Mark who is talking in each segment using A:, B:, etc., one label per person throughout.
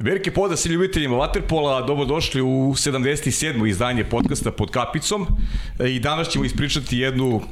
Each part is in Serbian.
A: Veliki poda se ljubiteljima Waterpola, dobrodošli u 77. izdanje podcasta pod kapicom i danas ćemo ispričati jednu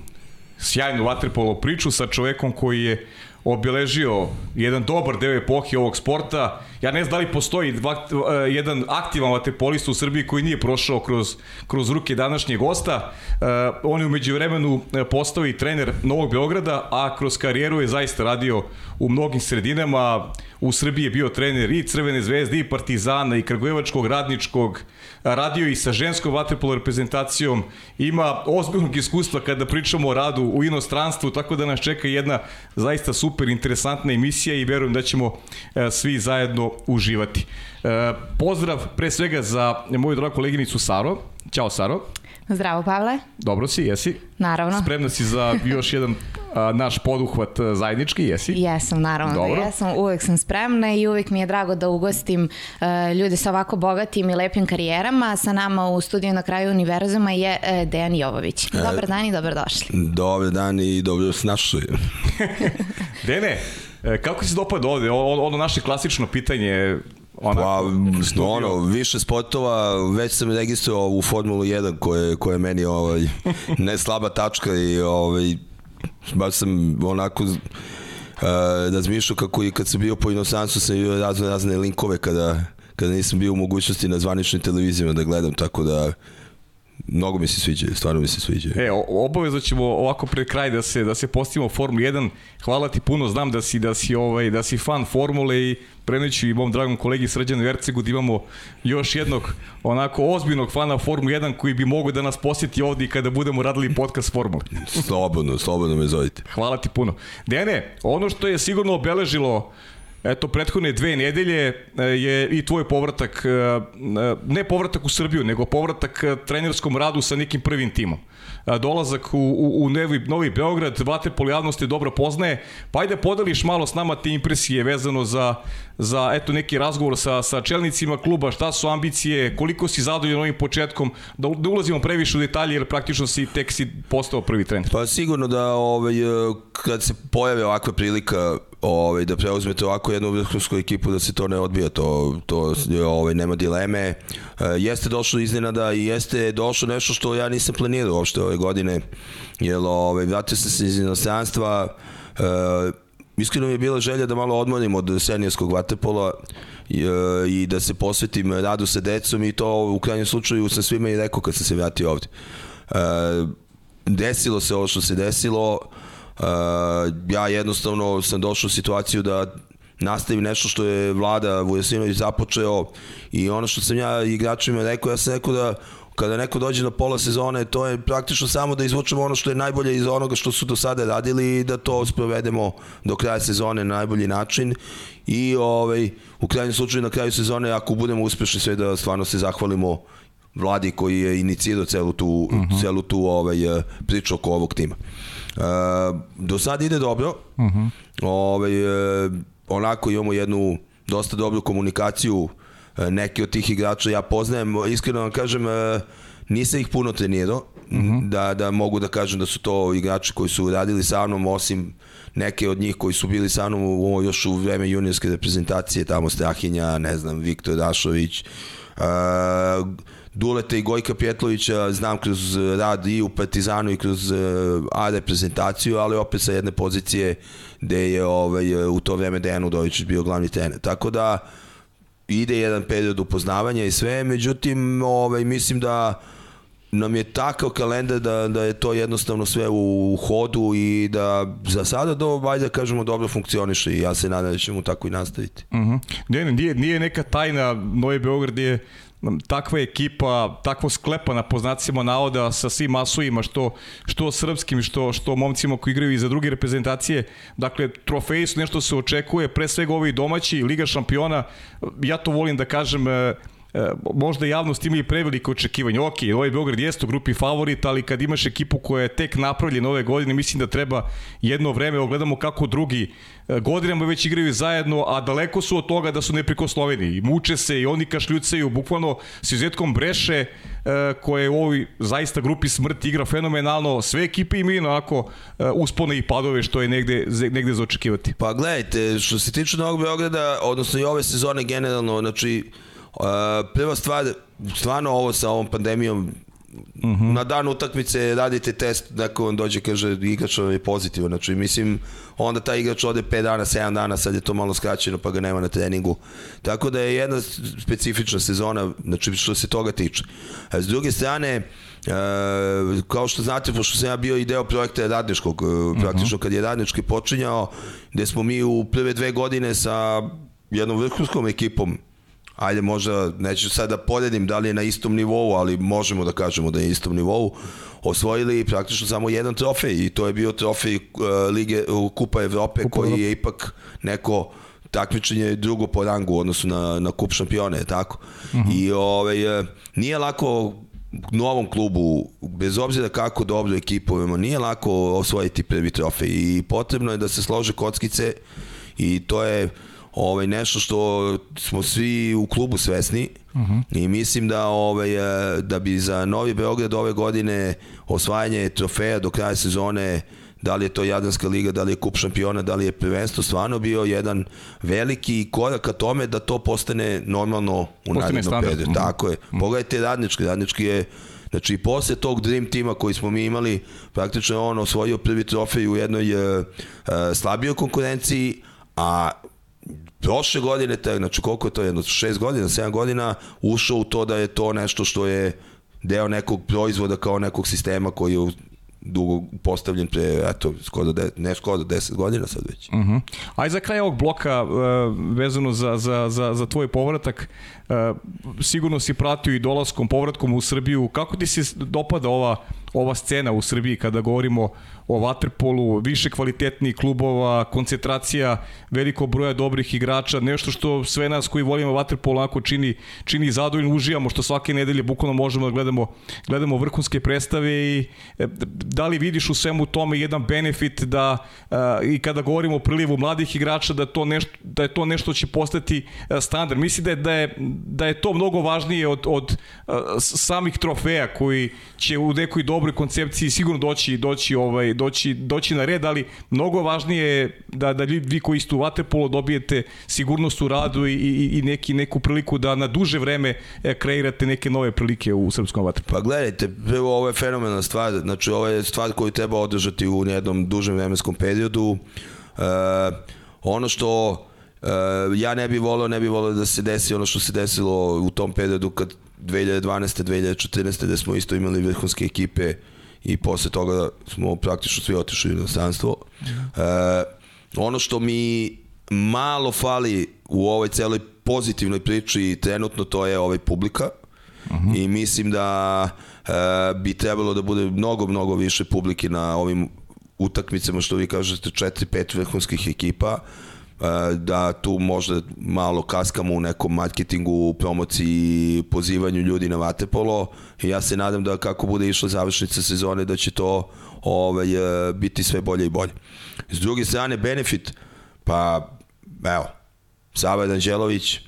A: sjajnu Waterpolo priču sa čovekom koji je obeležio jedan dobar deo epohe ovog sporta. Ja ne znam da li postoji dva, uh, jedan aktivan vaterpolista u Srbiji koji nije prošao kroz, kroz ruke današnjeg gosta. Uh, on je umeđu vremenu postao i trener Novog Beograda, a kroz karijeru je zaista radio u mnogim sredinama. U Srbiji je bio trener i Crvene zvezde, i Partizana, i Kragujevačkog, Radničkog, radio i sa ženskom vaterpolo reprezentacijom, ima ozbiljnog iskustva kada pričamo o radu u inostranstvu, tako da nas čeka jedna zaista super interesantna emisija i verujem da ćemo e, svi zajedno uživati. E, pozdrav pre svega za moju dragu koleginicu Saro. Ćao Saro.
B: Zdravo Pavle.
A: Dobro si, jesi?
B: Naravno.
A: Spremna si za još jedan a, naš poduhvat zajednički, jesi?
B: Jesam, naravno da Dobro. da jesam. Uvek sam spremna i uvek mi je drago da ugostim uh, ljude sa ovako bogatim i lepim karijerama. Sa nama u studiju na kraju univerzuma je uh, Dejan Jovović. E, dobar dan i dobrodošli.
C: Dobar dan i dobro s našoj.
A: Dene, kako se dopada ovde? Ono naše klasično pitanje,
C: Ona, pa, ono, više spotova, već sam registrovao u Formulu 1 koje, koje je meni ovaj, ne slaba tačka i ovaj, baš sam onako uh, kako i kad sam bio po inostranstvu sam bio razne, razne linkove kada, kada nisam bio u mogućnosti na zvaničnim televizijama da gledam, tako da mnogo mi se sviđa, stvarno mi se sviđa.
A: E, obavezno ćemo ovako pred kraj da se da se postavimo Formula 1. Hvala ti puno, znam da si da si ovaj da si fan formule i preneću i mom dragom kolegi Srđanu Vercegu da imamo još jednog onako ozbiljnog fana Formule 1 koji bi mogao da nas posjeti ovde i kada budemo radili podcast Formule.
C: slobodno, slobodno me zovite.
A: Hvala ti puno. Dene, ono što je sigurno obeležilo Eto, prethodne dve nedelje e, je i tvoj povratak, e, e, ne povratak u Srbiju, nego povratak trenerskom radu sa nekim prvim timom. Dolazak u, u, u Novi, Novi Beograd, Vaterpol javnost je dobro poznaje, pa ajde podeliš malo s nama te impresije vezano za, za eto, neki razgovor sa, sa čelnicima kluba, šta su ambicije, koliko si zadovoljan ovim početkom, da, da ulazimo previše u detalje jer praktično si tek si postao prvi trener.
C: Pa sigurno da ovaj, kad se pojave ovakva prilika ovaj, da preuzmete ovako jednu vrhunsku ekipu da se to ne odbija, to, to ovaj, nema dileme. E, jeste došlo iznenada i jeste došlo nešto što ja nisam planirao uopšte ove godine, jer ovaj, vratio sam se iz inostranstva, e, iskreno mi je bila želja da malo odmorim od seniorskog vaterpola i, e, i da se posvetim radu sa decom i to u krajnjem slučaju sam svima i rekao kad sam se vratio ovde. E, desilo se ovo što se desilo, ja jednostavno sam došao u situaciju da nastavim nešto što je vlada Vujasinović započeo i ono što sam ja igračima rekao, ja sam rekao da kada neko dođe na pola sezone, to je praktično samo da izvučemo ono što je najbolje iz onoga što su do sada radili i da to sprovedemo do kraja sezone na najbolji način i ovaj, u krajnjem slučaju na kraju sezone ako budemo uspešni sve da stvarno se zahvalimo vladi koji je inicirao celu tu, uh mhm. -huh. celu tu ovaj, priču oko ovog tima. Do sada ide dobro. Uh. -huh. ovaj, uh, onako imamo jednu dosta dobru komunikaciju uh, neki od tih igrača ja poznajem, iskreno vam kažem uh, nisam ih puno trenirao uh. -huh. da, da mogu da kažem da su to igrači koji su radili sa mnom osim neke od njih koji su bili sa mnom u, još u vreme juniorske reprezentacije tamo Strahinja, ne znam, Viktor Dašović uh, Duleta i Gojka Pjetlovića znam kroz rad i u Partizanu i kroz uh, A reprezentaciju, ali opet sa jedne pozicije gde je ovaj, u to vreme Dejan Udović bio glavni trener. Tako da ide jedan period upoznavanja i sve, međutim ovaj, mislim da nam je takav kalendar da, da je to jednostavno sve u, hodu i da za sada do, valjda da kažemo, dobro funkcioniše i ja se nadam da ćemo tako i nastaviti.
A: Uh -huh. nije, nije, nije neka tajna, Novi Beograd je takva ekipa, takvo sklepana po znacima navoda sa svim masovima, što, što srpskim, što, što momcima koji igraju i za druge reprezentacije. Dakle, trofeji su nešto se očekuje, pre svega ovi domaći, Liga šampiona, ja to volim da kažem, e, možda javnost ima i prevelike očekivanja. Ok, ovaj Beograd jeste u grupi favorit, ali kad imaš ekipu koja je tek napravljena ove godine, mislim da treba jedno vreme, ogledamo kako drugi e, godinama već igraju zajedno, a daleko su od toga da su neprikosloveni. I muče se i oni kašljucaju, bukvalno s izuzetkom Breše, e, koje u ovoj zaista grupi smrti igra fenomenalno. Sve ekipe imaju onako uspone i padove što je negde, negde za očekivati.
C: Pa gledajte, što se tiče Novog Beograda, odnosno i ove sezone generalno, znači prva stvar, stvarno ovo sa ovom pandemijom mhm. -huh. na dan utakmice radite test, neko vam dođe kaže igrač je pozitivan, znači mislim onda taj igrač ode 5 dana, 7 dana, sad je to malo skraćeno pa ga nema na treningu. Tako da je jedna specifična sezona, znači što se toga tiče. A s druge strane, e, kao što znate, pošto sam ja bio i deo projekta Radničkog, uh praktično uh -huh. kad je Radnički počinjao, gde smo mi u prve dve godine sa jednom vrhunskom ekipom ajde možda, neću sad da poredim da li je na istom nivou, ali možemo da kažemo da je na istom nivou, osvojili praktično samo jedan trofej i to je bio trofej uh, Lige uh, Kupa Evrope Kupa koji je ipak neko takmičenje drugo po rangu u odnosu na, na kup šampione, tako? Uh mhm. -huh. I ovaj, uh, nije lako novom klubu, bez obzira kako dobro ekipu imamo, nije lako osvojiti prvi trofej i potrebno je da se slože kockice i to je ovaj, nešto što smo svi u klubu svesni uh -huh. i mislim da, ovaj, e, da bi za Novi Beograd ove godine osvajanje trofeja do kraja sezone da li je to Jadranska liga, da li je kup šampiona, da li je prvenstvo, stvarno bio jedan veliki korak ka tome da to postane normalno u narednom periodu. Mhm. Tako je. Mhm. Pogledajte Radnički, Radnički je Znači, posle tog Dream tima koji smo mi imali, praktično on osvojio prvi trofej u jednoj uh, slabijoj konkurenciji, a prošle godine, te, znači koliko je to, jedno, šest godina, sedam godina, ušao u to da je to nešto što je deo nekog proizvoda kao nekog sistema koji je dugo postavljen pre, eto, skoro de, ne skoro 10 godina sad već.
A: Uh mhm. -huh. Aj za kraj ovog bloka, uh, vezano za, za, za, za tvoj povratak, sigurno si pratio i dolaskom, povratkom u Srbiju. Kako ti se dopada ova, ova scena u Srbiji kada govorimo o Waterpolu, više kvalitetnih klubova, koncentracija velikog broja dobrih igrača, nešto što sve nas koji volimo Waterpol onako čini, čini zadovoljno, uživamo što svake nedelje bukvalno možemo da gledamo, gledamo vrhunske predstave i e, da li vidiš u svemu tome jedan benefit da i kada govorimo o prilivu mladih igrača da to nešto da je to nešto će postati standard. Mislim da je da je da je to mnogo važnije od od samih trofeja koji će u nekoj dobroj koncepciji sigurno doći doći ovaj doći, doći na red, ali mnogo važnije je da, da vi koji ste u Vatepolo dobijete sigurnost u radu i, i, i neki, neku priliku da na duže vreme e, kreirate neke nove prilike u srpskom Vatepolu.
C: Pa gledajte, prvo ovo je fenomenalna stvar, znači ovo je stvar koju treba održati u jednom dužem vremenskom periodu. E, ono što Uh, ja ne bih volio, ne bih volio da se desi ono što se desilo u tom periodu kad 2012. 2014. da smo isto imali vrhunske ekipe i posle toga smo praktično svi otišli u inostranstvo. E, ono što mi malo fali u ovoj celoj pozitivnoj priči trenutno to je ovaj publika uh -huh. i mislim da e, bi trebalo da bude mnogo, mnogo više publike na ovim utakmicama što vi kažete 4-5 vrhunskih ekipa da tu možda malo kaskamo u nekom marketingu, promociji, pozivanju ljudi na vatepolo i ja se nadam da kako bude išla završnica sezone da će to ovaj, e, biti sve bolje i bolje. S druge strane, benefit, pa evo, Sava Danđelović,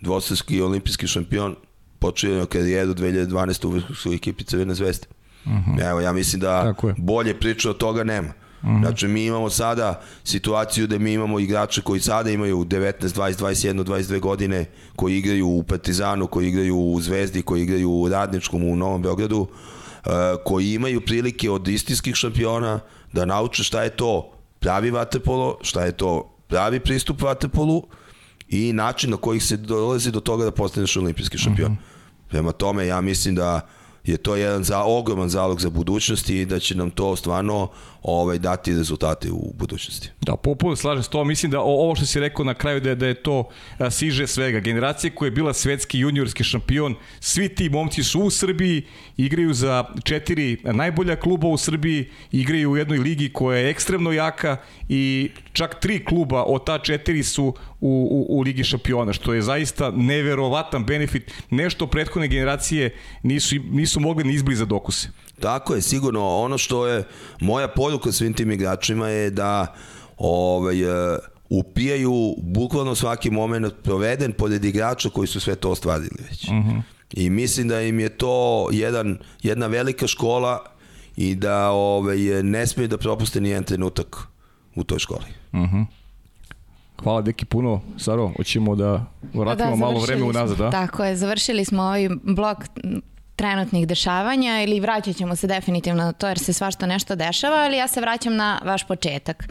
C: dvostavski olimpijski šampion, počeo je karijeru 2012. u vrhu ekipi Crvene zvezde. Uh mhm. -huh. Evo, ja mislim da bolje priče od toga nema. -hmm. Znači, mi imamo sada situaciju da mi imamo igrače koji sada imaju 19, 20, 21, 22 godine, koji igraju u Partizanu, koji igraju u Zvezdi, koji igraju u Radničkom, u Novom Beogradu, uh, koji imaju prilike od istinskih šampiona da nauče šta je to pravi vaterpolo, šta je to pravi pristup vaterpolu i način na koji se dolazi do toga da postaneš olimpijski šampion. Mm -hmm. Prema tome, ja mislim da je to jedan za, ogroman zalog za budućnost i da će nam to stvarno ovaj, dati rezultate u budućnosti.
A: Da, popuno slažem s to. Mislim da ovo što si rekao na kraju da je, da je to siže svega. Generacija koja je bila svetski juniorski šampion, svi ti momci su u Srbiji, igraju za četiri najbolja kluba u Srbiji, igraju u jednoj ligi koja je ekstremno jaka i čak tri kluba od ta četiri su u, u, u Ligi šampiona, što je zaista neverovatan benefit. Nešto prethodne generacije nisu, nisu mogli ni izbliza dokuse.
C: Tako je, sigurno. Ono što je moja poruka svim tim igračima je da ovaj, e, upijaju bukvalno svaki moment proveden pored igrača koji su sve to ostvarili već. Uh -huh. I mislim da im je to jedan, jedna velika škola i da ovaj, ne smiju da propuste ni jedan trenutak u toj školi. Uh -huh.
A: Hvala deki puno, Saro, hoćemo da vratimo da, malo vreme unazad, da?
B: Tako je, završili smo ovaj blok trenutnih dešavanja ili vraćat ćemo se definitivno na to jer se svašta nešto dešava, ali ja se vraćam na vaš početak.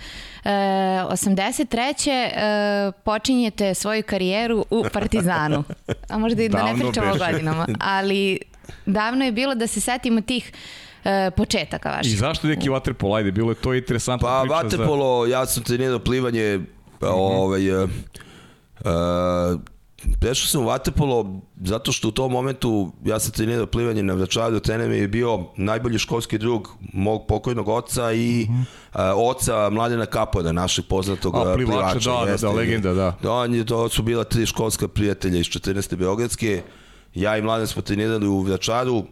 B: E, 83. E, počinjete svoju karijeru u Partizanu. A možda i da ne pričamo o godinama, ali davno je bilo da se setimo tih e, početaka vaših.
A: I zašto neki vaterpolo? Ajde, bilo je to interesantno
C: pa, priča. Pa vaterpolo, za... ja sam trenirao plivanje, pa, ovaj, uh, uh, prešao sam u Vatepolo zato što u tom momentu ja sam trenirao plivanje na Vračaru, trener mi je bio najbolji školski drug mog pokojnog oca i mm -hmm. uh, oca Mladena Kapoda, našeg poznatog A, plivača. plivača
A: da, jeste, da, da, legenda, da.
C: Da, on je, to su bila tri školska prijatelja iz 14. Beogradske. Ja i Mladen smo trenirali u Vračaru. Uh,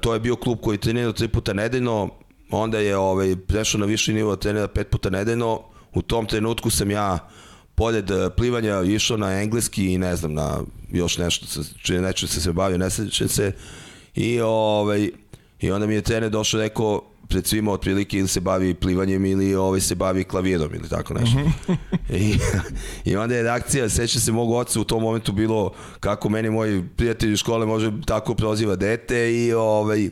C: to je bio klub koji trenirao tri puta nedeljno. Onda je ovaj, prešao na viši nivo trenera pet puta nedeljno. U tom trenutku sam ja pored eh, plivanja išao na engleski i ne znam na još nešto čije nečem se se bavio, ne sećam se i ovaj i onda mi je trener došao rekao pred svima otprilike ili se bavi plivanjem ili ovaj se bavi klavirom ili tako nešto. Mhm. I, I onda je reakcija, seća se mog oca u tom momentu bilo kako meni moj prijatelj iz škole može tako proziva dete i ovaj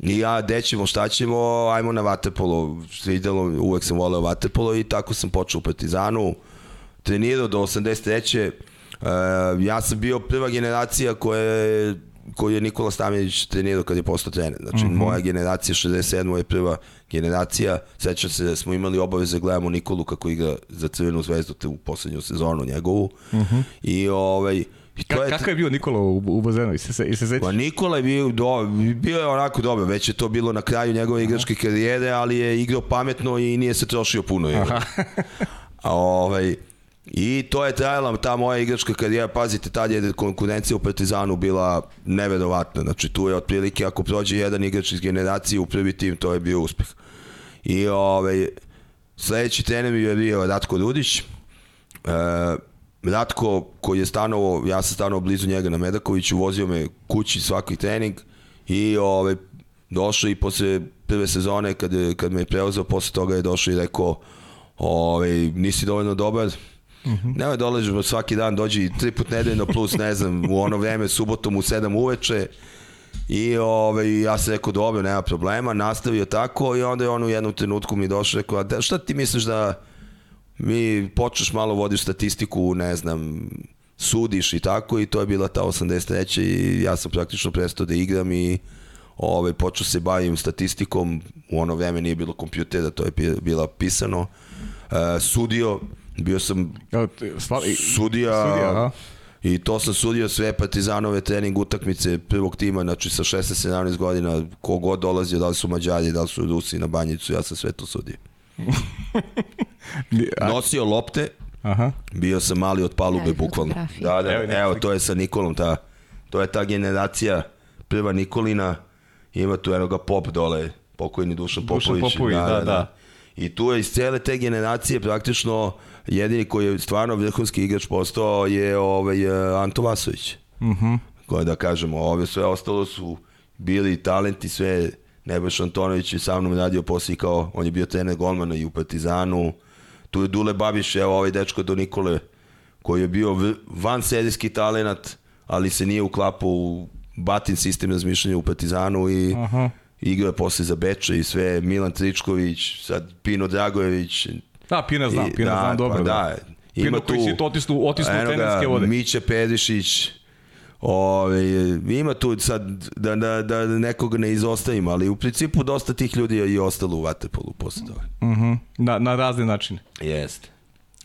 C: I ja, dećemo, šta ćemo, ajmo na vaterpolo, svidjelo, uvek sam voleo vaterpolo i tako sam počeo u Partizanu trenirao do 83. Uh, e, ja sam bio prva generacija koja je koju je Nikola Stamjenić trenirao kad je postao trener. Znači, mm -hmm. moja generacija, 67. je prva generacija. Sećam se da smo imali obaveze da gledamo Nikolu kako igra za Crvenu zvezdu te u poslednju sezonu njegovu. Mm -hmm. I ovaj,
A: I to Ka, je... Kako je bio Nikola u, u bazenu? I se, se, se
C: Pa Nikola je bio, do, bio je onako dobro, već je to bilo na kraju njegove igračke karijere, ali je igrao pametno i nije se trošio puno. Aha. A ovaj, I to je trajala ta moja igračka karijera, pazite, tad je konkurencija u Partizanu bila neverovatna, znači tu je otprilike ako prođe jedan igrač iz generacije u prvi tim, to je bio uspeh. I ovaj, sledeći trener mi je bio Ratko Rudić, e, Ratko koji je stanovo, ja sam stanovo blizu njega na Medakoviću, vozio me kući svaki trening i ovaj, došao i posle prve sezone kad, kad me je preuzeo, posle toga je došao i rekao ovaj, nisi dovoljno dobar, Mm -hmm. Nemoj dolažemo svaki dan, dođi tri put nedeljno plus, ne znam, u ono vreme, subotom u sedam uveče. I ove, ja sam rekao, dobro, nema problema, nastavio tako i onda je on u jednom trenutku mi došao rekao, da, šta ti misliš da mi počneš malo vodiš statistiku, ne znam, sudiš i tako i to je bila ta 83. i ja sam praktično prestao da igram i ovaj, počeo se bavim statistikom, u ono vreme nije bilo kompjutera, to je bila pisano, uh, sudio, Bio sam sudija, sudija i to sam sudio sve Partizanove trening utakmice prvog tima, znači sa 16-17 godina, kogod dolazio, da li su Mađari, da li su Rusi na banjicu, ja sam sve to sudio. Nosio lopte, Aha. bio sam mali od palube, bukvalno. Da, da, evo, evo, to je sa Nikolom, ta, to je ta generacija, prva Nikolina, ima tu enoga pop dole, pokojni Dušan Popović. Dušan
A: Popović, da, da, da. da.
C: I tu je iz cele te generacije praktično jedini koji je stvarno vrhunski igrač postao je ovaj, e, Anto Vasović. -huh. Koje da kažemo, ove sve ostalo su bili talenti, sve Nebojš Antonović je sa mnom radio posle kao, on je bio trener golmana i u Partizanu. Tu je Dule Babiš, evo ovaj dečko do Nikole, koji je bio van serijski talenat, ali se nije uklapao u batin sistem razmišljanja u Partizanu i -huh. igrao je posle za Beče i sve, Milan Tričković, sad Pino Dragojević,
A: Da, Pina znam, Pina da, znam dobro. Pa da. da. Ima Pino tu, koji si otisnu, otisnu teninske vode.
C: Miće Perišić, Ove, ima tu sad da, da, da nekoga ne izostavimo, ali u principu dosta tih ljudi je i ostalo u Vatepolu posle toga.
A: Mhm. -huh. na, na razne načine.
C: Jeste.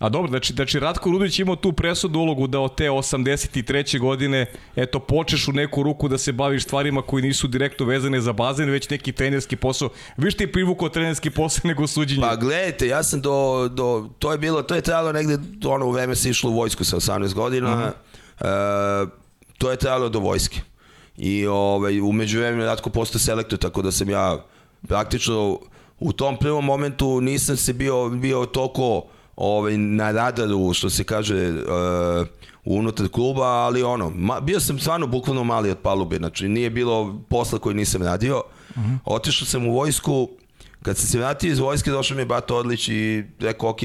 A: A dobro, znači, znači Ratko Rudović imao tu presudnu ulogu da od te 83. godine eto, počeš u neku ruku da se baviš stvarima koji nisu direktno vezane za bazen, već neki trenerski posao. Viš ti privukao trenerski posao nego suđenje?
C: Pa gledajte, ja sam do, do, to je bilo, to je trajalo negde, ono u vreme se išlo u vojsku sa 18 godina, uh e, to je trajalo do vojske. I ovaj, umeđu vremenu Ratko postao selektor, tako da sam ja praktično u tom prvom momentu nisam se bio, bio toliko ovaj, na radaru, što se kaže, uh, unutar kluba, ali ono, ma, bio sam stvarno bukvalno mali od palube, znači nije bilo posla koji nisam radio. Uh mhm. -huh. Otišao sam u vojsku, kad sam se vratio iz vojske, došao mi je Bato Odlić i rekao, ok,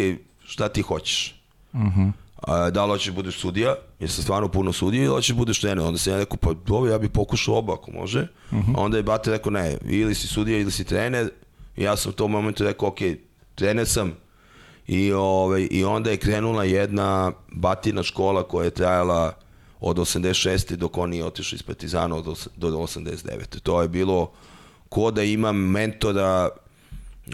C: šta ti hoćeš? Uh mhm. -huh. A, da li hoćeš da budeš sudija, jer sam stvarno puno sudio, ili hoćeš da budeš trener. Onda sam ja rekao, pa dobro, ja bih pokušao oba ako može. Uh mhm. -huh. A onda je Bate rekao, ne, ili si sudija ili si trener. I ja sam u tom momentu rekao, ok, trener sam, I, ovaj, I onda je krenula jedna batina škola koja je trajala od 86. dok on nije otišao iz Partizana od, do 89. To je bilo ko da imam mentora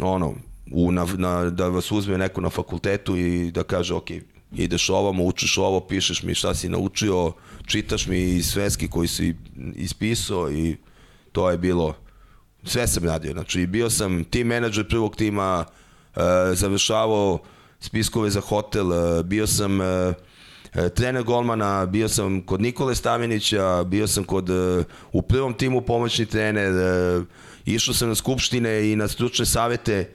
C: ono, u, na, na, da vas uzme neko na fakultetu i da kaže ok, ideš ovamo, učiš ovo, pišeš mi šta si naučio, čitaš mi i sveski koji si ispisao i to je bilo sve sam radio. Znači, bio sam tim menadžer prvog tima, završavao spiskove za hotel, e, bio sam e, trener golmana, bio sam kod Nikole Stavinića, bio sam kod, u prvom timu pomoćni trener, išao sam na skupštine i na stručne savete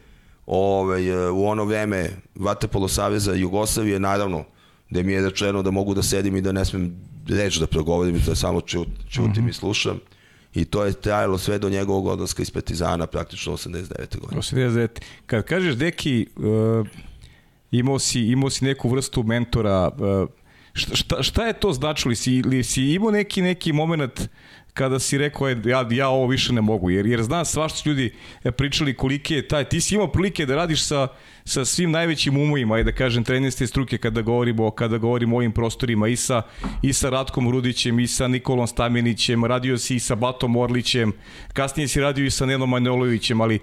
C: ovaj, u ono vreme Vatapolo Saveza Jugoslavije, naravno, gde mi je rečeno da mogu da sedim i da ne smem reč da progovorim da samo čut, čutim mm -hmm. i slušam i to je trajalo sve do njegovog odlaska iz Partizana praktično 89. godine.
A: 89. Kad kažeš deki uh, imao si imao si neku vrstu mentora uh, šta, šta je to značilo? Si, li si imao neki neki moment kada si rekao je, ja, ja ovo više ne mogu, jer, jer znam svašta ljudi pričali kolike je taj, ti si imao prilike da radiš sa, sa svim najvećim umovima, i da kažem trenerske struke kada govorimo, kada govorimo o ovim prostorima i sa, i sa Ratkom Rudićem i sa Nikolom Stamenićem, radio si i sa Batom Orlićem, kasnije si radio i sa Nenom Manojlovićem, ali e,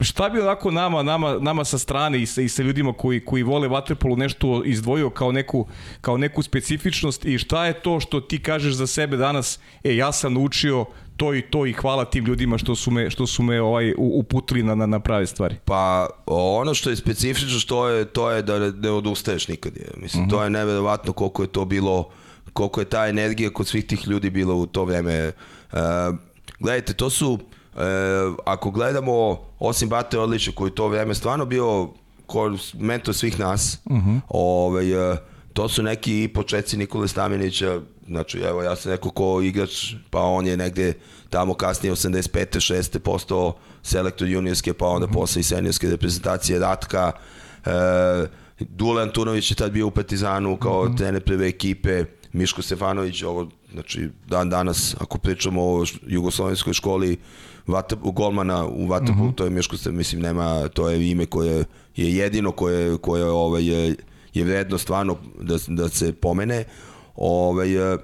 A: šta bi onako nama, nama, nama sa strane i sa, i sa ljudima koji, koji vole vaterpolu nešto izdvojio kao neku, kao neku specifičnost i šta je to što ti kažeš za sebe danas, e ja sam naučio to i to i hvala tim ljudima što su me što su me ovaj uputili na na prave stvari.
C: Pa ono što je specifično što je to je da ne odustaješ nikad. Je. Mislim uh -huh. to je neverovatno koliko je to bilo koliko je ta energija kod svih tih ljudi bila u to vreme. E, gledajte, to su e, ako gledamo osim Bate Odlića koji to vreme stvarno bio mentor svih nas. Uh -huh. ovaj, e, to su neki i početci Nikole Stamenića, znači evo ja sam neko ko igrač, pa on je negde tamo kasnije 85. 6. postao selektor juniorske, pa onda -hmm. posle i seniorske reprezentacije Ratka, e, Dule Antunović je tad bio u Partizanu kao mm -hmm. trener prve ekipe, Miško Stefanović, ovo, znači, dan danas, ako pričamo o jugoslovenskoj školi, Vata, golmana u Vatapu, mm -hmm. to je Miško Stefanović, mislim, nema, to je ime koje je jedino koje, koje ovaj, je je vredno stvarno da, da se pomene. Ovaj, e,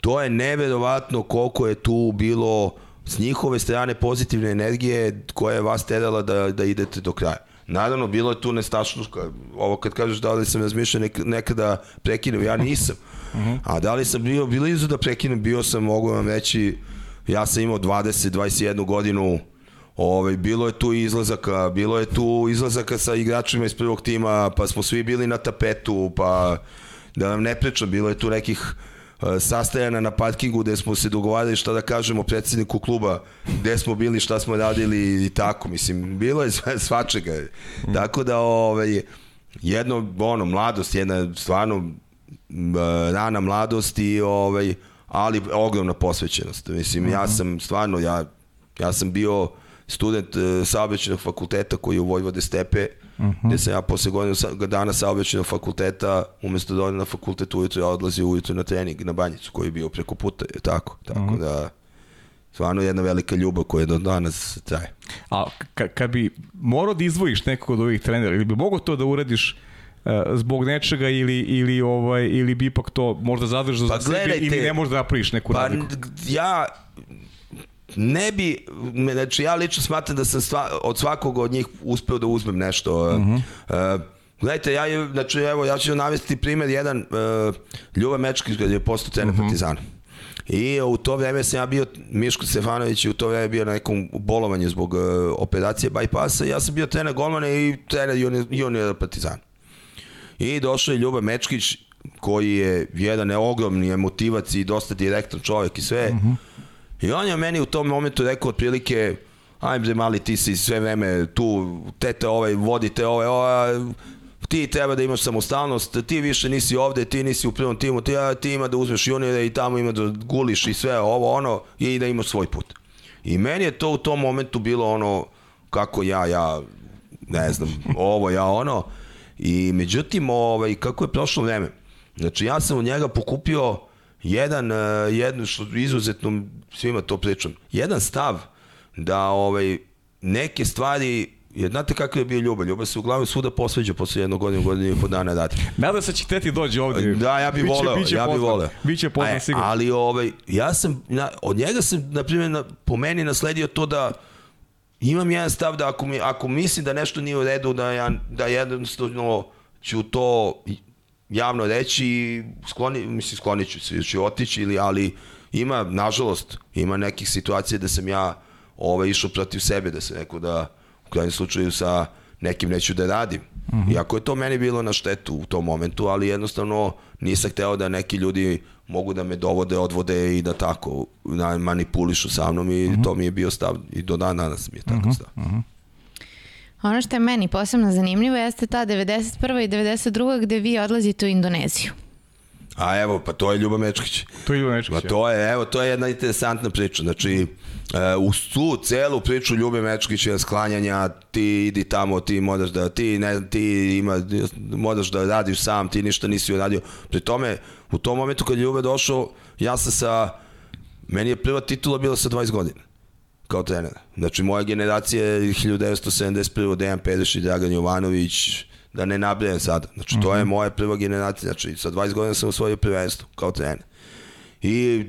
C: to je neverovatno koliko je tu bilo s njihove strane pozitivne energije koja je vas terala da, da idete do kraja. Naravno, bilo je tu nestašluška. Ovo kad kažeš da li sam razmišljao nek, nekada prekinem, ja nisam. A da li sam bio blizu da prekinem, bio sam, mogu vam reći, ja sam imao 20-21 godinu, Ovaj, bilo je tu izlazaka, bilo je tu izlazaka sa igračima iz prvog tima, pa smo svi bili na tapetu, pa da nam ne pričam, bilo je tu nekih uh, sastajana na parkingu gde smo se dogovarali šta da kažemo predsedniku kluba, gde smo bili, šta smo radili i tako, mislim, bilo je svačega. Mm. Tako da, ovaj, jedno, ono, mladost, jedna stvarno uh, rana mladost i ovaj, ali ogromna posvećenost. Mislim, mm -hmm. ja mhm. sam stvarno, ja, ja sam bio student saobraćajnog fakulteta koji je u Vojvode Stepe, uh mhm. -huh. gde sam ja posle godinu dana saobraćajnog fakulteta, umesto da odem na fakultet ujutro, ja odlazio ujutro na trening na banjicu koji je bio preko puta, je tako. Tako uh mhm. -huh. da, stvarno jedna velika ljubav koja do danas traje.
A: A kad bi morao da izvojiš nekog od ovih trenera, ili bi mogo to da uradiš zbog nečega ili, ili, ovaj, ili bi ipak to možda zadržao pa, za sebi ili ne možda napraviš neku pa, naviku?
C: Ja ne bi, znači ja lično smatram da sam stva, od svakog od njih uspeo da uzmem nešto. Uh -huh. uh, Gledajte, ja, znači, evo, ja ću navesti primer jedan, uh, Ljuba Mečkić kad je postao trener uh -huh. Partizana. I u to vreme sam ja bio, Miško Stefanović u to vreme bio na nekom bolovanju zbog uh, operacije bypassa. Ja sam bio trener golmana i trener junior, junior Partizana. I došao je Ljuba Mečkić, koji je jedan ogromni emotivac i dosta direktan čovjek i sve. Uh -huh. I on je meni u tom momentu rekao otprilike, ajde mali ti si sve vreme tu, tete ovaj, vodite ovaj, ovaj, ti treba da imaš samostalnost, ti više nisi ovde, ti nisi u prvom timu, ti, ti ima da uzmeš juniore i tamo ima da guliš i sve ovo ono i da imaš svoj put. I meni je to u tom momentu bilo ono kako ja, ja, ne znam, ovo, ja, ono. I međutim, ovaj, kako je prošlo vreme, znači ja sam od njega pokupio jedan, uh, jedno što izuzetno svima to pričam, jedan stav da ovaj, neke stvari Jer znate kako je bio Ljuba? Ljuba se uglavnom svuda posveđa posle jednog godina, godina i po dana dati.
A: Nadam se će teti dođe ovde.
C: Da, ja bih voleo, biće ja bih voleo.
A: Biće poznan e, sigurno.
C: Ali ovaj, ja sam, na, od njega sam, na primjer, na, po meni nasledio to da imam jedan stav da ako, mi, ako mislim da nešto nije u redu, da, ja, da jednostavno ću to javno reći i skloni, mislim, sklonit ću se, ću otići, ili, ali ima, nažalost, ima nekih situacija da sam ja ovaj, išao protiv sebe, da se neko da u krajnjem slučaju sa nekim neću da radim. Mm -hmm. Iako je to meni bilo na štetu u tom momentu, ali jednostavno nisam hteo da neki ljudi mogu da me dovode, odvode i da tako manipulišu sa mnom i mm -hmm. to mi je bio stav i do dana danas mi je tako mm -hmm. stav. Mm -hmm.
B: Ono što je meni posebno zanimljivo jeste ta 91. i 92. gde vi odlazite u Indoneziju.
C: A evo, pa to je Ljuba Mečkić.
A: To je Ljuba Mečkić.
C: Pa to je, evo, to je jedna interesantna priča. Znači, uh, u tu celu priču Ljube Mečkića sklanjanja, ti idi tamo, ti modaš da, ti, ne, ti ima, modaš da radiš sam, ti ništa nisi uradio. Pri tome, u tom momentu kad je Ljube došao, ja sam sa, meni je prva titula bila sa 20 godina kao trener. Znači, moja generacija je 1971. Dejan Pedeš i Dragan Jovanović, da ne nabrijem sada. Znači, to je mhm. moja prva generacija. Znači, sa 20 godina sam osvojio prvenstvo kao trener. I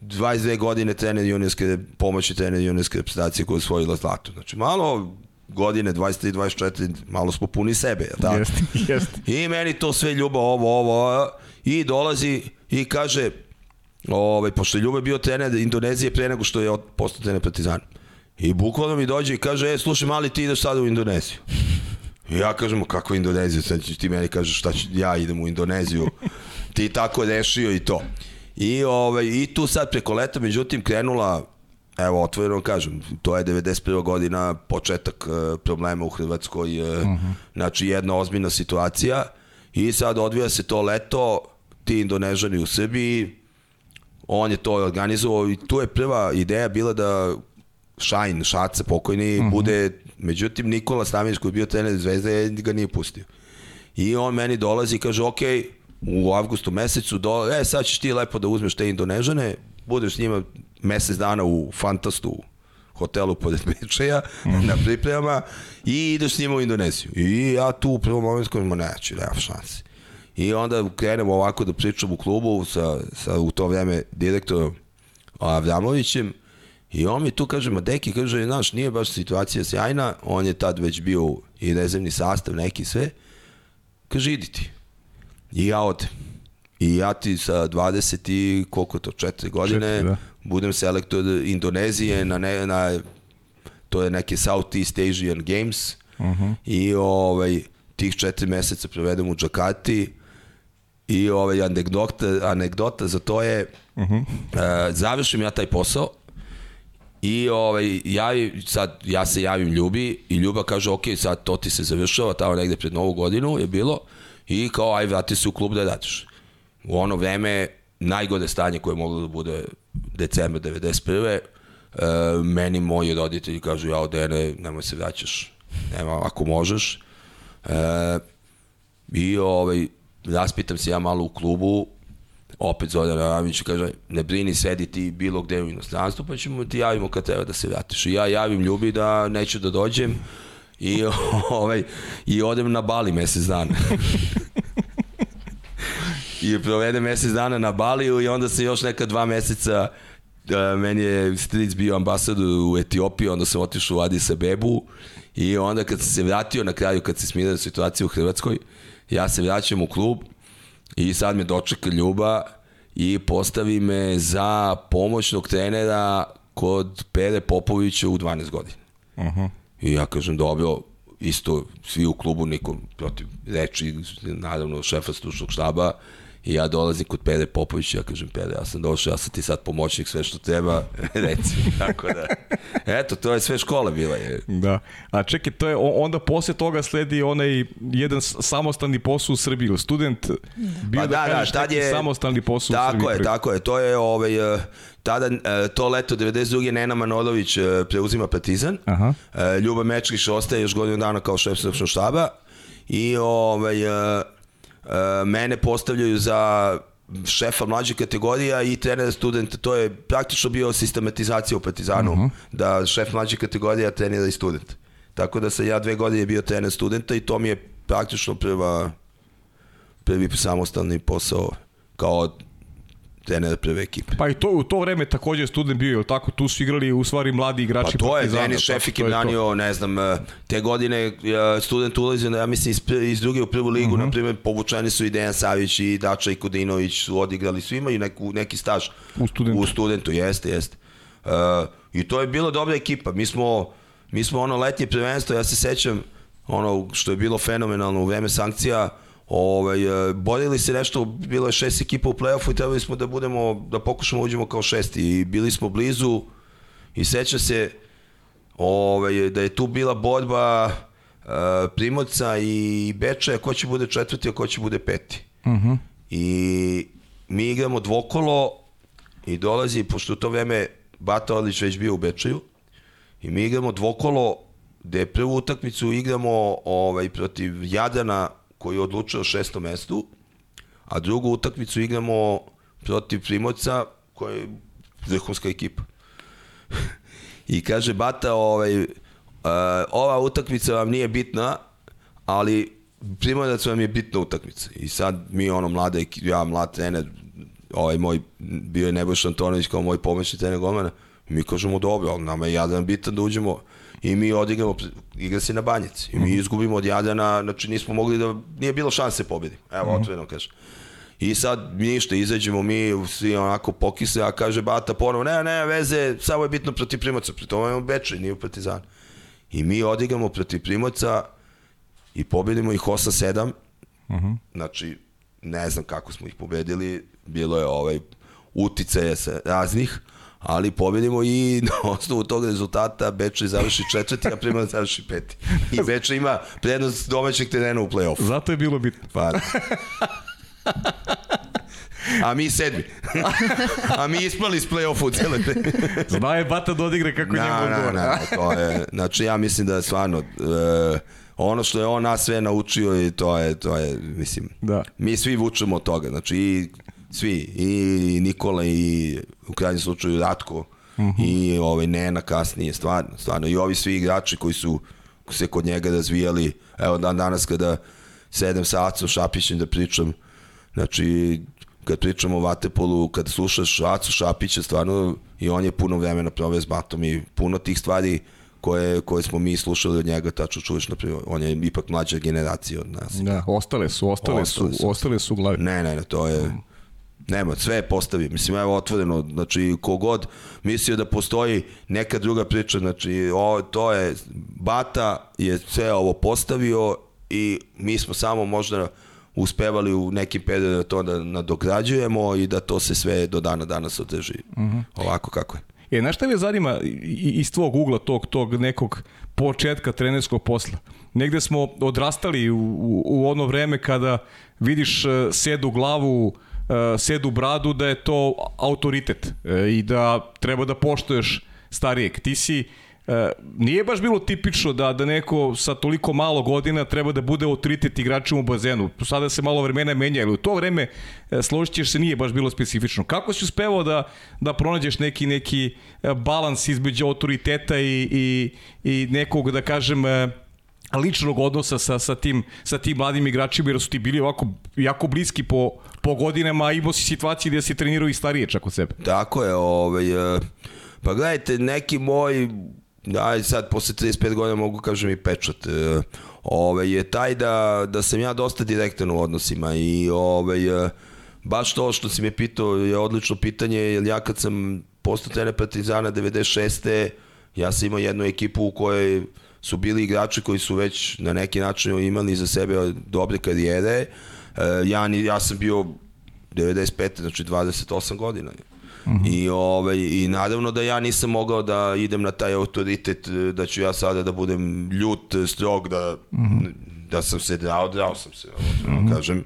C: 22 godine trener juniorske, pomoći trener juniorske reprezentacije koja je osvojila zlato. Znači, malo godine, 23, 24, malo smo puni sebe, ja tako? Jeste, jeste. I meni to sve ljubav, ovo, ovo, i dolazi i kaže, ovaj, pošto je Ljube bio trener Indonezije pre nego što je postao trener Partizana. I bukvalno mi dođe i kaže, e, slušaj, mali, ti ideš sada u Indoneziju. I ja kažem, kako Indoneziju? Sad ti meni kažeš šta ću, ja idem u Indoneziju. ti tako rešio i to. I, ovaj, I tu sad preko leta, međutim, krenula, evo, otvoreno kažem, to je 91. godina, početak uh, problema u Hrvatskoj, uh, uh -huh. znači jedna ozbiljna situacija i sad odvija se to leto, ti Indonežani u Srbiji, on je to organizovao i tu je prva ideja bila da Šajn, Šaca, pokojni, uh -huh. bude Međutim, Nikola Stavinić koji je bio trener Zvezde ga nije pustio. I on meni dolazi i kaže, ok, u avgustu mesecu, do, e, sad ćeš ti lepo da uzmeš te Indonežane, budeš s njima mesec dana u Fantastu, hotelu pored Bečeja, mm. na pripremama i ideš s njima u Indoneziju. I ja tu u prvom momentu kažem, neću, nema šanse. I onda krenemo ovako da pričam u klubu sa, sa u to vreme direktorom Avramovićem I on mi tu kaže, ma deki, kaže, znaš, nije baš situacija sjajna, on je tad već bio i rezervni sastav, neki sve. Kaže, idi ti. I ja odem. I ja ti sa 20 i koliko to, 4 godine, 4, da. budem selektor Indonezije na, ne, na to je neke Southeast Asian Games uh. -huh. i ovaj, tih 4 meseca provedem u Džakati i ovaj, anegdota, anegdota za to je uh -huh. uh, završim ja taj posao I ovaj, ja, sad, ja se javim Ljubi i Ljuba kaže, ok, sad to ti se završava, tamo negde pred novu godinu je bilo i kao, aj, vrati se u klub da radiš. U ono vreme, najgode stanje koje je moglo da bude decembar 91. Uh, meni moji roditelji kažu, ja odene, nemoj se vraćaš, nema, ako možeš. Uh, I ovaj, raspitam se ja malo u klubu, opet Zoran Aravić kaže, ne brini, sedi ti bilo gde u inostranstvu, pa ćemo ti javimo kad treba da se vratiš. I ja javim Ljubi da neću da dođem I, ovaj, I odem na Bali mesec dana. I provedem mesec dana na Baliju i onda se još neka dva meseca uh, meni je stric bio ambasador u Etiopiji, onda sam otišao u Addis Abebu i onda kad sam se vratio na kraju, kad se smirila situacija u Hrvatskoj, ja se vraćam u klub i sad me dočeka Ljuba i postavi me za pomoćnog trenera kod Pere Popovića u 12 godina. Uh -huh. I ja kažem, dobro, isto svi u klubu, nikom protiv reči, naravno šefa stručnog štaba, I ja dolazim kod Pere Popovića, ja kažem, Pere, ja sam došao, ja sam ti sad pomoćnik, sve što treba, reci. Tako da, eto, to je sve škola bila. Je.
A: Da. A čekaj, to je, onda posle toga sledi onaj jedan samostalni posao u Srbiji, student bio pa da, da, da kažeš tad je, samostalni posao
C: tako
A: u Srbiji.
C: Tako je, tako je, to je ovaj, eh, tada eh, to leto 92. Nena Manolović eh, preuzima Partizan, Aha. Ljuba Mečkiš ostaje još godinu dana kao šef srpskog štaba i ovaj, mene postavljaju za šefa mlađe kategorija i trener studenta, to je praktično bio sistematizacija u Partizanu, uh mhm. -huh. da šef mlađe kategorija trenira i student. Tako da sam ja dve godine bio trener studenta i to mi je praktično prva, prvi samostalni posao kao trener prve ekipe.
A: Pa i to, u to vreme takođe student bio, je tako? Tu su igrali u stvari mladi igrači
C: Pa to je, Denis Šefik je branio, ne znam, eh, te godine eh, student ulazi, ja mislim, iz, iz druge u prvu ligu, uh mhm. -huh. na primjer, povučeni su i Dejan Savić i Dača i Kodinović su odigrali, svi imaju neku, neki staž
A: u studentu.
C: U studentu, jeste, jeste. Uh, I to je bila dobra ekipa. Mi smo, mi smo ono letnje prvenstvo, ja se sećam, ono što je bilo fenomenalno u vreme sankcija, Ovaj, e, borili se nešto, bilo je šest ekipa u play-offu i trebali smo da budemo, da pokušamo da uđemo kao šesti i bili smo blizu i seća se ovaj, da je tu bila borba uh, Primorca i Bečaja ko će bude četvrti, a ko će bude peti. Uh mhm. -huh. I mi igramo dvokolo i dolazi, pošto u to vreme Bata Orlić već bio u Bečaju, i mi igramo dvokolo gde prvu utakmicu igramo ovaj, protiv Jadana koji odlučuje o šestom mestu, a drugu utakmicu igramo protiv Primorca, koja je vrhunska ekipa. I kaže Bata, ovaj, uh, ova utakmica vam nije bitna, ali Primorac vam je bitna utakmica. I sad mi ono mlade, ja mlad trener, ovaj moj, bio je Nebojš Antonović kao moj pomoćni trener golmana, mi kažemo dobro, ali nama je jadan bitan da uđemo i mi odigramo, igra se na banjici i mi mhm. izgubimo od Jadana, znači nismo mogli da, nije bilo šanse pobedi, evo, mm -hmm. otvoreno kažem. I sad ništa, izađemo mi, svi onako pokise, a kaže Bata ponovo, ne, ne, veze, samo je bitno protiv Primoca, pri tome imamo Bečaj, nije u Partizan. I mi odigramo protiv Primoca i pobedimo ih 8-7, mm -hmm. znači, ne znam kako smo ih pobedili, bilo je ovaj uticaje raznih, ali pobedimo i na osnovu tog rezultata Bečej završi četvrti, a Primorac završi peti. I Bečej ima prednost domaćeg terena u play-offu.
A: Zato je bilo bitno.
C: Pa. A mi sedmi. A mi ispali s play-offu cele te.
A: Zna je Bata da odigre kako njemu odgovara. Na, na,
C: to je, znači ja mislim da je stvarno, uh, ono što je on nas sve naučio i to je, to je, mislim, da. mi svi vučemo od toga. Znači i svi, i Nikola i u krajnjem slučaju Ratko uh mhm. -huh. i ovaj Nena kasnije, stvarno, stvarno. I ovi svi igrači koji su se kod njega razvijali, evo dan danas kada sedem sa Acom Šapićem da pričam, znači kad pričamo o Vatepolu, kad slušaš Acu Šapića, stvarno i on je puno vremena proveo s Batom i puno tih stvari koje, koje smo mi slušali od njega, tačno čuješ, na primjer, on je ipak mlađa generacija od nas.
A: Da, ostale su, ostale, ostale su, su, ostale su glavi.
C: Ne, ne, ne, to je... Nema, sve je postavio. Mislim, evo otvoreno, znači, kogod mislio da postoji neka druga priča, znači, o, to je, Bata je sve ovo postavio i mi smo samo možda uspevali u nekim periodima to da nadograđujemo i da to se sve do dana danas održi uh mhm. -huh. ovako kako je.
A: E, znaš šta me zanima iz tvog ugla, tog, tog nekog početka trenerskog posla? Negde smo odrastali u, u, u ono vreme kada vidiš e, sedu glavu uh, sedu bradu da je to autoritet uh, i da treba da poštoješ starijeg. Ti si Uh, nije baš bilo tipično da da neko sa toliko malo godina treba da bude autoritet igračima u bazenu. Sada se malo vremena menja, ali u to vreme uh, složit ćeš se nije baš bilo specifično. Kako si uspevao da, da pronađeš neki neki balans između autoriteta i, i, i nekog, da kažem, ličnog odnosa sa, sa, tim, sa tim mladim igračima, jer su ti bili ovako jako bliski po, po godinama, imao si situacije gde si trenirao i starije čak od sebe.
C: Tako je, ovaj, e, pa gledajte, neki moj, aj sad posle 35 godina mogu kažem i pečat, e, ovaj, je taj da, da sam ja dosta direktan u odnosima i ovaj, e, baš to što si me pitao je odlično pitanje, jer ja kad sam postao trener Partizana 96. ja sam imao jednu ekipu u kojoj su bili igrači koji su već na neki način imali za sebe dobre karijere. E, ja, ja sam bio 95. znači 28 godina. Mhm. -huh. I, ovaj, I naravno da ja nisam mogao da idem na taj autoritet, da ću ja sada da budem ljut, strog, da, mhm. -huh. da sam se drao, drao sam se, -huh. Da kažem.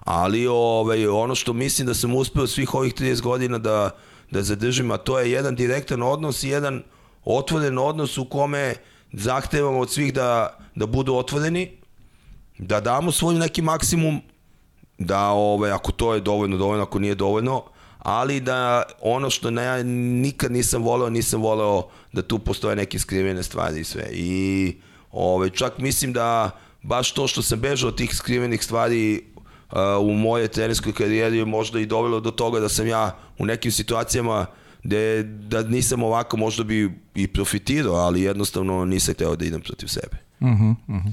C: Ali ovaj, ono što mislim da sam uspeo svih ovih 30 godina da, da zadržim, a to je jedan direktan odnos i jedan otvoren odnos u kome zahtevamo od svih da, da budu otvoreni, da damo svoj neki maksimum, da ovaj, ako to je dovoljno, dovoljno, ako nije dovoljno, ali da ono što ja nikad nisam voleo, nisam voleo da tu postoje neke skrivene stvari i sve. I ovaj, čak mislim da baš to što sam bežao od tih skrivenih stvari uh, u moje trenerskoj karijeri je možda i dovelo do toga da sam ja u nekim situacijama gde da nisam ovako možda bi i profitirao, ali jednostavno nisam hteo da idem protiv sebe. Uh -huh, uh -huh.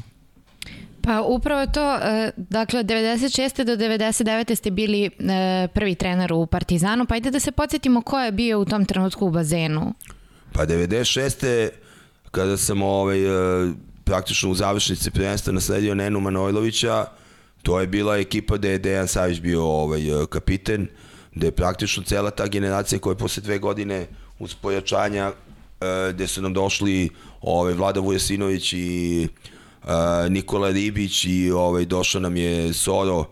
B: Pa upravo to, e, dakle, 96. do 99. ste bili e, prvi trener u Partizanu, pa ajde da se podsjetimo ko je bio u tom trenutku u bazenu.
C: Pa 96. kada sam ovaj, e, praktično u završnici prvenstva nasledio Nenu Manojlovića, to je bila ekipa gde je Dejan Savić bio ovaj, kapiten, gde je praktično cela ta generacija koja je posle dve godine uz pojačanja gde su nam došli ovaj, Vlada Vujasinović i Nikola Ribić i ovaj, došao nam je Soro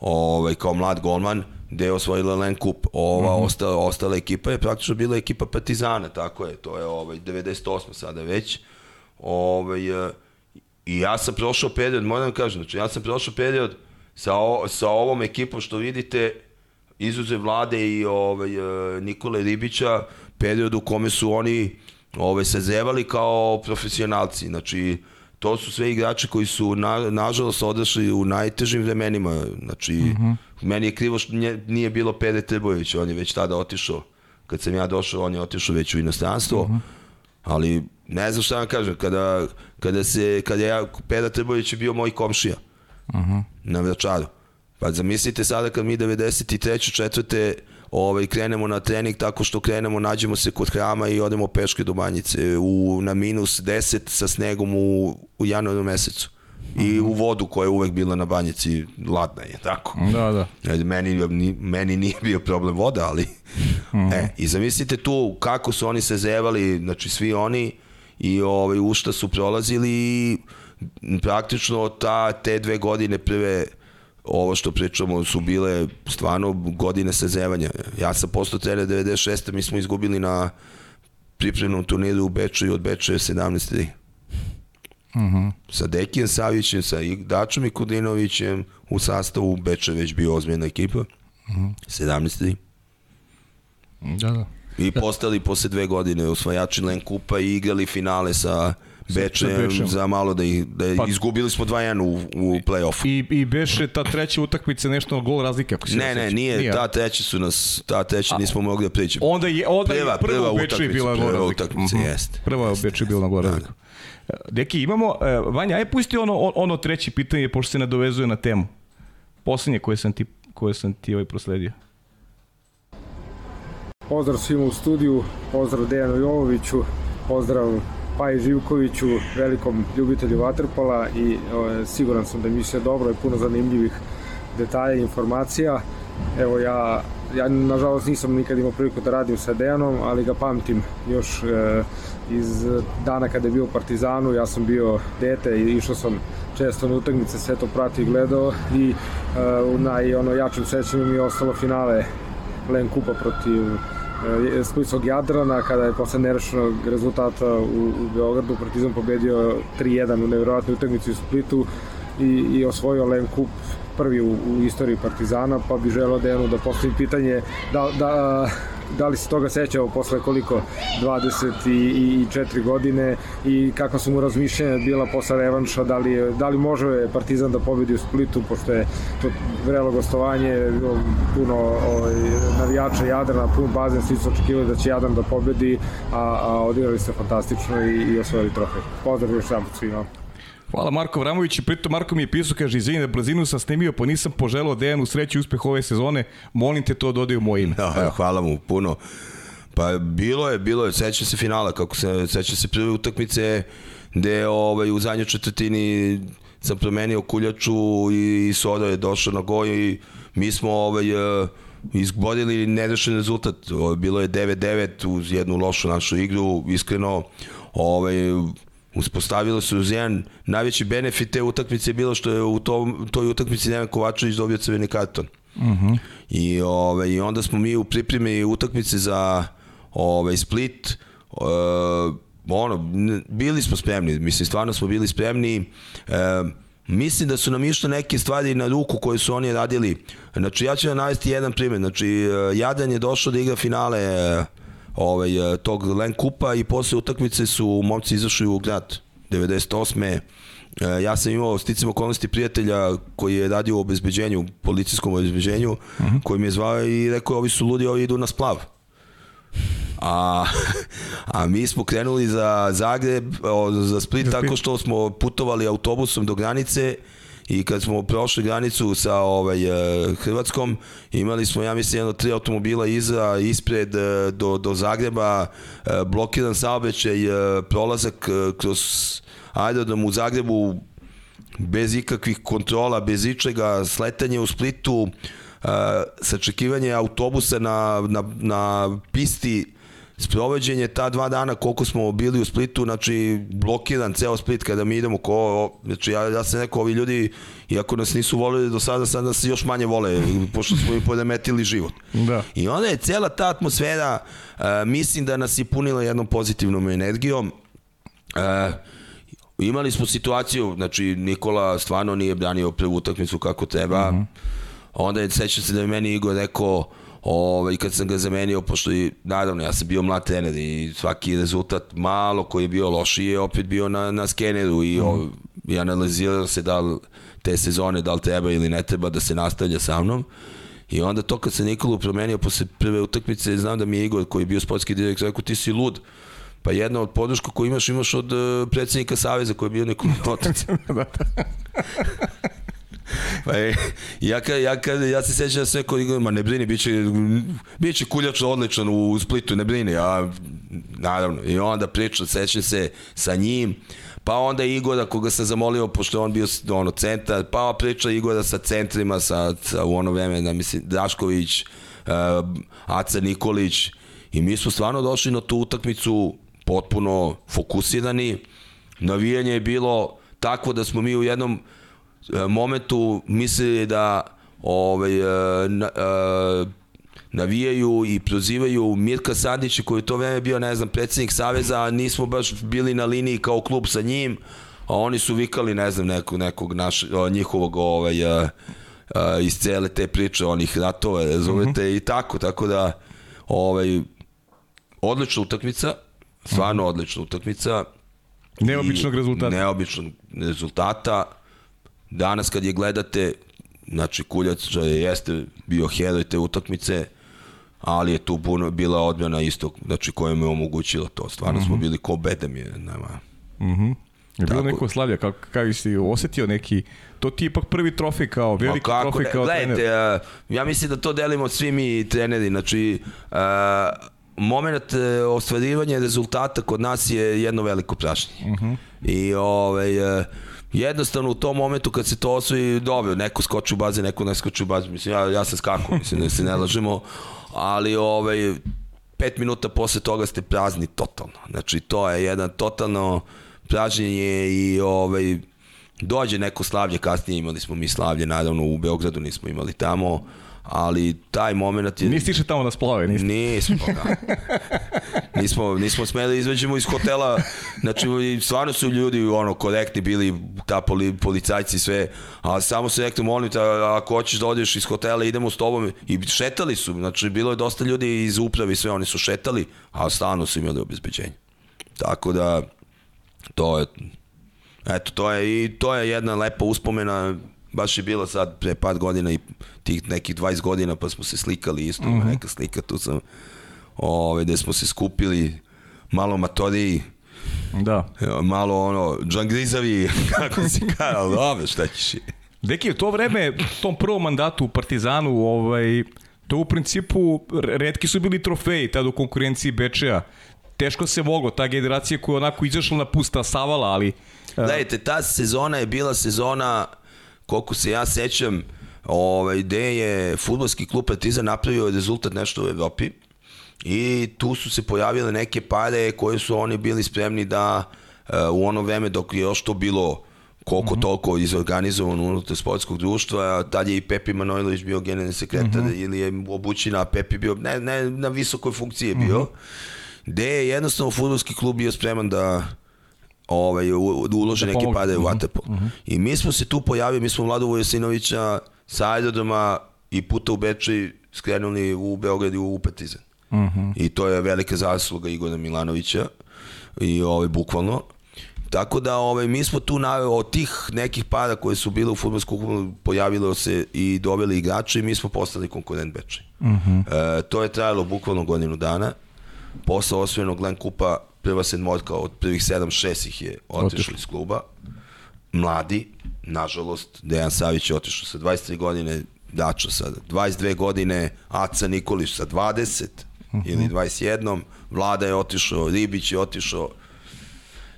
C: ovaj, kao mlad golman gde je osvojila Len Kup. Ova mm -hmm. ostala, ostala ekipa je praktično bila ekipa Partizana, tako je, to je ovaj, 98. sada već. Ovaj, uh, I ja sam prošao period, moram da kažem, znači ja sam prošao period sa, o, sa ovom ekipom što vidite, izuze Vlade i ovaj, uh, Nikole Ribića, period u kome su oni ovaj, sazevali kao profesionalci. Znači, to su sve igrači koji su na, nažalost odrašli u najtežim vremenima. Znači, uh mhm. -huh. meni je krivo što nije, nije bilo Pere Trbojević, on je već tada otišao. Kad sam ja došao, on je otišao već u inostranstvo. Uh mhm. -huh. Ali ne znam šta vam kažem, kada, kada, se, kada ja, Pera Trbojević je bio moj komšija uh mhm. -huh. na Vračaru. Pa zamislite sada kad mi 93. četvrte ovaj, krenemo na trening tako što krenemo, nađemo se kod hrama i odemo peške do banjice u, na minus 10 sa snegom u, u januaru mesecu i u vodu koja je uvek bila na banjici ladna je, tako?
A: Da, da.
C: E, meni, meni nije bio problem voda, ali... Uh -huh. E, I zamislite tu kako su oni se zevali, znači svi oni i ovaj, u šta su prolazili i praktično ta, te dve godine prve ovo što pričamo su bile stvarno godine sezevanja. Ja sam postao trener 96. mi smo izgubili na pripremnom turniru u Beču i od Beča je 17. Uh -huh. Sa Dekijem Savićem, sa Dačom i Kudinovićem u sastavu Beča već bio ozbiljna ekipa. Uh -huh. 17.
A: Da, da.
C: I postali posle dve godine osvajači Len Kupa i igrali finale sa Beče za malo da, ih, da pa, izgubili smo 2-1 u, u play-offu.
A: I, I Beše ta treća utakmica nešto na gol razlike ako se
C: Ne, ne, nije, nije, ta treća su nas, ta treća nismo mogli da priđemo.
A: Onda je, onda prva, je prva, prva u Beče bila gol razlika.
C: Utakmica, mhm. -huh. jeste.
A: Prva u Beče bila gol da, razlika. Da. Deki, imamo, e, Vanja, aj pusti ono, ono treće pitanje, pošto se nadovezuje na temu. Poslednje koje sam ti, koje sam ti ovaj prosledio.
D: Pozdrav svima u studiju, pozdrav Dejanu Jovoviću, pozdrav Paji Živkoviću, velikom ljubitelju Waterpola i siguran sam da mi se dobro i puno zanimljivih detalja i informacija. Evo ja, ja nažalost nisam nikad imao priliku da radim sa Dejanom, ali ga pamtim još e, iz dana kada je bio u Partizanu, ja sam bio dete i išao sam često na utakmice, sve to prati i gledao i e, u naj ono jačem sećanju mi je ostalo finale Len Kupa protiv Splitskog Jadrana kada je posle nerešenog rezultata u, u Beogradu Partizan pobedio 3-1 u nevjerovatnoj utakmici u Splitu i, i osvojio Len Kup prvi u, u istoriji Partizana, pa bi želeo Dejanu da postavim pitanje da, da da li se toga sećao posle koliko 24 godine i kako su mu razmišljanja bila posle revanša, da li, da li može Partizan da pobedi u Splitu, pošto je to vrelo gostovanje, puno ovaj, navijača Jadrana, pun bazen, svi su očekivali da će Jadran da pobedi, a, a odigrali ste fantastično i, i osvojili trofej. Pozdrav još jedan svima.
A: Hvala Marko Vramović i pritom Marko mi je pisao, kaže, izvini da brzinu sam snimio, pa nisam poželao Dejanu sreću i uspeh ove sezone, molim te to dodaju moj ime.
C: Da, hvala mu puno. Pa bilo je, bilo je, seća se finala, kako se, seća se prve utakmice gde ovaj, u zadnjoj četvrtini sam promenio kuljaču i, i Soda je došao na goj i mi smo ovaj, uh, izbodili nerešen rezultat. Bilo je 9-9 uz jednu lošu našu igru, iskreno ovaj, uspostavilo se uz jedan najveći benefit te utakmice je bilo što je u tom, toj utakmici Neven Kovačević dobio crveni karton. Uh mhm. -huh. I, ovaj, I onda smo mi u pripremi utakmice za ovaj, Split uh, ono, bili smo spremni, mislim, stvarno smo bili spremni. Uh, Mislim da su nam išle neke stvari na ruku koje su oni radili. Znači, ja ću vam navesti jedan primjer. Znači, e, Jadan je došao da igra finale e, ovaj, e, tog Len Kupa i posle utakmice su momci izašli u grad 98. Ja sam imao sticam okolnosti prijatelja koji je radio u obezbeđenju, policijskom obezbeđenju, uh mhm. -huh. koji mi je zvao i rekao ovi su ludi, ovi idu na splav. A, a mi smo krenuli za Zagreb, za Split tako što smo putovali autobusom do granice i kad smo prošli granicu sa ovaj e, Hrvatskom imali smo ja mislim jedno tri automobila iza ispred e, do do Zagreba e, blokiran saobraćaj prolazak kroz aerodrom u Zagrebu bez ikakvih kontrola, bez ičega, sletanje u Splitu, sačekivanje autobusa na, na, na pisti sprovođenje ta dva dana koliko smo bili u Splitu, znači blokiran ceo Split kada mi idemo ko, znači ja, ja sam neko, ovi ljudi, iako nas nisu volili do sada, sad nas još manje vole, pošto smo im podemetili život.
A: Da.
C: I onda je cela ta atmosfera, uh, mislim da nas je punila jednom pozitivnom energijom. Uh, imali smo situaciju, znači Nikola stvarno nije branio prvu utakmicu kako treba, mm -hmm. onda je, seća se da je meni Igor rekao, Ovaj, kad sam ga zamenio, pošto i, naravno, ja sam bio mlad trener i svaki rezultat malo koji je bio loši je opet bio na, na skeneru i, mm. o, i analizirao se da li te sezone, da li treba ili ne treba da se nastavlja sa mnom. I onda to kad se Nikolu promenio posle prve utakmice, znam da mi je Igor koji je bio sportski direktor, rekao ti si lud. Pa jedna od podrška koju imaš, imaš od uh, predsednika Saveza koji je bio neko otac. Da, da. Pa je, ja, ka, ja, ka, ja se sećam da sve kod ma ne brini, biće, biće kuljač odličan u Splitu, ne brini, ja, naravno, i onda pričam, sećam se sa njim, pa onda Igora koga sam zamolio, pošto on bio ono, centar, pa priča Igora sa centrima, sa, sa u ono vreme, da mislim, Drašković, uh, Aca Nikolić, i mi smo stvarno došli na tu utakmicu potpuno fokusirani, navijanje je bilo takvo da smo mi u jednom momentu mislili da ovaj, e, na, e, navijaju i prozivaju Mirka Sandića koji je to vreme bio, ne znam, predsednik Saveza, a nismo baš bili na liniji kao klub sa njim, a oni su vikali, ne znam, nekog, nekog naš, njihovog ovaj, iz cele te priče, onih ratova, razumete, mm -hmm. i tako, tako da ovaj, odlična utakmica, stvarno mm -hmm. odlična utakmica.
A: Neobičnog rezultata.
C: Neobičnog rezultata Danas kad je gledate, znači Kuljac je jeste bio heroj te utakmice, ali je tu puno bila odmjena isto, znači koja mi je omogućila to. Stvarno mm -hmm. smo mhm. bili ko bedem je, nema.
A: Mhm. Mm je bilo neko slavlja, kako, kako si osetio neki, to ti je ipak prvi trofej kao, veliki kako, trofej kao
C: gledajte, trener. Uh, ja mislim da to delimo svi mi treneri, znači uh, moment uh, ostvarivanja rezultata kod nas je jedno veliko prašnje. Uh mhm. -huh. I ovaj, jednostavno u tom momentu kad se to osvoji, dobro, neko skoči u bazi, neko ne skoči u bazi, mislim, ja, ja sam skakao, mislim, da se ne lažemo, ali ovaj, pet minuta posle toga ste prazni totalno. Znači, to je jedan totalno pražnjenje i ovaj, dođe neko slavlje, kasnije imali smo mi slavlje, naravno u Beogradu nismo imali tamo, ali taj moment je...
A: Nisi išli tamo da splave, nisi?
C: Nismo, da. nismo, nismo smeli da izveđemo iz hotela, znači stvarno su ljudi ono, korektni bili, ta poli, policajci sve, a samo se rekli, molim te, ako hoćeš da odeš iz hotela, idemo s tobom, i šetali su, znači bilo je dosta ljudi iz upravi, sve oni su šetali, a stvarno su imali obezbeđenje. Tako da, to je, eto, to je, i to je jedna lepa uspomena, baš je bilo sad pre par godina i tih nekih 20 godina pa smo se slikali isto, mm -hmm. neka slika tu sam, ove, gde smo se skupili, malo matoriji,
A: Da.
C: Malo ono, džangrizavi, kako si kao, dobro, šta ćeš.
A: Deki, u to vreme, tom prvom mandatu u Partizanu, ovaj, to u principu, redki su bili trofeji tada u konkurenciji Bečeja. Teško se moglo, ta generacija koja je onako izašla na pusta savala, ali...
C: Gledajte, ta sezona je bila sezona, koliko se ja sećam, ovaj, gde je futbolski klub Partizan napravio rezultat nešto u Evropi i tu su se pojavile neke pare koje su oni bili spremni da uh, u ono vreme dok je još to bilo koliko mm -hmm. toliko izorganizovano unutar sportskog društva, tad je i Pepi Manojlović bio generalni sekretar mm -hmm. ili je obućina, a Pepi bio, ne, ne na visokoj funkciji je bio, mm -hmm. gde je jednostavno futbolski klub bio spreman da ovaj, ulože da neke pare u Vatepol. Mm -hmm. I mi smo se tu pojavili, mi smo Vlado Vojasinovića sa aerodroma i puta u Bečej skrenuli u Beograd i u Partizan. Mm -hmm. I to je velika zasluga Igora Milanovića i ovaj bukvalno. Tako da ovaj, mi smo tu na, od tih nekih para koje su bile u futbolskom klubu pojavilo se i doveli igrače i mi smo postali konkurent Bečej. Mm -hmm. e, to je trajalo bukvalno godinu dana. Posle osvojenog Glen Kupa prva sedmorka od prvih 7-6 ih je otišli iz kluba. Mladi, nažalost, Dejan Savić je otišao sa 23 godine, Dačo sa 22 godine, Aca Nikolić sa 20 uh -huh. ili 21, Vlada je otišao, Ribić je otišao.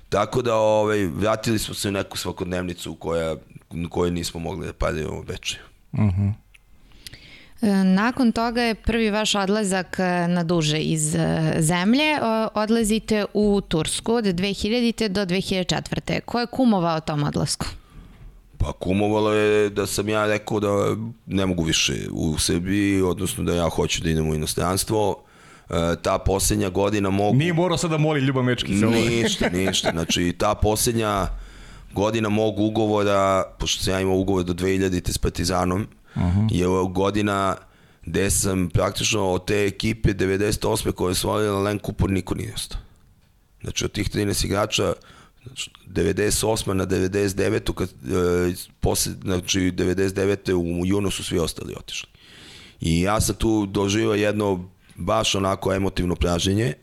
C: Tako da ovaj, vratili smo se u neku svakodnevnicu koja, koju nismo mogli da pademo u Bečeju. Uh -huh.
B: Nakon toga je prvi vaš odlazak e, na duže iz e, zemlje. Odlazite u Tursku od 2000. do 2004. Ko je kumovao tom odlasku?
C: Pa kumovalo je da sam ja rekao da ne mogu više u Srbiji, odnosno da ja hoću da idem u inostranstvo. E, ta posljednja godina mogu...
A: Nije morao sad da moli Ljuba Mečkica.
C: Ništa, ništa. Znači, ta posljednja godina mog ugovora, pošto sam ja imao ugovor do 2000. s Partizanom, uh -huh. je godina gde sam praktično od te ekipe 98. koje su volili na Len Kupor niko nije ostao. Znači od tih 13 igrača 98. na 99. Kad, e, posle, znači 99. u junu su svi ostali otišli. I ja sam tu doživao jedno baš onako emotivno praženje. E,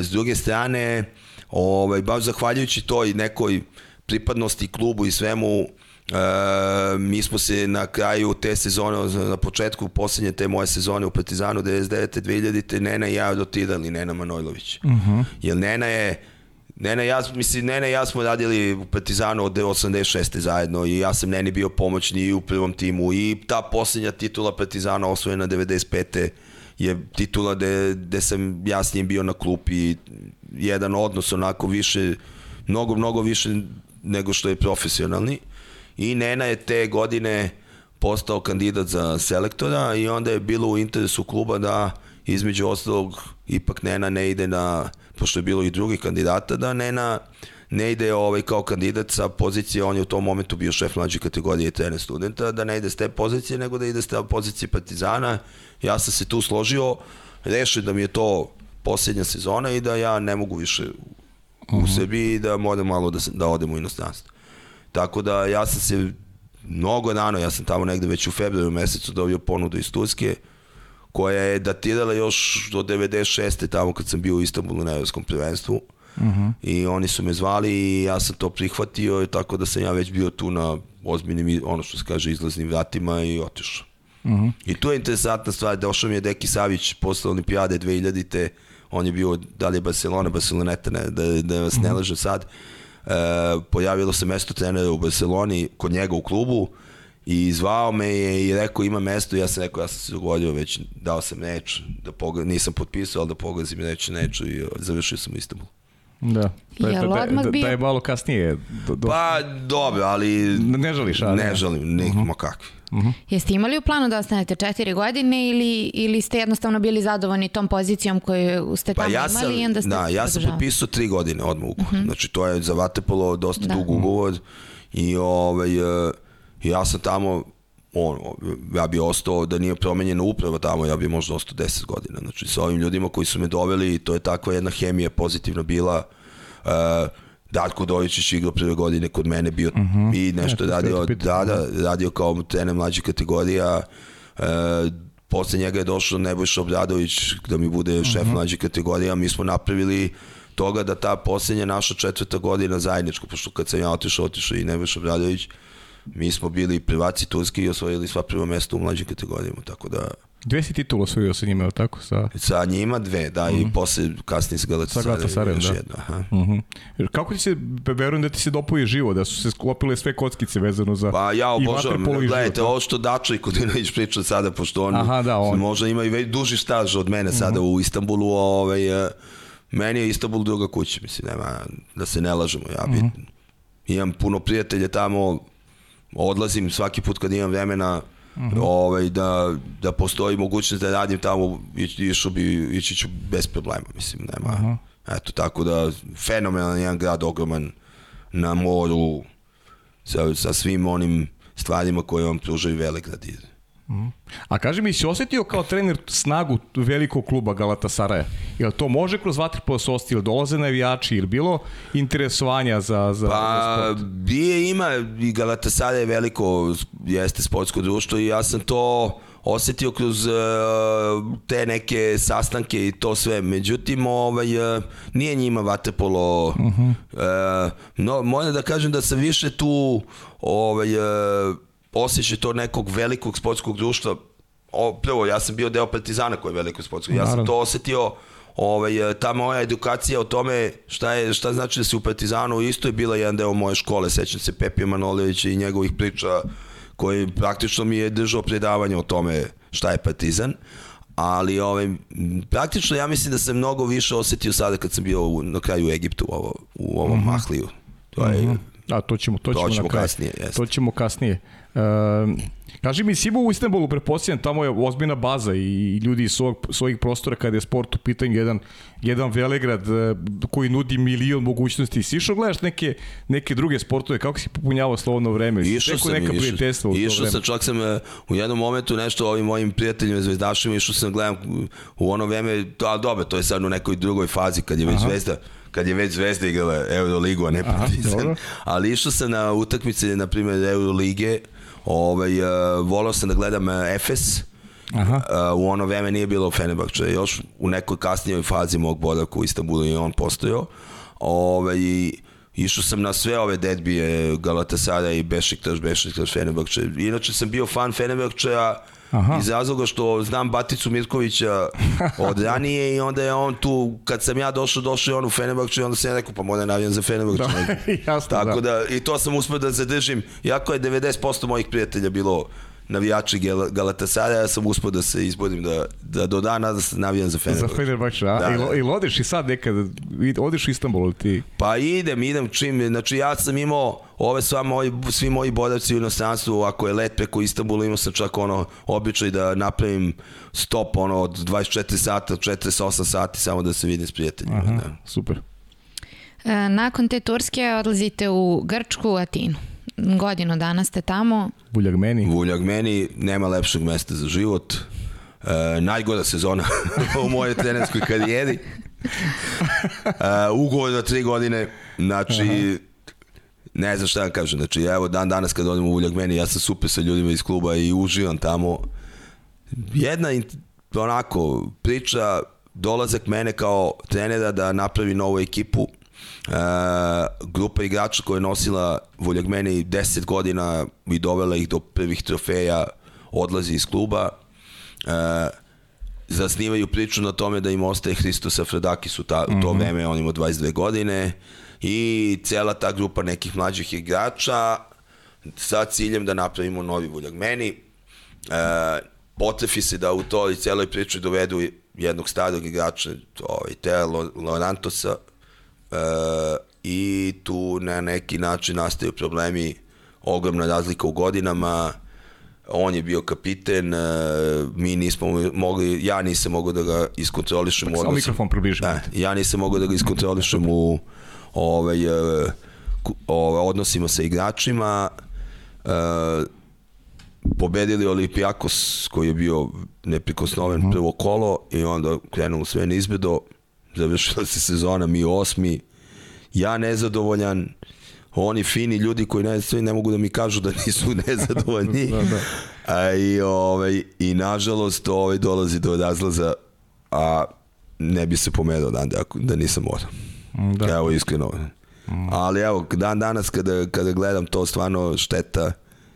C: s druge strane, ovaj, baš zahvaljujući toj nekoj pripadnosti klubu i svemu, E, mi smo se na kraju te sezone, na početku poslednje te moje sezone u Partizanu 99. 2000. Nena i ja dotirali Nena Manojlović. Uh mhm. -huh. Jer Nena je Nena ja, mislim, Nena i ja smo radili u Partizanu od 86. zajedno i ja sam Neni bio pomoćni i u prvom timu i ta poslednja titula Partizana osvojena 95. je titula gde, gde sam ja s njim bio na klupi jedan odnos onako više, mnogo, mnogo više nego što je profesionalni i Nena je te godine postao kandidat za selektora i onda je bilo u interesu kluba da između ostalog ipak Nena ne ide na, pošto je bilo i drugih kandidata, da Nena ne ide ovaj kao kandidat sa pozicije, on je u tom momentu bio šef mlađe kategorije i trener studenta, da ne ide s te pozicije, nego da ide s te pozicije Partizana. Ja sam se tu složio, rešio da mi je to posljednja sezona i da ja ne mogu više u uh mhm. -huh. sebi i da moram malo da, da odem u inostranstvo. Tako da ja sam se mnogo rano, ja sam tamo negde već u februaru mesecu dobio ponudu iz Turske, koja je datirala još do 96. tamo kad sam bio u Istanbulu na evropskom prvenstvu. Uh mhm. -huh. I oni su me zvali i ja sam to prihvatio, tako da sam ja već bio tu na ozbiljnim, ono što se kaže, izlaznim vratima i otišao. Uh mhm. -huh. I tu je interesantna stvar, došao mi je Deki Savić posle olimpijade 2000-te, on je bio, da li je Barcelona, Barceloneta, ne, da, da vas ne mhm. laže sad, e, pojavilo se mesto trenera u Barceloni kod njega u klubu i zvao me je i rekao ima mesto. Ja sam rekao ja sam se dogodio već dao sam reč da nisam potpisao ali da pogledam reč neću i završio sam u Istanbul
A: Da. Da, je, da, da, bio... da je malo kasnije.
C: Do, do... Pa, dobro, ali...
A: Ne žališ, ali...
C: Ne žalim, ne, uh -huh. kakvi.
B: Uh -huh. Jeste imali u planu da ostanete četiri godine ili, ili ste jednostavno bili zadovoljni tom pozicijom koju ste tamo
C: pa ja sam,
B: imali i onda ste
C: Da, ja sam potpisao tri godine odmah ugovor. Uh -huh. Znači to je za Vatepolo dosta da. dug ugovor i ovaj, e, ja sam tamo on, ja bi ostao da nije promenjena uprava tamo, ja bi možda ostao 10 godina. Znači, sa ovim ljudima koji su me doveli, to je takva jedna hemija pozitivna bila. Uh, Darko Dojičić igrao prve godine kod mene bio uh mhm. -huh. i nešto ja, radio, da, da, radio kao trener mlađe kategorija. Uh, posle njega je došao Nebojša Obradović da mi bude šef uh mhm. -huh. mlađe kategorija. Mi smo napravili toga da ta poslednja naša četvrta godina zajedničko, pošto kad sam ja otišao, otišao i Nebojša Obradović, uh, mi smo bili privaci Turski i osvojili sva prva mesta u mlađim kategorijama, tako da...
A: Dve si titula osvojio sa njima, tako? Sa,
C: sa njima dve, da, mm -hmm. i mhm. posle kasnije sa Galatasarayom. Sa Galatasarayom, da. Jedna, aha. Mm
A: -hmm. Kako ti se, verujem da ti se dopoje živo, da su se sklopile sve kockice vezano za
C: Pa ja obožavam, gledajte, ovo što Dačo i Kudinović priča sada, pošto on, aha, da, on. možda ima i već duži staž od mene sada mm -hmm. u Istanbulu, ovaj, e, meni je Istanbul druga kuća, mislim, nema, da se ne lažemo, ja bi, mm -hmm. imam puno prijatelja tamo, odlazim svaki put kad imam vremena uh mhm. -huh. ovaj, da, da postoji mogućnost da radim tamo, išao bi, ići ću bez problema, mislim, nema. Uh -huh. Eto, tako da, fenomenalan jedan grad, ogroman na moru, sa, sa svim onim stvarima koje vam pružaju Velegrad.
A: A kaži mi, si osetio kao trener snagu velikog kluba Galatasaraja? Jel to može kroz vaterpolo se ili dolaze navijači ili bilo interesovanja za, za,
C: pa, za sport? Bije ima i Galatasaray je veliko, jeste sportsko društvo i ja sam to osetio kroz uh, te neke sastanke i to sve. Međutim, ovaj, uh, nije njima vaterpolo. Uh -huh. uh, no, moram da kažem da sam više tu ovaj, uh, osjećaj to nekog velikog sportskog društva, o, prvo, ja sam bio deo Partizana koji je veliko sportsko, ja sam to osetio, ovaj, ta moja edukacija o tome šta, je, šta znači da si u Partizanu isto je bila jedan deo moje škole, sećam se Pepija Manoljevića i njegovih priča koji praktično mi je držao predavanje o tome šta je Partizan, ali ovaj, praktično ja mislim da sam mnogo više osetio sada kad sam bio u, na kraju u Egiptu u, ovo, u ovom mm -hmm. Mahliju. To je, mm
A: -hmm. A to ćemo, to ćemo, to ćemo kasnije. Jest. To ćemo kasnije. Uh, kaži mi, Sibu u Istanbulu, prepostavljam, tamo je ozbiljna baza i ljudi iz svog, svojih prostora kada je sport u pitanju jedan, jedan velegrad uh, koji nudi milion mogućnosti. Si išao gledaš neke, neke druge sportove, kako si popunjavao slovno vreme?
C: Išao sam, neka išao, išao sam, čak sam uh, u jednom momentu nešto ovim mojim prijateljima zvezdašima, išao sam gledam u ono vreme, ali dobro, to je sad u nekoj drugoj fazi kad je već Aha. zvezda kad je već Zvezda igrala Euroligu, a ne Partizan. Ali išao sam na utakmice, na primjer, Eurolige, Ovaj, uh, volao sam da gledam uh, Efes, Aha. Uh, u ono vreme nije bilo Fenerbahče, još u nekoj kasnijoj fazi mog boravka u Istanbulu i on postojao. Ovaj, išao sam na sve ove derbije Galatasara i Bešiktaš, Bešiktaš, Fenerbahče. Inače sam bio fan Fenerbahčeja, Aha. iz razloga što znam Baticu Mirkovića od ranije i onda je on tu, kad sam ja došao, došao je on u Fenerbahču i onda sam ja rekao, pa možda navijam za Fenerbahču. Da, jasno, Tako da. da. i to sam uspio da zadržim, jako je 90% mojih prijatelja bilo navijači Galatasara, ja sam uspio da se izbodim da, da do dana da se navijam za Fenerbahče.
A: Za Fenerbahče, a? Da, I, I odiš i sad nekad, odiš u Istanbul ti?
C: Pa idem, idem čim, znači ja sam imao ove sva moji, svi moji bodavci u inostranstvu, ako je let preko Istanbula, imao sam čak ono običaj da napravim stop ono od 24 sata, 48 sati samo da se vidim s prijateljima. Aha, da.
A: super.
B: E, nakon te Turske odlazite u Grčku, Atinu godinu dana ste tamo.
A: Vuljagmeni.
C: Vuljagmeni, nema lepšeg mesta za život. E, najgoda sezona u mojoj trenerskoj karijeri. E, ugovor za tri godine, znači, Aha. Ne znam šta da kažem, znači, evo dan danas kad odem u Vuljagmeni, ja sam super sa ljudima iz kluba i uživam tamo. Jedna, onako, priča, dolazak mene kao trenera da napravi novu ekipu, Uh, grupa igrača koja je nosila Voljagmeni 10 godina i dovela ih do prvih trofeja odlazi iz kluba. Uh, zasnivaju priču na tome da im ostaje Hristos Afrodakis u, ta, u to mm -hmm. vreme, on ima 22 godine i cela ta grupa nekih mlađih igrača sa ciljem da napravimo novi Voljagmeni. Uh, potrefi se da u toj celoj priči dovedu jednog starog igrača, ovaj, Teo Lorantosa, e, i tu na neki način nastaju problemi, ogromna razlika u godinama, on je bio kapiten, uh, mi nismo mogli, ja nisam mogao da ga iskontrolišem u
A: odnosu. mikrofon približim.
C: Da, ja nisam mogao da ga iskontrolišem u ovaj, uh, ovaj, odnosima sa igračima. Uh, pobedili Olimpijakos koji je bio neprikosnoven mm. prvo kolo i onda krenulo sve nizbedo, završila se sezona, mi osmi, ja nezadovoljan, oni fini ljudi koji ne, ne mogu da mi kažu da nisu nezadovoljni. da, da. A, i, ovaj, I nažalost ovaj, dolazi do razlaza, a ne bi se pomerao dan da, da nisam morao. Da. Evo iskreno. Mm. Ali evo, dan danas kada, kada gledam to stvarno šteta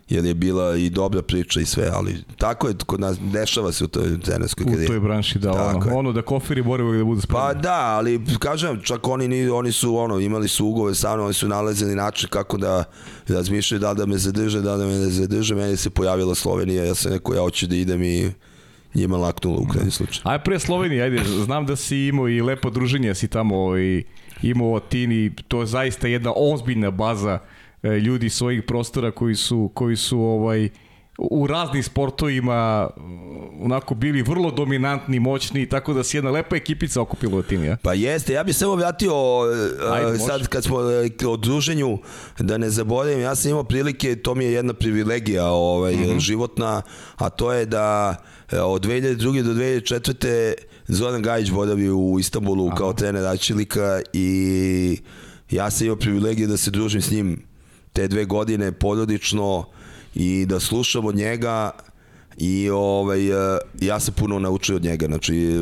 C: jer je bila i dobra priča i sve, ali tako je kod nas, dešava se u toj trenerskoj karijeri.
A: U toj branši, da, tako ono, ono da kofiri moraju da budu spremni.
C: Pa da, ali kažem, čak oni, ni, oni su ono, imali su ugove sa mnom, oni su nalazili način kako da razmišljaju da da me zadrže, da da me ne zadrže, meni se pojavila Slovenija, ja sam neko, ja hoću da idem i njima laknulo u krajnji slučaju.
A: Aj pre Slovenije, ajde, znam da si imao i lepo druženje, si tamo i imao Tini, to je zaista jedna ozbiljna baza E, ljudi svojih prostora koji su, koji su ovaj, u raznim sportovima onako bili vrlo dominantni, moćni, tako da se jedna lepa ekipica okupila u tim, ja?
C: Pa jeste, ja bih ovo vratio e, Ajde, sad kad smo e, o druženju, da ne zaboravim, ja sam imao prilike, to mi je jedna privilegija ovaj, mm -hmm. životna, a to je da od 2002. do 2004. Zoran Gajić boravio u Istanbulu Aha. kao trener Ačilika i ja sam imao privilegiju da se družim s njim te dve godine porodično i da slušam od njega i ovaj, e, ja sam puno naučio od njega, znači e,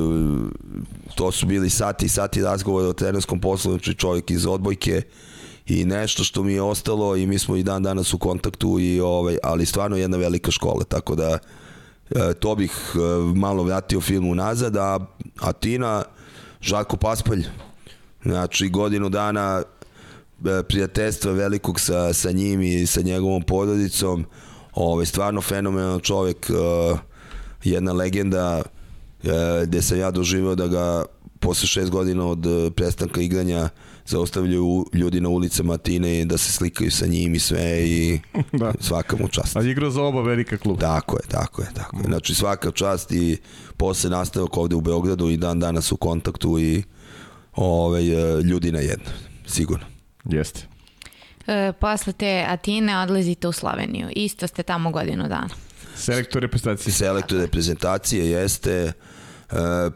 C: to su bili sati i sati razgovora o trenerskom poslu, znači čovjek iz odbojke i nešto što mi je ostalo i mi smo i dan danas u kontaktu i ovaj, ali stvarno jedna velika škola, tako da e, to bih malo vratio filmu nazad, a Atina, Žarko Paspalj, znači godinu dana E, prijateljstva velikog sa, sa njim i sa njegovom porodicom. Ovaj, stvarno fenomenal čovek, jedna legenda gde sam ja doživao da ga posle šest godina od prestanka igranja zaustavljaju ljudi na ulicama Atine da se slikaju sa njim i sve i da. svaka mu čast.
A: A igra za oba velika kluba.
C: Tako je, tako je, tako je. Znači svaka čast i posle nastavak ovde u Beogradu i dan danas u kontaktu i ovaj, ljudi na jedno, sigurno.
A: Jeste.
B: E, posle te Atine odlazite u Sloveniju. Isto ste tamo godinu dana.
A: Selektor reprezentacije.
C: Selektor reprezentacije jeste uh,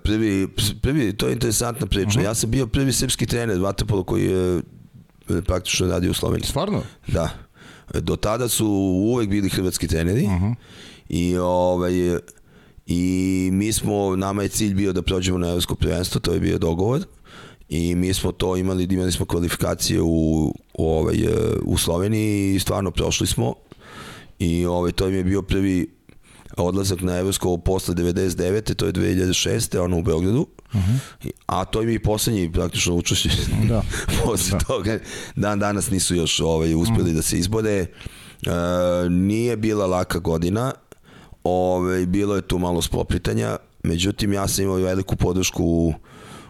C: prvi, prvi, to je interesantna priča. Uh mhm. -huh. Ja sam bio prvi srpski trener Vatapolo koji je e, praktično radio u Sloveniji.
A: Stvarno?
C: Da. Do tada su uvek bili hrvatski treneri uh mhm. -huh. i ovaj, i mi smo, nama je cilj bio da prođemo na evropsko prvenstvo, to je bio dogovor i mi smo to imali, imali smo kvalifikacije u, u, ovaj, e, u Sloveniji i stvarno prošli smo i ovaj, to im je bio prvi odlazak na Evropsko posle 99. to je 2006. ono u Beogradu uh. -huh. a to im je i poslednji praktično učešće da. posle da. toga dan danas nisu još ovaj, uspeli uh. -huh. da se izbode e, nije bila laka godina ovaj, bilo je tu malo spopritanja međutim ja sam imao veliku podršku u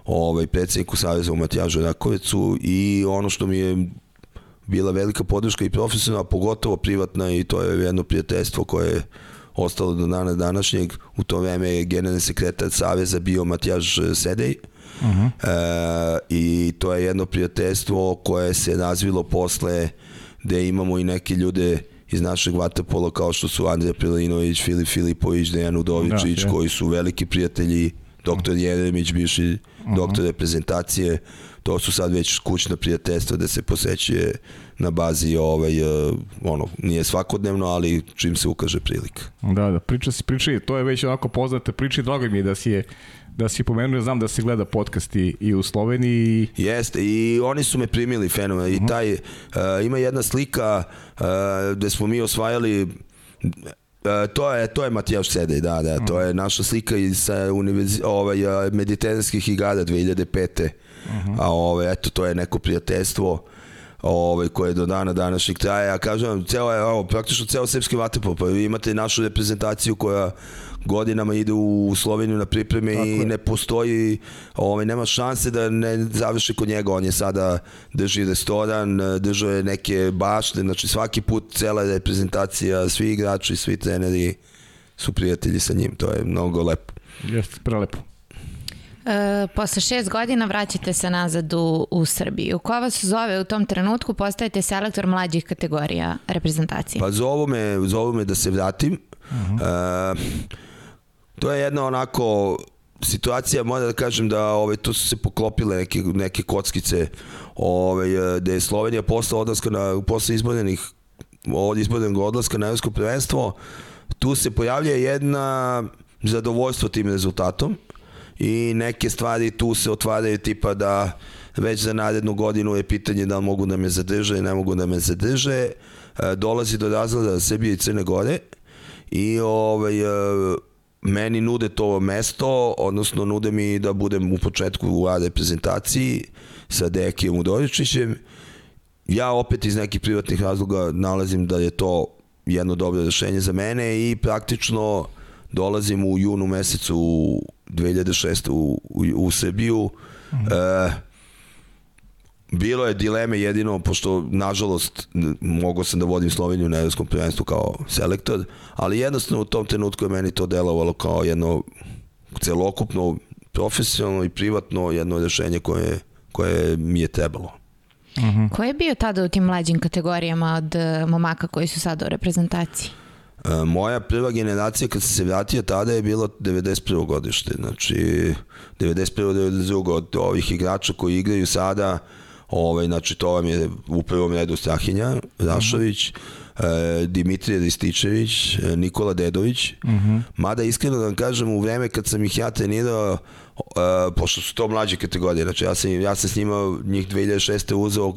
C: ovaj, predsedniku Saveza u Matijažu Rakovicu i ono što mi je bila velika podrška i profesionalna, pogotovo privatna i to je jedno prijateljstvo koje je ostalo do dana današnjeg. U to vreme je generalni sekretar Saveza bio Matijaž Sedej. Uh -huh. e, I to je jedno prijateljstvo koje se razvilo posle gde imamo i neke ljude iz našeg vaterpola kao što su Andrija Prilinović, Filip Filipović, Dejan Udovičić, da, koji su veliki prijatelji, doktor Jeremić, bivši -huh. doktor reprezentacije, to su sad već kućna prijateljstva da se posećuje na bazi ovaj, uh, ono, nije svakodnevno, ali čim se ukaže prilika.
A: Da, da, priča si, priča, to je već onako poznate priče, drago mi je da si je da si pomenuo, znam da se gleda podcast i, i u Sloveniji.
C: Jeste, i oni su me primili fenomen. I mhm. taj, uh, ima jedna slika uh, gde smo mi osvajali E, to je to je Matijaš Sedej, da, da, to je naša slika iz univerzi, ovaj mediteranskih igara 2005. Uh -huh. A ovaj eto to je neko prijateljstvo ovaj, koje do dana današnjeg traje. Ja kažem vam, ceo je, ovo, praktično ceo srpski vaterpol, pa vi imate našu reprezentaciju koja godinama ide u Sloveniju na pripreme Tako i je. ne postoji, ovaj, nema šanse da ne završi kod njega. On je sada drži restoran, držao je neke bašte, znači svaki put cela reprezentacija, svi igrači, svi treneri su prijatelji sa njim. To je mnogo lepo.
A: Jeste, prelepo.
B: E, posle šest godina vraćate se nazad u, u Srbiju. Ko vas zove u tom trenutku, postajete selektor mlađih kategorija reprezentacije?
C: Pa zovu me, zovu me da se vratim. Uh -huh. e, to je jedna onako situacija, moram da kažem da ove, tu su se poklopile neke, neke kockice ove, da je Slovenija posle odlaska na, posle izbornenih od izbornog odlaska na evropsko prvenstvo tu se pojavlja jedna zadovoljstvo tim rezultatom i neke stvari tu se otvaraju tipa da već za narednu godinu je pitanje da li mogu da me zadrže ne mogu da me zadrže. E, dolazi do razgleda Srbije i Crne Gore i ovaj, e, meni nude to mesto, odnosno nude mi da budem u početku u A reprezentaciji sa Dekijom Udoričićem. Ja opet iz nekih privatnih razloga nalazim da je to jedno dobro rešenje za mene i praktično dolazim u junu mesecu 2006. u, u, u Srbiju. Mm -hmm. e, bilo je dileme jedino, pošto nažalost mogo sam da vodim Sloveniju na evropskom prvenstvu kao selektor, ali jednostavno u tom trenutku je meni to delovalo kao jedno celokupno profesionalno i privatno jedno rešenje koje, koje mi je trebalo.
B: Mhm. -huh. Ko je bio tada u tim mlađim kategorijama od uh, momaka koji su sada u reprezentaciji?
C: Moja prva generacija kad sam se vratio tada je bilo 91. godište, znači 91. 92. od ovih igrača koji igraju sada, ovaj, znači to vam je u prvom redu Strahinja, Rašović, -huh. e, Dimitrije Rističević, e, Nikola Dedović, uh mhm. -huh. mada iskreno da vam kažem u vreme kad sam ih ja trenirao, Uh, pošto su to mlađe kategorije, znači ja sam, ja sam s njima njih 2006. uzeo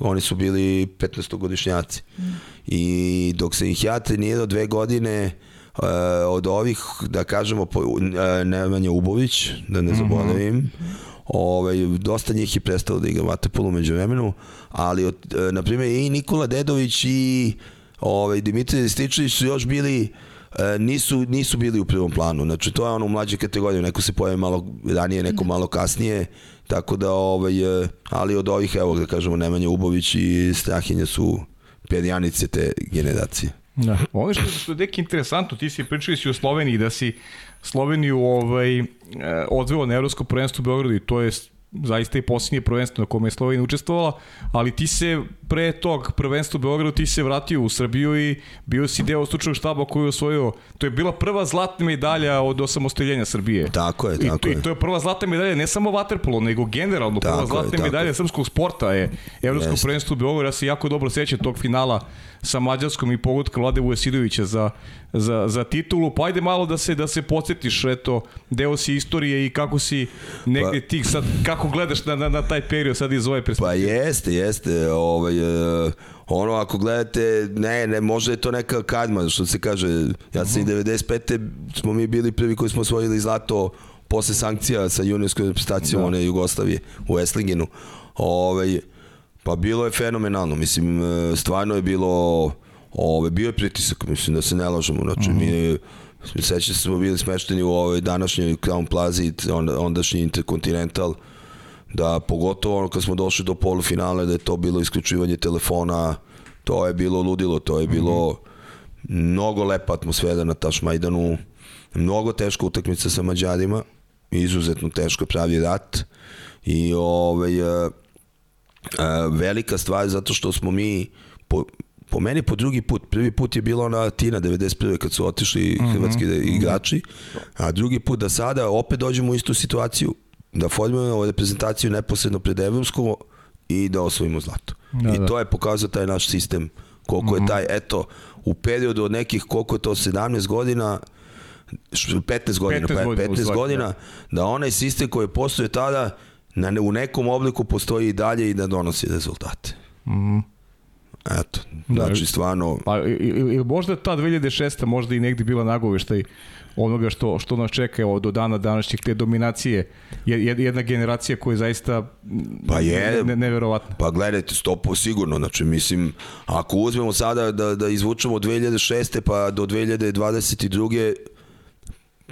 C: oni su bili 15-godišnjaci. Mm. I dok sam ih ja trenirao dve godine, uh, od ovih, da kažemo, po, uh, Nemanja Ubović, da ne mhm. zaboravim, mm -hmm. ovaj, dosta njih je prestalo da igra vatepolu među vremenu, ali, od, uh, na primjer, i Nikola Dedović i ovaj, Dimitrij Stičević su još bili E, nisu, nisu bili u prvom planu. Znači, to je ono u mlađe kategorije. Neko se pojavi malo ranije, neko malo kasnije. Tako da, ovaj, e, ali od ovih, evo da kažemo, Nemanja Ubović i Strahinja su perjanice te generacije.
A: Da. Ovo što, što je deki interesantno, ti si pričali si o Sloveniji, da si Sloveniju ovaj, e, odveo na Evropsko prvenstvo u Beogradu i to je zaista i posljednje prvenstvo na kome je Slovenija učestvovala, ali ti se pre tog prvenstva u Beogradu ti se vratio u Srbiju i bio si deo stručnog štaba koji je osvojio, to je bila prva zlatna medalja od osamostaljenja Srbije.
C: Tako je, tako
A: I, je. I to je prva zlatna medalja ne samo vaterpolo, nego generalno tako prva zlatna je, medalja srpskog sporta je Evropsko Jest. prvenstvo u Beogradu. Ja se jako dobro sećam tog finala sa Mađarskom i pogodka Vlade Vujesidovića za, za, za titulu. Pa ajde malo da se da se podsjetiš, eto, deo si istorije i kako si negde pa, tih sad, kako gledaš na, na, na taj period sad iz ove perspektive?
C: Pa jeste, jeste. Ovaj, uh, ono, ako gledate, ne, ne, možda je to neka kadma, što se kaže, ja sam uh -huh. i 95. smo mi bili prvi koji smo osvojili zlato posle sankcija sa juniorskom reprezentacijom da. one Jugoslavije u Eslingenu. Ovaj, Pa bilo je fenomenalno, mislim, e, stvarno je bilo, ove, bio je pritisak, mislim da se ne lažemo, znači mm -hmm. mi seća se smo bili smešteni u ovoj današnjoj Crown Plaza onda, ondašnji Intercontinental, da pogotovo ono kad smo došli do polufinale da je to bilo isključivanje telefona, to je bilo ludilo, to je bilo mm -hmm. mnogo lepa atmosfera na Tašmajdanu, mnogo teška utakmica sa Mađarima, izuzetno teško pravi rat i ovaj, e, velika stvar zato što smo mi po, po meni po drugi put. Prvi put je bilo ona Tina 91. kad su otišli mm -hmm. hrvatski igrači, a drugi put da sada opet dođemo u istu situaciju, da formujemo reprezentaciju neposredno pred Evropskom i da osvojimo zlato. Da, I da. to je pokazao taj naš sistem, koliko mm -hmm. je mhm. taj, eto, u periodu od nekih, koliko je to, 17 godina, 15 godina, 15 godina, 15 godina da. da onaj sistem koji je postoje tada, na, u nekom obliku postoji i dalje i da donosi rezultate. Mm. Eto, Da. Znači, stvarno...
A: Pa, ili možda ta 2006. možda i negde bila nagoveštaj onoga što, što nas čeka evo, do dana današnjih te dominacije. Jedna generacija koja je zaista pa je, ne, neverovatna.
C: Pa gledajte, stopo sigurno. Znači, mislim, ako uzmemo sada da, da izvučemo od 2006. pa do 2022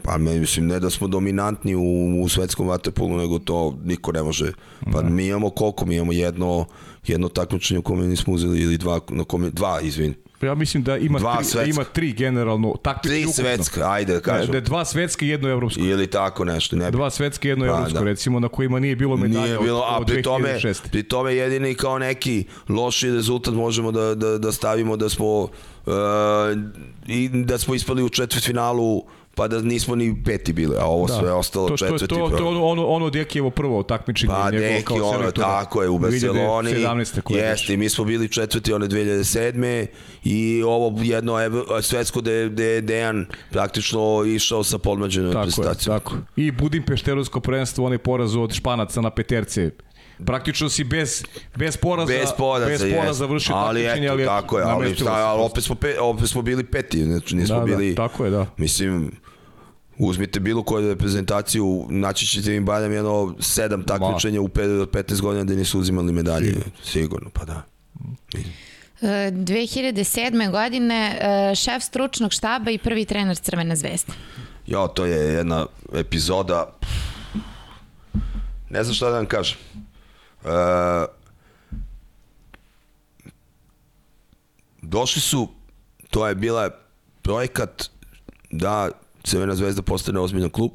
C: Pa me, mislim, ne da smo dominantni u, u svetskom vaterpolu, nego to niko ne može. Pa da. mi imamo koliko? Mi imamo jedno, jedno takmičenje u kome nismo uzeli, ili dva, na kome, dva, izvin.
A: Ja mislim da ima, dva tri, da ima tri generalno
C: takmičenja. Tri svetska, ajde da kažem.
A: Da, dva svetska i jedno evropsko.
C: Ili tako nešto. Ne
A: bi. Dva svetska i jedno pa, evropsko, da. recimo, na kojima nije bilo medalja nije bilo, od,
C: od a pri tome, pri tome jedini kao neki loši rezultat možemo da, da, da stavimo da smo uh, i da smo ispali u četvrtfinalu pa da nismo ni peti bili, a ovo da. sve ostalo to, četvrti.
A: To, to, to, ono, ono, ono Dekijevo prvo takmičenje.
C: Pa Deki, ono, tako je, u Barceloni.
A: 2017.
C: Jeste, mi smo bili četvrti, one 2007. I ovo jedno svetsko da da je Dejan praktično išao sa podmađenom prestacijom.
A: Tako je, tako. I Budimpešterovsko prvenstvo, onaj poraz od Španaca na peterce Praktično si bez, bez poraza, bez poraza, bez poraza završio
C: ali takmičenje, ali tako je, ali, šta, ali opet, smo pe, opet smo bili peti, znači nismo
A: da,
C: da bili...
A: Da, tako je, da.
C: Mislim, Uzmite bilo koju reprezentaciju, naći ćete im barem jedno sedam takmičenja u periodu od 15 godina da nisu uzimali medalje. Sigurno, Sigurno pa da.
B: 2007. E, godine e, šef stručnog štaba i prvi trener Crvene zvezde.
C: Jo, to je jedna epizoda ne znam šta da vam kažem. E, došli su, to je bila projekat da Crvena zvezda postane ozbiljan klub.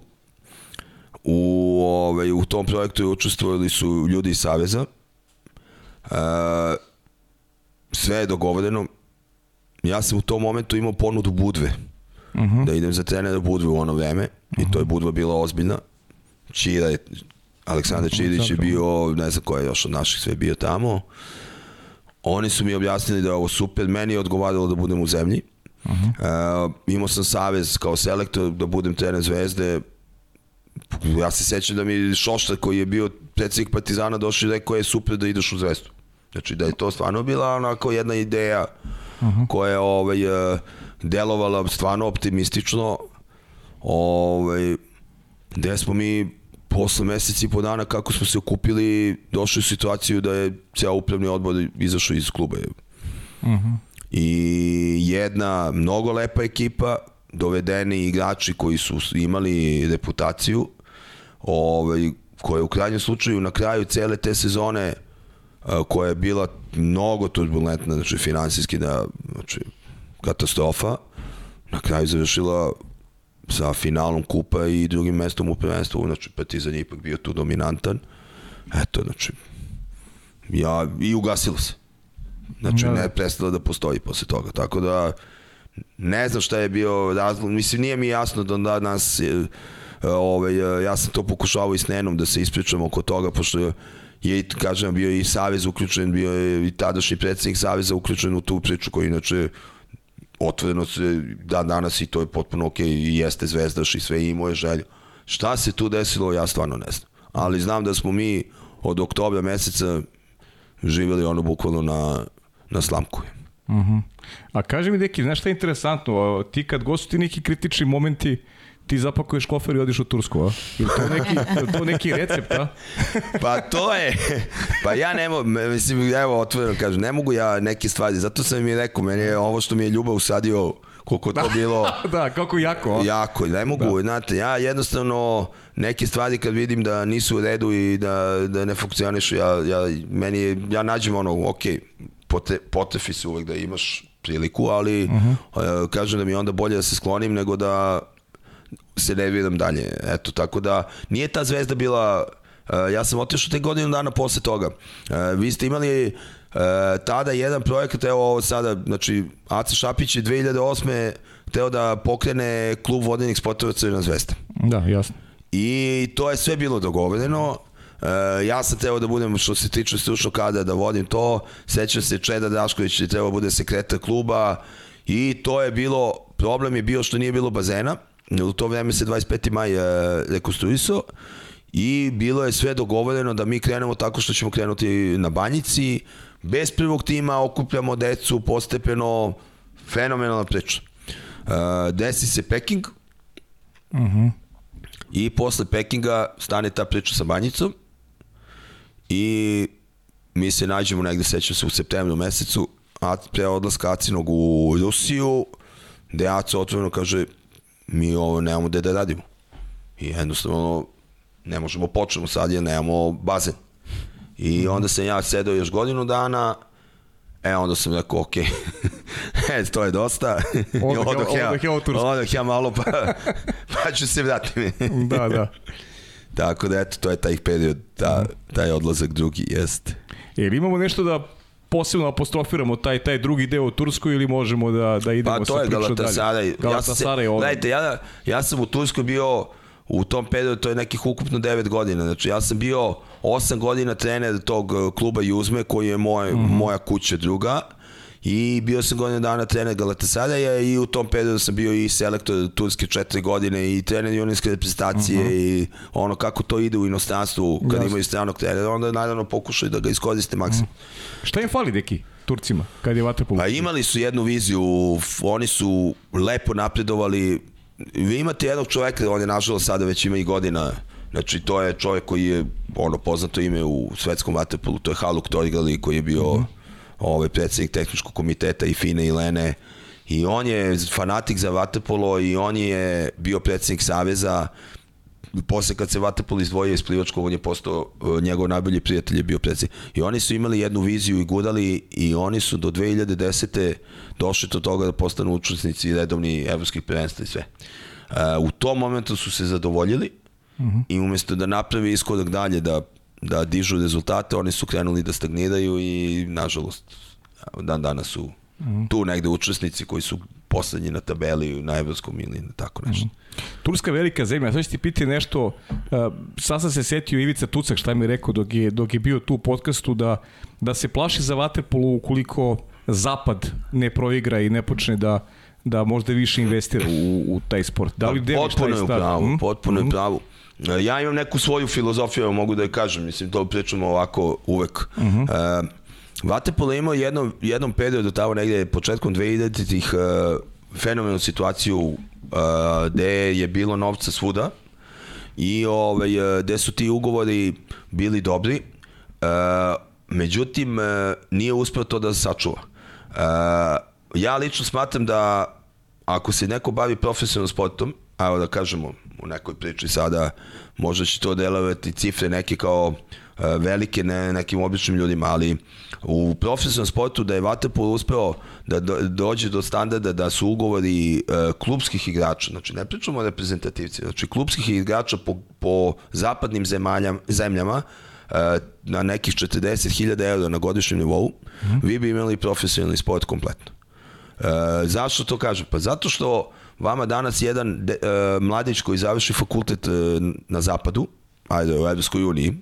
C: U, ovaj, u tom projektu učestvovali su ljudi iz Saveza. E, sve je dogovoreno. Ja sam u tom momentu imao ponudu Budve. Uh mhm. -huh. Da idem za trenera Budve u ono vreme. Uh -huh. I to je mhm. Budva bila ozbiljna. Čira je, Aleksandar Čirić je bio, ne znam ko je još od naših sve bio tamo. Oni su mi objasnili da je ovo super. Meni je odgovaralo da budem u zemlji. Uh -huh. uh, imao sam savez kao selektor da budem trener Zvezde. Ja se sećam da mi Šoštar koji je bio predsednik Partizana došao i rekao je super da ideš u Zvezdu. Znači da je to stvarno bila onako jedna ideja uh -huh. koja je ovaj, uh, delovala stvarno optimistično. Ovaj, gde smo mi posle meseci i po dana kako smo se okupili došli u situaciju da je ceo upravni odbor izašao iz kluba. Uh -huh i jedna mnogo lepa ekipa, dovedeni igrači koji su imali reputaciju, ovaj, koja u krajnjem slučaju na kraju cele te sezone koja je bila mnogo turbulentna, znači finansijski da, znači katastrofa, na kraju završila sa finalom kupa i drugim mestom u prvenstvu, znači Partizan je ipak bio tu dominantan. Eto, znači, ja, i ugasilo se. Znači, da. ne prestala da postoji posle toga. Tako da, ne znam šta je bio razlog. Mislim, nije mi jasno da onda nas... E, ovaj, ja sam to pokušavao i s Nenom da se ispričamo oko toga, pošto je, kažem, bio i Savez uključen, bio je i tadašnji predsednik Saveza uključen u tu priču koji inače otvoreno se da danas i to je potpuno ok i jeste zvezdaš i sve i imao je želju. Šta se tu desilo, ja stvarno ne znam. Ali znam da smo mi od oktobra meseca živjeli ono bukvalno na, na slamku.
A: Uh mhm. -huh. A kaži mi, Deki, znaš šta je interesantno? Ti kad gostu ti neki kritični momenti, ti zapakuješ kofer i odiš u Tursku, a? Ili to neki, to neki recept, a?
C: pa to je, pa ja ne mogu, mislim, evo, otvoreno kažem, ne mogu ja neke stvari, zato sam mi rekao, meni je ovo što mi je ljubav usadio, koliko to bilo...
A: da, kako jako, a?
C: Jako, ne mogu, da. znate, ja jednostavno neke stvari kad vidim da nisu u redu i da, da ne funkcionišu, ja, ja, meni je, ja nađem ono, ok, pote, potefi se uvek da imaš priliku, ali uh -huh. kažem da mi je onda bolje da se sklonim nego da se ne vidim dalje. Eto, tako da nije ta zvezda bila ja sam otišao te godinu dana posle toga. Vi ste imali tada jedan projekat, evo ovo sada, znači Aca Šapić je 2008. teo da pokrene klub vodenih sportova Crvena zvezda.
A: Da, jasno.
C: I to je sve bilo dogovoreno. E, ja sam trebao da budem, što se tiče stručnog kada, da vodim to. Sećam se, Čeda Drašković je trebao da bude sekretar kluba i to je bilo, problem je bio što nije bilo bazena. U to vreme se 25. maj e, rekonstruisao i bilo je sve dogovoreno da mi krenemo tako što ćemo krenuti na banjici, bez prvog tima okupljamo decu postepeno, fenomenalna priča. Uh, desi se Peking, uh -huh. i posle Pekinga stane ta priča sa Banjicom i mi se nađemo negde, sećam se, u septembru mesecu, a pre odlaska Acinog u Rusiju, gde Aco otvoreno kaže, mi ovo nemamo gde da radimo. I jednostavno ne možemo počnemo sad jer nemamo bazen. I onda sam ja sedao još godinu dana, E, onda sam rekao, ok, e, to je dosta.
A: Odah ja, ja,
C: odah ja malo, pa, pa ću se vratiti.
A: da, da.
C: Tako da, eto, to je taj period, ta, taj odlazak drugi, jeste.
A: Jer imamo nešto da posebno apostrofiramo taj taj drugi deo u Turskoj ili možemo da da idemo
C: pa, to
A: sa
C: je Galatasaray.
A: Galatasaray
C: ja gledajte, ja, ja sam u Turskoj bio u tom periodu, to je nekih ukupno 9 godina. Znači, ja sam bio 8 godina trener tog uh, kluba Juzme, koji je moj, mm -hmm. moja kuća druga. I bio sam godinu dana trener Galatasaraja i u tom periodu sam bio i selektor Turske četiri godine i trener junijske reprezentacije uh mhm. -huh. i ono kako to ide u inostranstvu kad Jasne. imaju stranog trenera, onda naravno pokušaju da ga iskoriste maksimum. Uh
A: -huh. Šta im fali, deki? Turcima, kad je vaterpolo?
C: Pa imali su jednu viziju, oni su lepo napredovali, vi imate jednog čoveka, on je nažalost sada već ima i godina, znači to je čovjek koji je ono poznato ime u svetskom vaterpolu, to je Haluk Torigali koji je bio uh mhm. -huh. Ovaj predsednik tehničkog komiteta i Fine i Lene i on je fanatik za vaterpolo i on je bio predsednik saveza posle kad se Vatapol izdvojio iz plivačkog, on je postao, e, njegov najbolji prijatelj je bio predsednik. I oni su imali jednu viziju i gudali i oni su do 2010. došli do toga da postanu učesnici redovni evropskih prvenstva i sve. Uh, u tom momentu su se zadovoljili uh -huh. i umesto da napravi iskodak dalje, da, da dižu rezultate, oni su krenuli da stagniraju i nažalost dan danas su -huh. tu negde učesnici koji su poslednji na tabeli na evropskom ili tako nešto. Uh -huh.
A: Turska velika zemlja, sad ću ti pitati nešto, uh, sad sam se setio Ivica Tucak šta mi je rekao dok je, dok je bio tu u podcastu da, da se plaši za Waterpolu ukoliko Zapad ne proigra i ne počne da da možda više investira u, u taj sport. Da li
C: pa, deliš taj stav? Pravu, hmm? Potpuno je pravu. E, ja imam neku svoju filozofiju, mogu da je kažem, mislim, to pričamo ovako uvek. Uh -huh. uh, Vatepolo imao jednom, jednom periodu tamo negde početkom 2000-ih uh, fenomenalnu situaciju uh, gde je bilo novca svuda i ovaj, gde su ti ugovori bili dobri, uh, međutim uh, nije uspeo to da sačuva. Uh, ja lično smatram da ako se neko bavi profesionalnom sportom, evo da kažemo u nekoj priči sada, možda će to delovati cifre neke kao uh, velike ne, nekim običnim ljudima, ali u profesionalnom sportu da je Vatapol uspeo da dođe do standarda da su ugovori uh, klubskih igrača, znači ne pričamo o reprezentativci, znači klubskih igrača po, po zapadnim zemaljama, zemljama uh, na nekih 40.000 eura na godišnjem nivou, mm -hmm. vi bi imali profesionalni sport kompletno. Uh, zašto to kažem? Pa zato što vama danas jedan de, uh, mladić koji završi fakultet uh, na zapadu, ajde u Evropskoj uniji,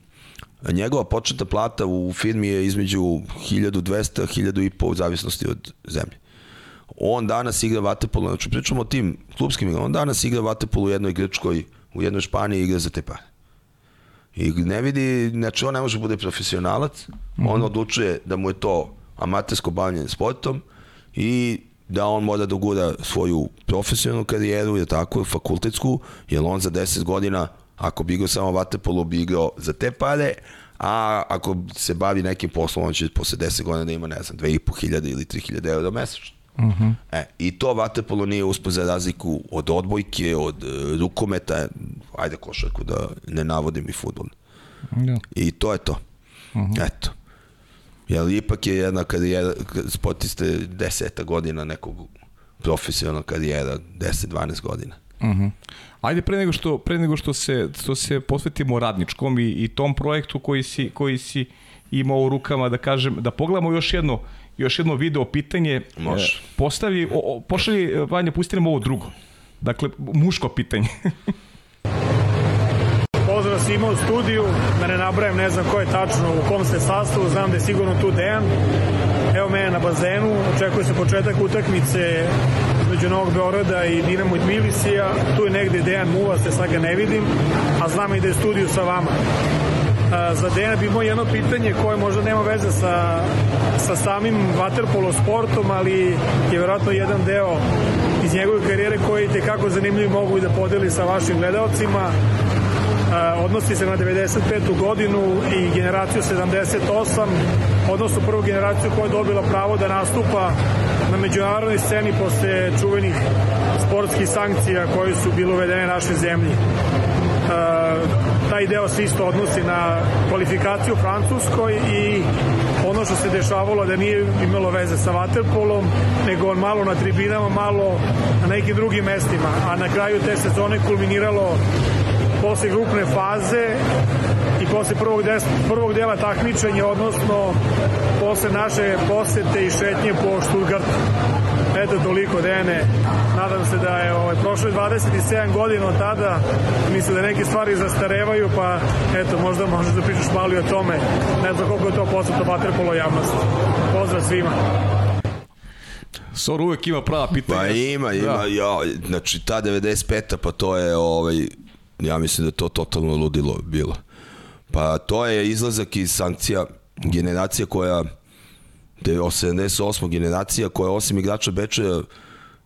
C: njegova početna plata u firmi je između 1200, 1500 u zavisnosti od zemlje. On danas igra vatepolo, znači pričamo o tim klubskim igrama, on danas igra vatepolo u jednoj Grčkoj, u jednoj Španiji igra za te pare. I ne vidi, znači on ne može da bude profesionalac, mm -hmm. on odlučuje da mu je to amatersko bavljanje sportom i da on mora da gura svoju profesionalnu karijeru, je tako, fakultetsku, jer on za 10 godina Ako bi igrao samo vaterpolo, bi igrao za te pare, a ako se bavi nekim poslom, on će posle 10 godina da ima, ne znam, 2500 ili 3000 eura mesečno. Uh mhm. -huh. e, I to vaterpolo nije uspio za razliku od odbojke, od uh, rukometa, ajde košarku da ne navodim i futbol. Ja. I to je to. Uh mhm. -huh. Eto. Jer ipak je jedna karijera, sportiste deseta godina nekog profesionalna karijera, 10-12 godina. Uh
A: mhm. -huh. Ajde pre nego što pre nego što se što se posvetimo radničkom i, i tom projektu koji si koji si imao u rukama da kažem da pogledamo još jedno još jedno video pitanje
C: Može.
A: Postavi o, o, pošalji Vanja pusti nam ovo drugo. Dakle muško pitanje.
E: Pozdrav svima u studiju, da ne nabrajem, ne znam ko je tačno u kom ste sastavu, znam da je sigurno tu Dejan. Evo mene na bazenu, očekuje se početak utakmice između Novog Beorada i Dinamo i Tbilisija. Tu je negde Dejan Muva, se sad ga ne vidim, a znam i da je studiju sa vama. za Dejana bi imao jedno pitanje koje možda nema veze sa, sa samim vaterpolo sportom, ali je verovatno jedan deo iz njegove karijere koji je tekako zanimljiv mogu i da podeli sa vašim gledalcima odnosi se na 95. godinu i generaciju 78, odnosno prvu generaciju koja je dobila pravo da nastupa na međunarodnoj sceni posle čuvenih sportskih sankcija koje su bilo uvedene našoj zemlji. Taj deo se isto odnosi na kvalifikaciju Francuskoj i ono što se dešavalo da nije imalo veze sa vaterpolom, nego on malo na tribinama, malo na nekim drugim mestima, a na kraju te sezone kulminiralo posle grupne faze i posle prvog, des, prvog dela takmičenja, odnosno posle naše posete i šetnje po Stuttgartu. Eto toliko, Dene. Nadam se da je ovaj, prošlo 27 godina od tada. Mislim da neke stvari zastarevaju, pa eto, možda možeš da pričaš malo i o tome. Ne znam koliko je to poslato vaterpolo javnosti. Pozdrav svima.
A: Sor uvek ima prava pitanja.
C: Pa ima, ima, da. ja, znači ta 95. pa to je ovaj, ja mislim da to totalno ludilo bilo. Pa to je izlazak iz sankcija generacija koja 78. generacija koja osim igrača Beča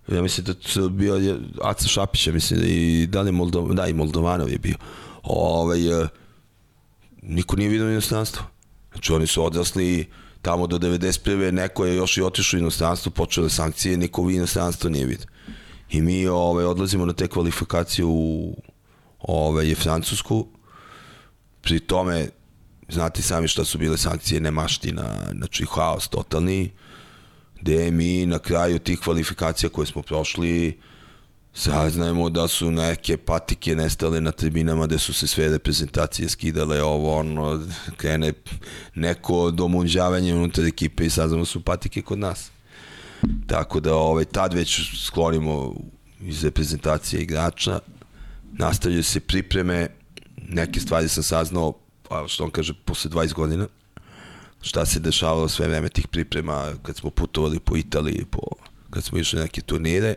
C: ja mislim da to bio Aca Šapića mislim da i da li Moldov, da i Moldovanov je bio ovaj, e, niko nije vidio inostranstvo znači oni su odrasli tamo do 91. neko je još i otišao u inostranstvo počele sankcije, niko u inostranstvo nije vidio i mi ovaj, odlazimo na te kvalifikacije u ovaj, Francusku. Pri tome, znate sami šta su bile sankcije nemaština, znači haos totalni, gde mi na kraju tih kvalifikacija koje smo prošli, saznajemo da su neke patike nestale na tribinama gde su se sve reprezentacije skidale ovo ono krene neko domunđavanje unutar ekipe i saznamo da su patike kod nas. Tako da ovaj, tad već sklonimo iz reprezentacije igrača nastavljaju se pripreme, neke stvari sam saznao, pa što on kaže, posle 20 godina, šta se dešavalo sve vreme tih priprema kad smo putovali po Italiji, po, kad smo išli neke turnire.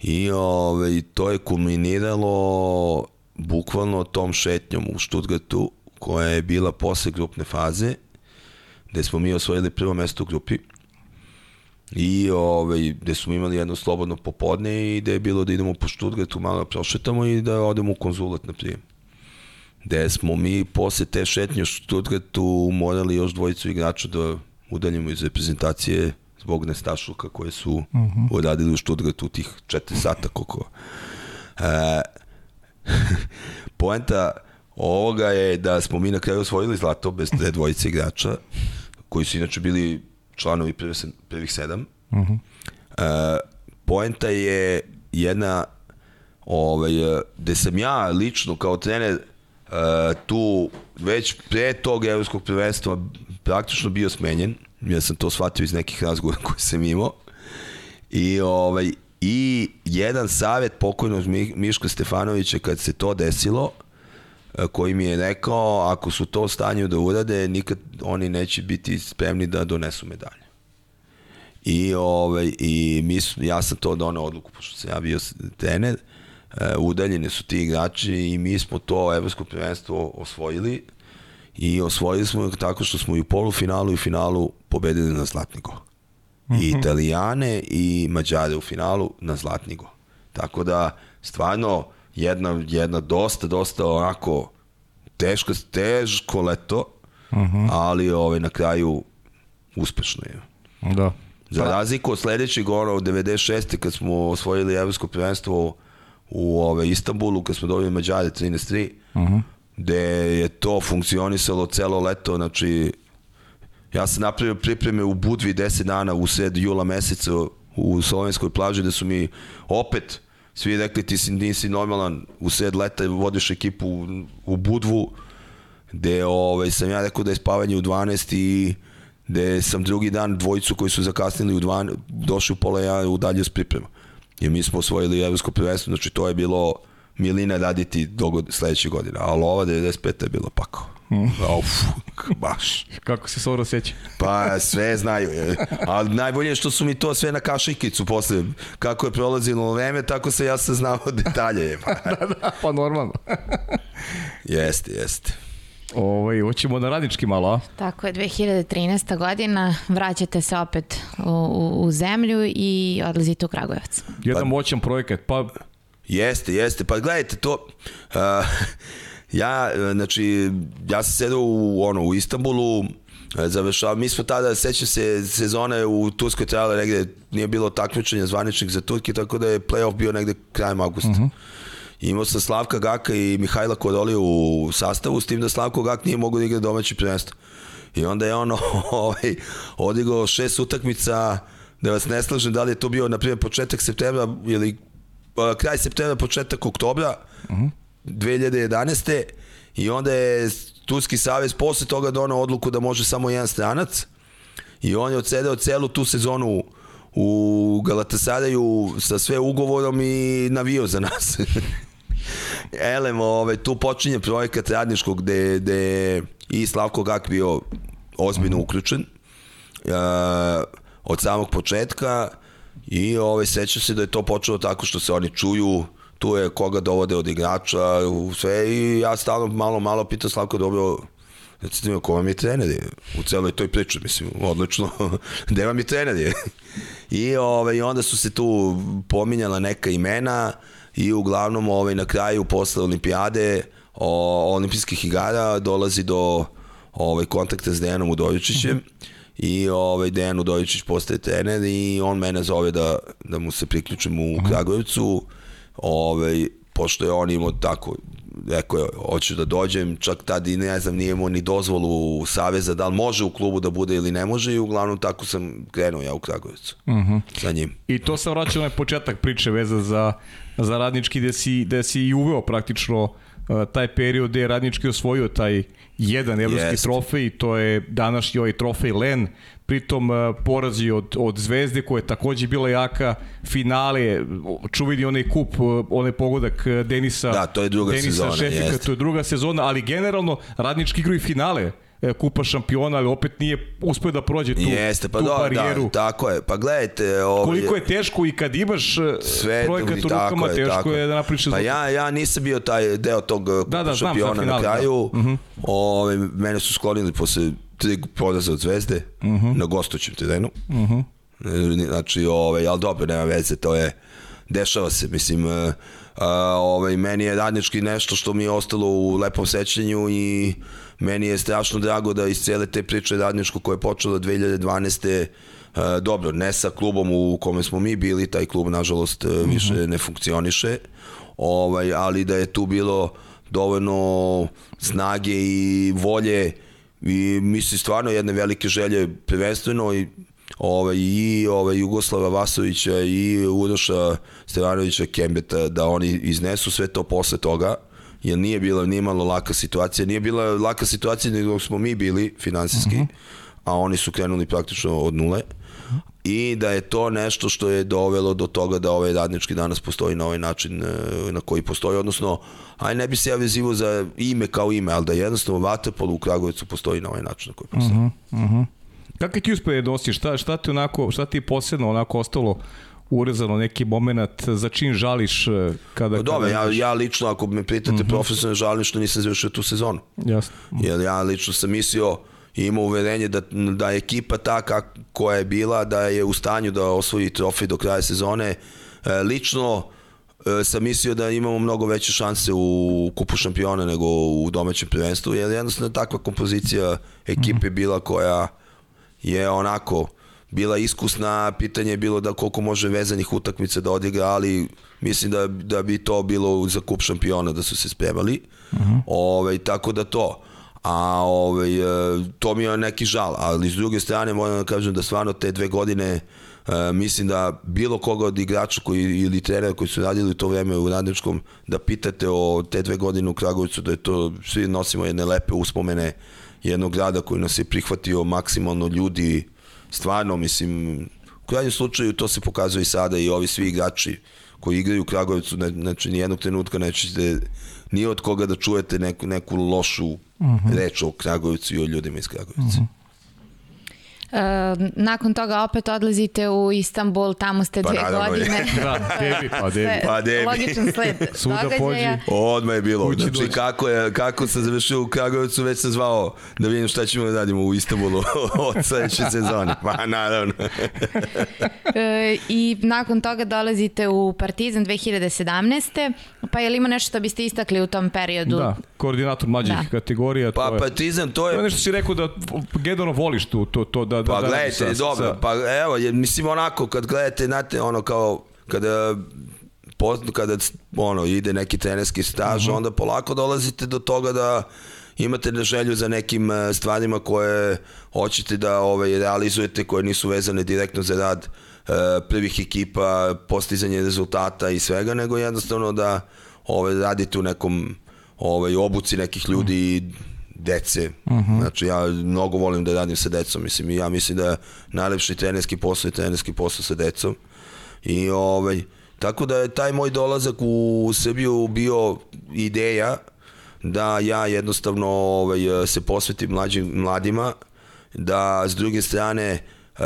C: I ove, ovaj, to je kulminiralo bukvalno tom šetnjom u Stuttgartu koja je bila posle grupne faze gde smo mi osvojili prvo mesto u grupi i ovaj, gde smo imali jedno slobodno popodne i gde je bilo da idemo po Stuttgartu malo da prošetamo i da odemo u konzulat na prijem. Gde smo mi posle te šetnje u Stuttgartu morali još dvojicu igrača da udaljimo iz reprezentacije zbog nestašluka koje su uh mhm. -huh. uradili u Stuttgartu tih četiri sata koliko. E, poenta ovoga je da smo mi na kraju osvojili zlato bez te dvojice igrača koji su inače bili članovi prvih, sedam. Uh -huh. uh, poenta je jedna ovaj, gde sam ja lično kao trener uh, tu već pre tog evropskog prvenstva praktično bio smenjen. Ja sam to shvatio iz nekih razgovora koje sam imao. I, ovaj, I jedan savjet pokojnog Miška Stefanovića kad se to desilo, E, koji mi je rekao ako su to u stanju da urade, nikad oni neće biti spremni da donesu medalje. I, ovaj, i mi, ja sam to donao odluku, pošto sam ja bio trener, e, udaljeni su ti igrači i mi smo to evropsko prvenstvo osvojili i osvojili smo tako što smo i u polufinalu i finalu pobedili na Zlatnigo. Mm -hmm. I mhm. Italijane i Mađare u finalu na Zlatnigo. Tako da, stvarno, jedna, jedna dosta, dosta onako teško, teško leto, uh mhm. -huh. ali ovaj, na kraju uspešno je.
A: Da.
C: Za pa- razliku od sledećeg ono, od 96. kad smo osvojili evropsko prvenstvo u ove, ovaj, Istanbulu, kad smo dobili Mađare 13-3, uh -huh. gde je to funkcionisalo celo leto, znači ja sam napravio pripreme u Budvi 10 dana u sred jula meseca u slovenskoj plaži, da su mi opet svi rekli ti si, nisi normalan, u sred leta vodiš ekipu u, u Budvu, gde ovaj, sam ja rekao da je spavanje u 12 i gde sam drugi dan dvojicu koji su zakasnili u 12, došli u pola ja u dalje s priprema. I mi smo osvojili evropsko prvenstvo, znači to je bilo milina raditi do sledeće godine, ali ova 95. je bila pakao. Uf, baš.
A: Kako se Soro seća?
C: Pa sve znaju. Ali najbolje je što su mi to sve na kašikicu posle. Kako je prolazilo vreme, tako se ja saznao detalje.
A: Pa, da, da, pa normalno.
C: jeste, jeste.
A: Ovaj, hoćemo na radnički malo, a?
B: Tako je, 2013. godina, vraćate se opet u, u, u zemlju i odlazite u Kragujevac.
A: Jedan pa, moćan projekat, pa...
C: Jeste, jeste, pa gledajte to... Uh, ja, znači, ja sam sedao u, ono, u Istanbulu, završao. Mi smo tada, sećam se, sezone u Turskoj trajale negde, nije bilo takmičenja zvaničnih za Turki, tako da je playoff bio negde krajem augusta. Uh mhm. -huh. Imao sam Slavka Gaka i Mihajla Kodoliju u sastavu, s tim da Slavko Gak nije mogo da igra domaći prvenstvo. I onda je ono ovaj, odigao šest utakmica, da vas ne slažem, da li je to bio, na primjer, početak septembra ili kraj septembra, početak oktobra uh -huh. 2011. I onda je Turski savez posle toga donao odluku da može samo jedan stranac i on je odsedeo celu tu sezonu u Galatasaraju sa sve ugovorom i navio za nas. Elem, ovaj, tu počinje projekat radničkog gde, gde i Slavko Gak bio ozbiljno uključen uh, od samog početka i ovaj, seća se da je to počelo tako što se oni čuju tu je koga dovode od igrača u sve i ja stalno malo malo pitam Slavko dobro recite mi ko vam je trener u celoj toj priči mislim odlično gde vam je trener i ovaj, onda su se tu pominjala neka imena i uglavnom ovaj, na kraju posle olimpijade o, olimpijskih igara dolazi do ovaj, kontakta s Dejanom Udovičićem mm -hmm. i ovaj, Dejan Udovičić postaje trener i on mene zove da, da mu se priključim u mhm. Kragujevcu ovaj, pošto je on imao tako rekao je, hoću da dođem, čak tad i ne znam, nije imao ni dozvolu Saveza, da li može u klubu da bude ili ne može i uglavnom tako sam krenuo ja u Kragovicu uh mhm. -huh. sa njim.
A: I to sam vraćao na početak priče veza za, za radnički gde si, gde si i uveo praktično uh, taj period gde je radnički osvojio taj jedan evropski Jest. trofej, to je današnji ovaj trofej Len, pritom uh, porazi od, od Zvezde koja je takođe bila jaka, finale, čuveni onaj kup, uh, onaj pogodak uh, Denisa,
C: da, to je druga
A: Denisa
C: sezona,
A: Šefika, to je druga sezona, ali generalno radnički igraju finale E, kupa šampiona, ali opet nije uspeo da prođe tu,
C: Jeste, pa
A: tu
C: do, da,
A: barijeru.
C: Da, tako je, pa gledajte... Ovi,
A: Koliko je teško i kad imaš e, sve, projekat u rukama, je, teško je, da napriš
C: Pa ja, ja nisam bio taj deo tog e,
A: da, da,
C: šampiona
A: znam, na
C: kraju.
A: Da. Uh -huh.
C: Ove, mene su sklonili posle tri poraza od Zvezde uh mhm. -huh. na gostućem terenu. Uh mhm. -huh. Znači, ove, ali dobro, nema veze, to je dešava se, mislim, uh, ovaj, meni je radnički nešto što mi je ostalo u lepom sećanju i meni je strašno drago da iz cele te priče radničko koje je počelo 2012. Uh, dobro, ne sa klubom u kome smo mi bili, taj klub nažalost uh, više ne funkcioniše, ovaj, ali da je tu bilo dovoljno snage i volje i misli stvarno jedne velike želje prvenstveno i ovaj, i ovaj, Jugoslava Vasovića i Uroša Stevanovića Kembeta da oni iznesu sve to posle toga jer nije bila nije malo laka situacija nije bila laka situacija nego smo mi bili finansijski uh mhm. -huh. a oni su krenuli praktično od nule i da je to nešto što je dovelo do toga da ovaj radnički danas postoji na ovaj način e, na koji postoji, odnosno aj ne bi se ja vezivo za ime kao ime, ali da jednostavno Vatapol u Kragovicu postoji na ovaj način na koji postoji. Uh -huh, uh -huh.
A: Kako ti uspe da nosiš? Šta, šta ti onako, šta ti posebno onako ostalo urezano neki moment za čin žališ e, kada...
C: Pa dobro, ja, ja lično, ako me pitate mm -hmm. profesionalno, žalim što nisam završio tu sezonu.
A: Jasno.
C: Jer ja lično sam mislio i imao uverenje da, da je ekipa ta koja je bila, da je u stanju da osvoji trofej do kraja sezone. E, lično e, sam mislio da imamo mnogo veće šanse u kupu šampiona nego u domaćem prvenstvu, jer jednostavno takva kompozicija ekipe -hmm. bila koja je onako bila iskusna, pitanje je bilo da koliko može vezanih utakmica da odigra, ali mislim da, da bi to bilo za kup šampiona da su se spremali. Uh mhm. -huh. Ove, ovaj, tako da to. A ovaj, e, to mi je neki žal, ali s druge strane moram da kažem da stvarno te dve godine Uh, mislim da bilo koga od igrača koji, ili trenera koji su radili to vreme u Radničkom, da pitate o te dve godine u Kragovicu, da je to, svi nosimo jedne lepe uspomene jednog grada koji nas je prihvatio maksimalno ljudi, stvarno, mislim, u krajnjem slučaju to se pokazuje i sada i ovi svi igrači koji igraju u Kragujevcu, ne, znači nijednog trenutka nećete nije od koga da čujete neku, neku lošu uh mhm. -huh. reč o Kragujevcu i o ljudima iz Kragujevca. Uh mhm. -huh.
B: Nakon toga opet odlazite u Istanbul, tamo ste
C: Pa
B: dve godine.
A: Da, debi, pa debi.
C: Pa debi.
B: Logičan sled
A: Svuda
B: događaja.
A: pođi.
C: Odmah je bilo.
A: Kući
C: Znači, kako, je, kako sam završio u Kragujevcu, već sam zvao da vidim šta ćemo da radimo u Istanbulu od sledeće sezone. Pa naravno.
B: E, I nakon toga dolazite u Partizan 2017. Pa je li ima nešto što biste istakli u tom periodu?
A: Da, koordinator mlađih
B: Da.
A: kategorija.
C: Pa
A: to je,
C: Partizan, to
A: to je
C: je...
A: nešto si rekao da generalno voliš tu, to, to da, da,
C: Pa
A: da
C: gledajte,
A: sa-
C: dobro,
A: sa-
C: pa evo, je, mislim onako, kad gledate, znate, ono kao, kada poz- kada ono ide neki trenerski staž,
A: Mhm.
C: onda polako dolazite do toga da imate na želju za nekim e, stvarima koje hoćete da ovaj, realizujete, koje nisu vezane direktno za rad e, prvih ekipa, postizanje rezultata i svega, nego jednostavno da ovaj, radite u nekom ovaj, obuci nekih ljudi i dece. Znači ja mnogo volim da radim sa decom, mislim i ja mislim da je najlepši trenerski posao je trenerski posao sa decom. I ovaj tako da je taj moj dolazak u Srbiju bio ideja da ja jednostavno ovaj se posvetim mlađim mladima da s druge strane uh,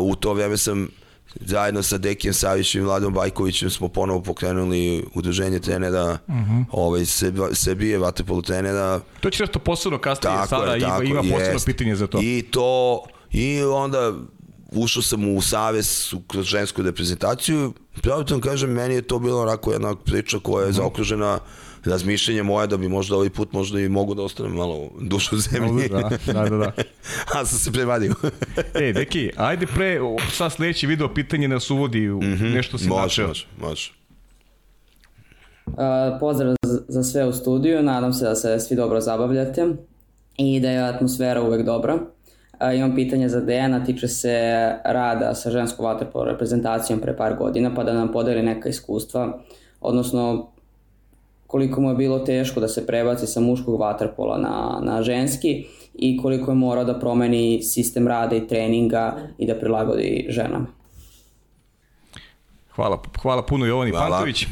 C: u to vreme sam zajedno sa Dekijem Savićem i Vladom Bajkovićem smo ponovo pokrenuli udruženje trenera ovaj, Srb- Srbije, vaterpolo trenera
A: To će nešto posebno kasnije,
C: tako
A: sada
C: je,
A: ima,
C: tako,
A: ima posebno
C: jest.
A: pitanje za to.
C: I to, i onda ušao sam u savez u- kroz žensku reprezentaciju. Pravo da vam kažem, meni je to bilo onako jedna priča koja
A: Mhm.
C: je zaokružena razmišljenje moje da bi možda ovaj put možda i mogu da ostanem malo dušu u zemlji.
A: Da, da, da. da.
C: A sam se prevadio.
A: E, deki, ajde pre, sad sledeći video pitanje nas uvodi u nešto si
C: Mhm. može,
A: načeo.
C: može, može.
F: Uh, pozdrav za- za sve u studiju, nadam se da se svi dobro zabavljate i da je atmosfera uvek dobra. Uh, imam pitanje za Dejana, tiče se rada sa ženskom vaterpolo reprezentacijom pre par godina, pa da nam podeli neka iskustva, odnosno koliko mu je bilo teško da se prebaci sa muškog vaterpola na, na ženski i koliko je morao da promeni sistem rada i treninga i da prilagodi ženama.
A: Hvala, hvala puno Jovani
C: Hvala.
A: Pantović.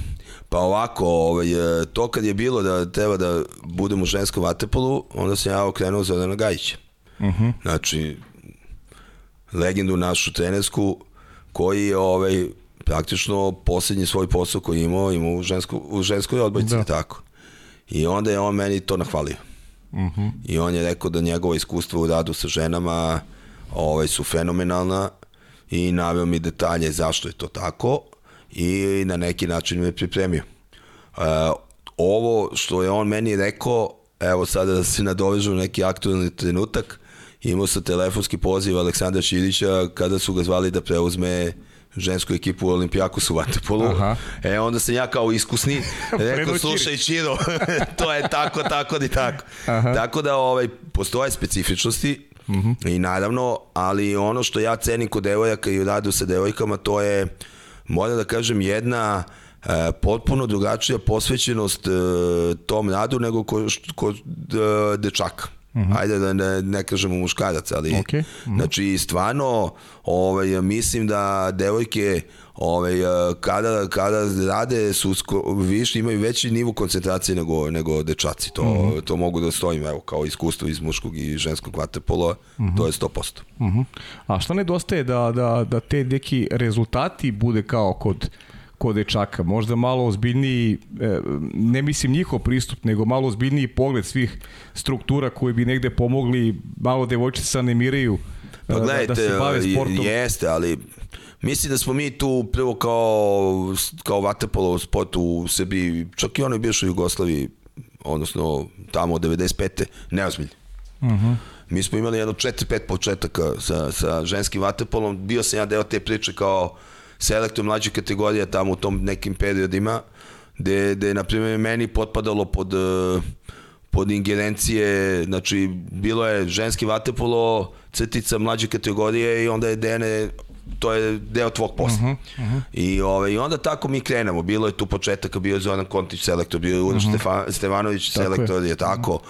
C: Pa ovako, ovaj, e, to kad je bilo da treba da budem u ženskom vatepolu, onda sam ja okrenuo Zorana Gajića. Uh -huh. Znači, legendu našu trenersku, koji je ovaj, praktično poslednji svoj posao koji je imao, imao u, žensko, u ženskoj odbojci,
A: Da.
C: tako. I onda je on meni to nahvalio. Uh -huh. I on je rekao da njegova iskustva u radu sa ženama ovaj, su fenomenalna i naveo mi detalje zašto je to tako i na neki način me pripremio. Uh, ovo što je on meni rekao, evo sada da se nadovežu na neki aktualni trenutak, imao sam telefonski poziv Aleksandra Širića kada su ga zvali da preuzme žensku ekipu u Olimpijakosu u Vatepolu.
A: Aha.
C: E, onda sam ja kao iskusni rekao, slušaj Čiro, to je tako, tako i tako.
A: Aha.
C: Tako da ovaj, postoje specifičnosti i naravno, ali ono što ja cenim kod devojaka i radu sa devojkama, to je, moram da kažem, jedna e, potpuno drugačija posvećenost e, tom radu nego kod, kod e, dečaka. Ajde da ne, ne kažemo muškaraca, ali
A: Okej.
C: znači stvarno ovaj, mislim da devojke ovaj, kada, kada rade su sko, više, imaju veći nivo koncentracije nego, nego dečaci. To, to mogu da stojim evo, kao iskustvo iz muškog i ženskog vaterpola, to je 100%.
A: Uh A šta nedostaje da, da, da te neki rezultati bude kao kod kod dečaka, možda malo ozbiljniji, e, ne mislim njihov pristup, nego malo ozbiljniji pogled svih struktura koji bi negde pomogli, malo devojčice se animiraju
C: Pa
A: e,
C: gledajte,
A: da, da se bave sportom.
C: jeste, ali mislim da smo mi tu prvo kao, kao vaterpolo u sportu u Srbiji, čak i onoj bivšoj Jugoslaviji, odnosno tamo od 95. neozbiljni. Uh -huh. Mi smo imali jedno 4-5 početaka sa, sa ženskim vaterpolom. Bio sam ja deo te priče kao selektor mlađe kategorije tamo u tom nekim periodima, gde, gde na primjer, meni potpadalo pod, eh, pod ingerencije, znači bilo je ženski vaterpolo, crtica mlađe kategorije i onda je Dene to je deo tvog posla. Uh -huh, uh -huh. I, ovaj, I onda tako mi krenemo. Bilo je tu početaka, bio je Zoran Kontić selektor, bio je Uroš uh -huh. Stefan, Stevanović
A: Tako
C: selektor, je. je tako.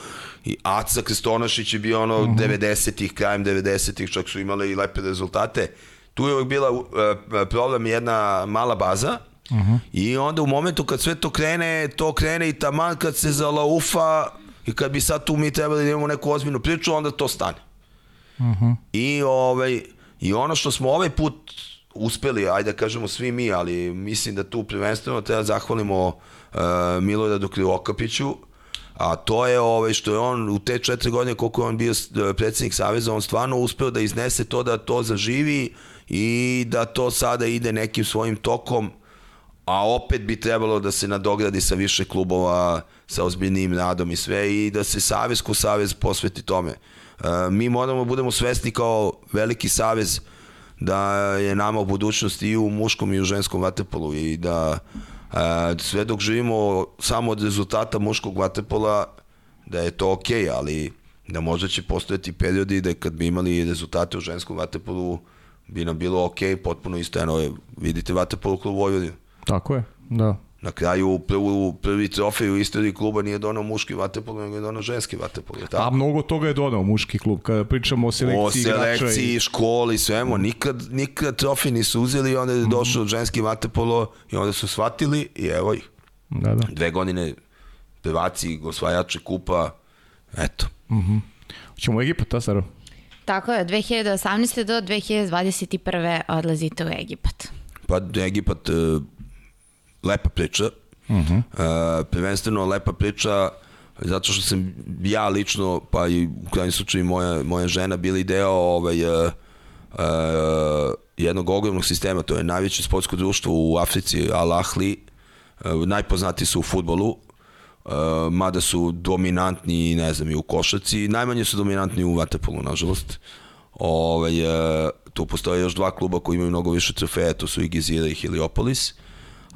C: I Aca Kristonošić je bio ono uh -huh. 90-ih, krajem 90-ih, čak su imali i lepe rezultate. Tu je uvijek bila uh, problem jedna mala baza, Uh -huh. I onda u momentu kad sve to krene, to krene i taman kad se zalaufa i kad bi sad tu mi trebali da imamo neku ozbiljnu priču, onda to stane. Uh -huh. I, ovaj, I ono što smo ovaj put uspeli, ajde da kažemo svi mi, ali mislim da tu prvenstveno treba zahvalimo uh, Miloradu Krivokapiću, a to je ovaj, što je on u te četiri godine koliko je on bio predsednik Saveza, on stvarno uspeo da iznese to da to zaživi i da to sada ide nekim svojim tokom, a opet bi trebalo da se nadogradi sa više klubova, sa ozbiljnim radom i sve i da se Savez ko Savez posveti tome. Uh, mi moramo da budemo svesni kao veliki Savez da je nama u budućnosti i u muškom i u ženskom vatepolu i da sve dok živimo samo od rezultata muškog vaterpola, da je to okej, okay, ali da možda će postojati periodi da kad bi imali rezultate u ženskom vaterpolu, bi nam bilo okay, potpuno isto, eno, vidite vaterpolu klub Vojvodina.
A: Tako je, da.
C: Na kraju prvu, prvi trofej u istoriji kluba nije donao muški vatepol, nego je donao ženski vatepol.
A: Tako? A mnogo toga je donao muški klub. Kada pričamo o selekciji
C: O selekciji, i... školi, svemu. Nikad, nikad trofej nisu uzeli i onda je mhm. došao mm ženski vatepolo i onda su shvatili i evo ih. Da, da. Dve godine pevaci, osvajači kupa, eto. Mm
A: -hmm. Ćemo u Egipat, ta Saro?
B: Tako je, 2018. do 2021. odlazite u Egipat.
C: Pa Egipat lepa priča. Uh -huh. uh, prvenstveno lepa priča zato što sam ja lično, pa i u krajnjem slučaju moja, moja žena bili deo ovaj, uh, uh, jednog ogromnog sistema, to je najveće sportsko društvo u Africi, Al Ahli, uh, najpoznati su u futbolu, mada su dominantni, ne znam, i u košaci, najmanje su dominantni u vaterpolu, nažalost. Ovaj, uh, tu postoje još dva kluba koji imaju mnogo više trofeja, to su i Gizira i Heliopolis.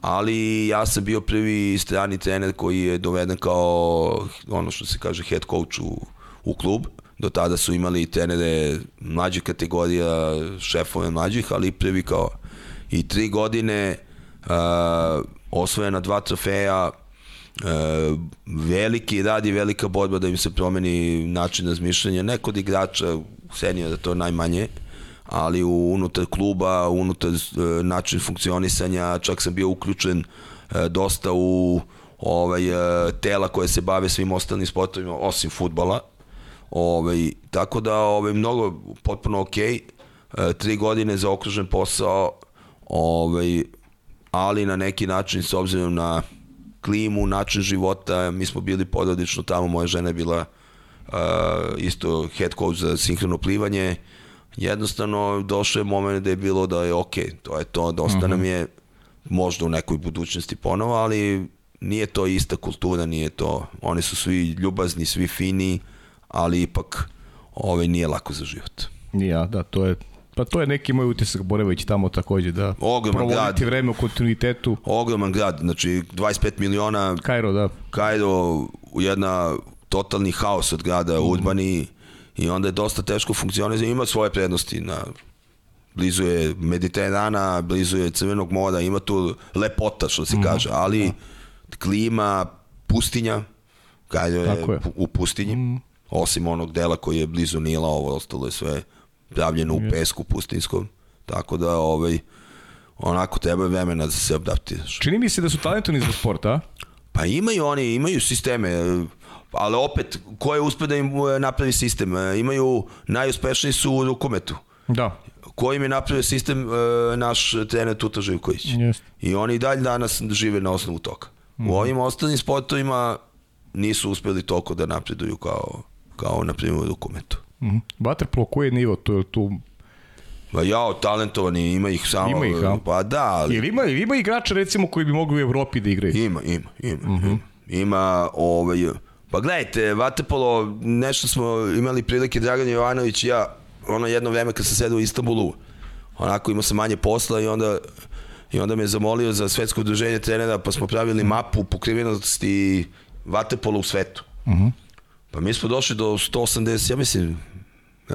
C: Ali ja sam bio prvi strani trener koji je doveden kao ono što se kaže head coach u, u klub. Do tada su imali trenere mlađe kategorija, šefove mlađih, ali prvi kao i tri godine uh, osvojena dva trofeja, veliki rad i velika borba da im se promeni način razmišljanja, ne kod igrača, seniora to najmanje, ali u, unutar kluba, unutar e, način funkcionisanja, čak sam bio uključen e, dosta u ovaj, e, tela koje se bave svim ostalim sportovima, osim futbala. Ovaj, tako da ovaj, mnogo potpuno ok, e, tri godine za okružen posao, ovaj, ali na neki način s obzirom na klimu, način života, mi smo bili porodično tamo, moja žena je bila uh, isto head coach za sinhrono plivanje, jednostavno došao je moment da je bilo da je ok, to je to, dosta uh -huh. nam mhm. je možda u nekoj budućnosti ponovo, ali nije to ista kultura, nije to, oni su svi ljubazni, svi fini, ali ipak ovaj nije lako za život.
A: Ja, da, to je Pa to je neki moj utisak Borević tamo takođe da
C: Ogroman grad.
A: vreme u kontinuitetu.
C: Ogroman grad, znači 25 miliona.
A: Kairo, da.
C: Kairo, jedna totalni haos od grada, mm. urbani, i onda je dosta teško funkcionizati, ima svoje prednosti na blizu je Mediterana, blizu je Crvenog mora, ima tu lepota što se mm kaže, ali da. klima, pustinja, kada je, je u pustinji, mm osim onog dela koji je blizu Nila, ovo ostalo je sve pravljeno u pesku pustinskom, tako da ovaj, onako treba vremena da se adaptiraš.
A: Čini mi se da su talentovni za sport, a?
C: Pa imaju oni, imaju sisteme, ali opet, ko je uspio da im e, napravi sistem? E, imaju, najuspešniji su u rukometu.
A: Da.
C: Ko im je napravio sistem? E, naš trener Tuta Živković. Yes. I oni dalje danas žive na osnovu toga. Mm. U mhm. ovim ostalim sportovima nisu uspeli toliko da napreduju kao, kao na primjer u rukometu.
A: Mm -hmm. Waterpolo, koji je nivo? Je tu
C: Pa ja, talentovani, ima ih samo.
A: Ima ih, a?
C: Pa da, ali...
A: Ili ima, ima igrača recimo koji bi mogli u Evropi da igraju?
C: Ima, ima, ima. Mm -hmm. Ima, ima ovaj, Pa gledajte, Vatepolo, nešto smo imali prilike, Dragan Jovanović i ja, ono jedno vreme kad sam sedao u Istanbulu, onako imao sam manje posla i onda i onda me je zamolio za svetsko udruženje trenera, pa smo pravili mapu pokrivenosti Vatepolo u svetu. Mhm. -huh. Pa mi smo došli do 180, ja mislim,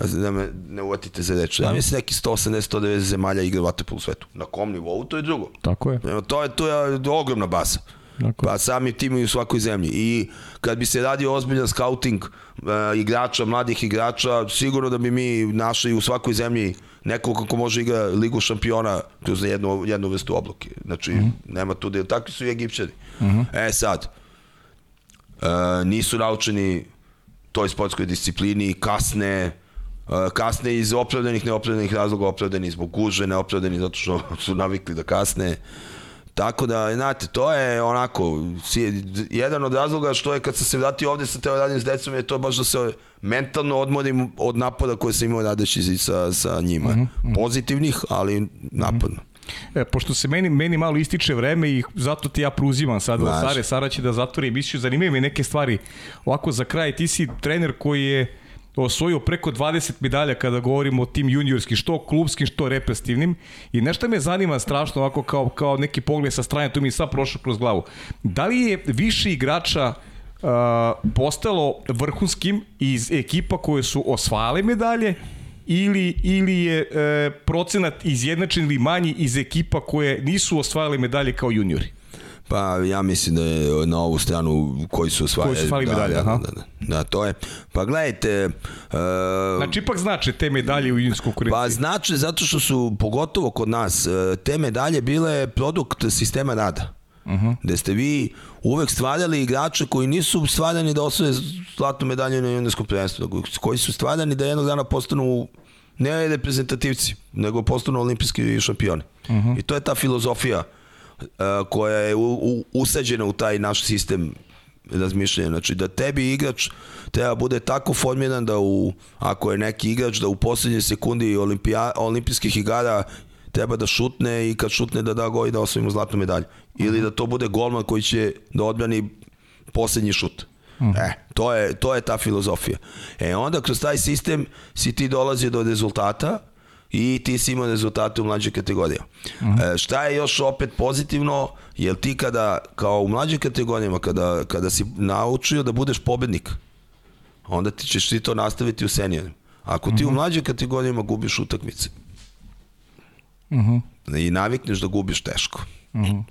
C: da me ne uvatite za reč. Ja mislim neki 180-190 zemalja igra vatepol u svetu. Na kom nivou, to je drugo.
A: Tako je.
C: To je, to je ogromna baza. Dakle. Pa sami timovi u svakoj zemlji. I kad bi se radio ozbiljan scouting uh, igrača, mladih igrača, sigurno da bi mi našli u svakoj zemlji nekog kako može igra ligu šampiona kroz jednu, jednu vrstu obloke. Znači, mhm. -huh. nema tu da takvi su i Egipćani. Mhm. -huh. E sad, uh, nisu naučeni toj sportskoj disciplini, kasne, kasne iz opravdanih, neopravdanih razloga, opravdani zbog guže, neopravdani zato što su navikli da kasne. Tako da, znate, to je onako, jedan od razloga što je kad sam se vratio ovde sa teo radim s decom je to baš da se mentalno odmorim od napada koje sam imao radeći sa, sa njima. Mm -hmm. Pozitivnih, ali napadno.
A: E, pošto se meni, meni malo ističe vreme i zato ti ja pruzivam sad u Sare, Sara će da zatvori emisiju, zanimaju me neke stvari. Ovako za kraj, ti si trener koji je osvojio preko 20 medalja kada govorimo o tim juniorskim, što klubskim, što reprezentativnim. I nešto me zanima strašno ovako kao, kao neki pogled sa strane, to mi je sad prošlo kroz glavu. Da li je više igrača uh, postalo vrhunskim iz ekipa koje su osvajale medalje ili, ili je e, procenat izjednačen ili manji iz ekipa koje nisu osvajale medalje kao juniori?
C: Pa ja mislim da je na ovu stranu koji su osvajali.
A: Koji su osvajali
C: da,
A: medalje,
C: da,
A: aha.
C: Da, da, da, to je. Pa gledajte... Uh,
A: znači ipak znače te medalje u junijsku konkurenciji?
C: Pa znače zato što su, pogotovo kod nas, e, te medalje bile produkt sistema rada. Uh -huh. Gde ste vi uvek stvarali igrače koji nisu stvarani da osvoje zlatnu medalju na junijskom prvenstvu, koji su stvarani da jednog dana postanu ne reprezentativci, nego postanu olimpijski šampioni. Uh -huh. I to je ta filozofija koja je u, u, usađena u taj naš sistem razmišljanja. Znači da tebi igrač treba bude tako formiran da u, ako je neki igrač da u poslednjoj sekundi olimpija, olimpijskih igara treba da šutne i kad šutne da da gol i da osvojimo zlatnu medalju. Ili da to bude golman koji će da odbrani poslednji šut. Mm. E, to je, to je ta filozofija. E, onda kroz taj sistem si ti dolazi do rezultata i ti si imao rezultate u mlađoj kategoriji. -huh. e, šta je još opet pozitivno, jer ti kada, kao u mlađim kategorijama, kada, kada si naučio da budeš pobednik, onda ti ćeš ti to nastaviti u seniorima. Ako ti uh -huh. u mlađim kategorijama gubiš utakmice uh -huh. i navikneš da gubiš teško, uh -huh.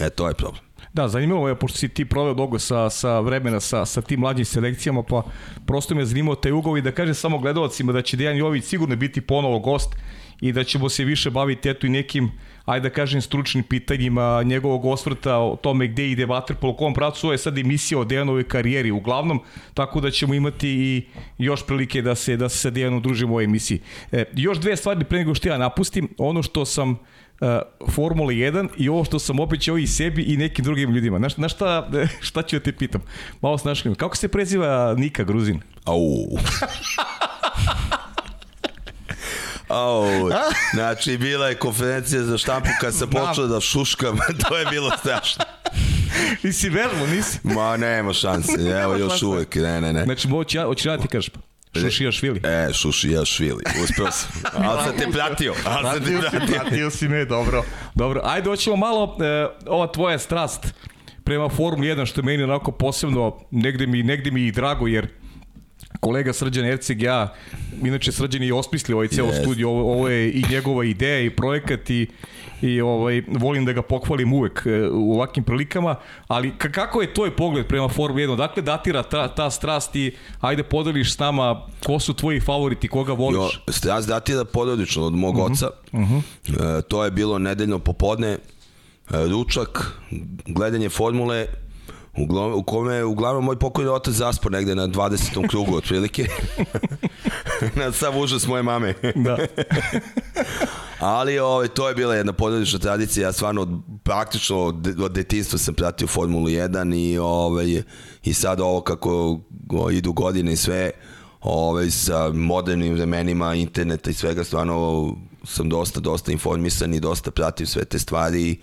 C: e, to je problem.
A: Da, zanimljivo je, pošto si ti proveo dugo sa, sa vremena sa, sa tim mlađim selekcijama, pa prosto me zanimao taj ugao i da kaže samo gledalcima da će Dejan Jović sigurno biti ponovo gost i da ćemo se više baviti eto i nekim, ajde da kažem, stručnim pitanjima njegovog osvrta o tome gde ide Vatrpol, u kom pracu je sad emisija o Dejanovoj karijeri uglavnom, tako da ćemo imati i još prilike da se da se sa Dejanom družimo u ovoj emisiji. E, još dve stvari pre nego što ja napustim, ono što sam uh, Formula 1 i ovo što sam obećao i sebi i nekim drugim ljudima. Znaš, znaš šta, šta ću da te pitam? Malo se našlim. Kako se preziva Nika Gruzin?
C: Au. Au, znači bila je konferencija za štampu kad sam počeo da šuškam, to je bilo strašno.
A: nisi vermo, nisi?
C: Ma nema šanse, evo još uvek, ne, ne, ne.
A: Znači, hoće ja, hoće ja ti kažeš, Šušija Švili.
C: E, Šušija Švili. Uspeo sam. Ali sam te pratio. Ali sam te
A: pratio. Pratio si me, dobro. Dobro, ajde hoćemo malo e, ova tvoja strast prema Formuli 1, što je meni onako posebno, negde mi, negde mi i drago, jer kolega Srđan Erceg, ja, inače Srđan je osmislio ovaj ceo yes. studiju, ovo, ovo je i njegova ideja i projekat i i ovaj, volim da ga pohvalim uvek e, u ovakvim prilikama, ali kako je tvoj pogled prema Formula 1? Dakle, datira ta, ta strast i ajde podeliš s nama ko su tvoji favoriti, koga voliš?
C: Jo, strast datira porodično od mog uh mhm, -huh. oca. Uh mhm. -huh. e, to je bilo nedeljno popodne, e, ručak, gledanje formule, u, u kome uglavnom moj pokojni otac zaspao negde na 20. krugu otprilike. na sav užas moje mame. da. Ali ovaj, to je bila jedna porodična tradicija, ja stvarno od, praktično od, od detinstva sam pratio Formulu 1 i, ovaj, i sad ovo kako idu godine i sve, ovaj, sa modernim vremenima interneta i svega, stvarno sam dosta, dosta informisan i dosta pratim sve te stvari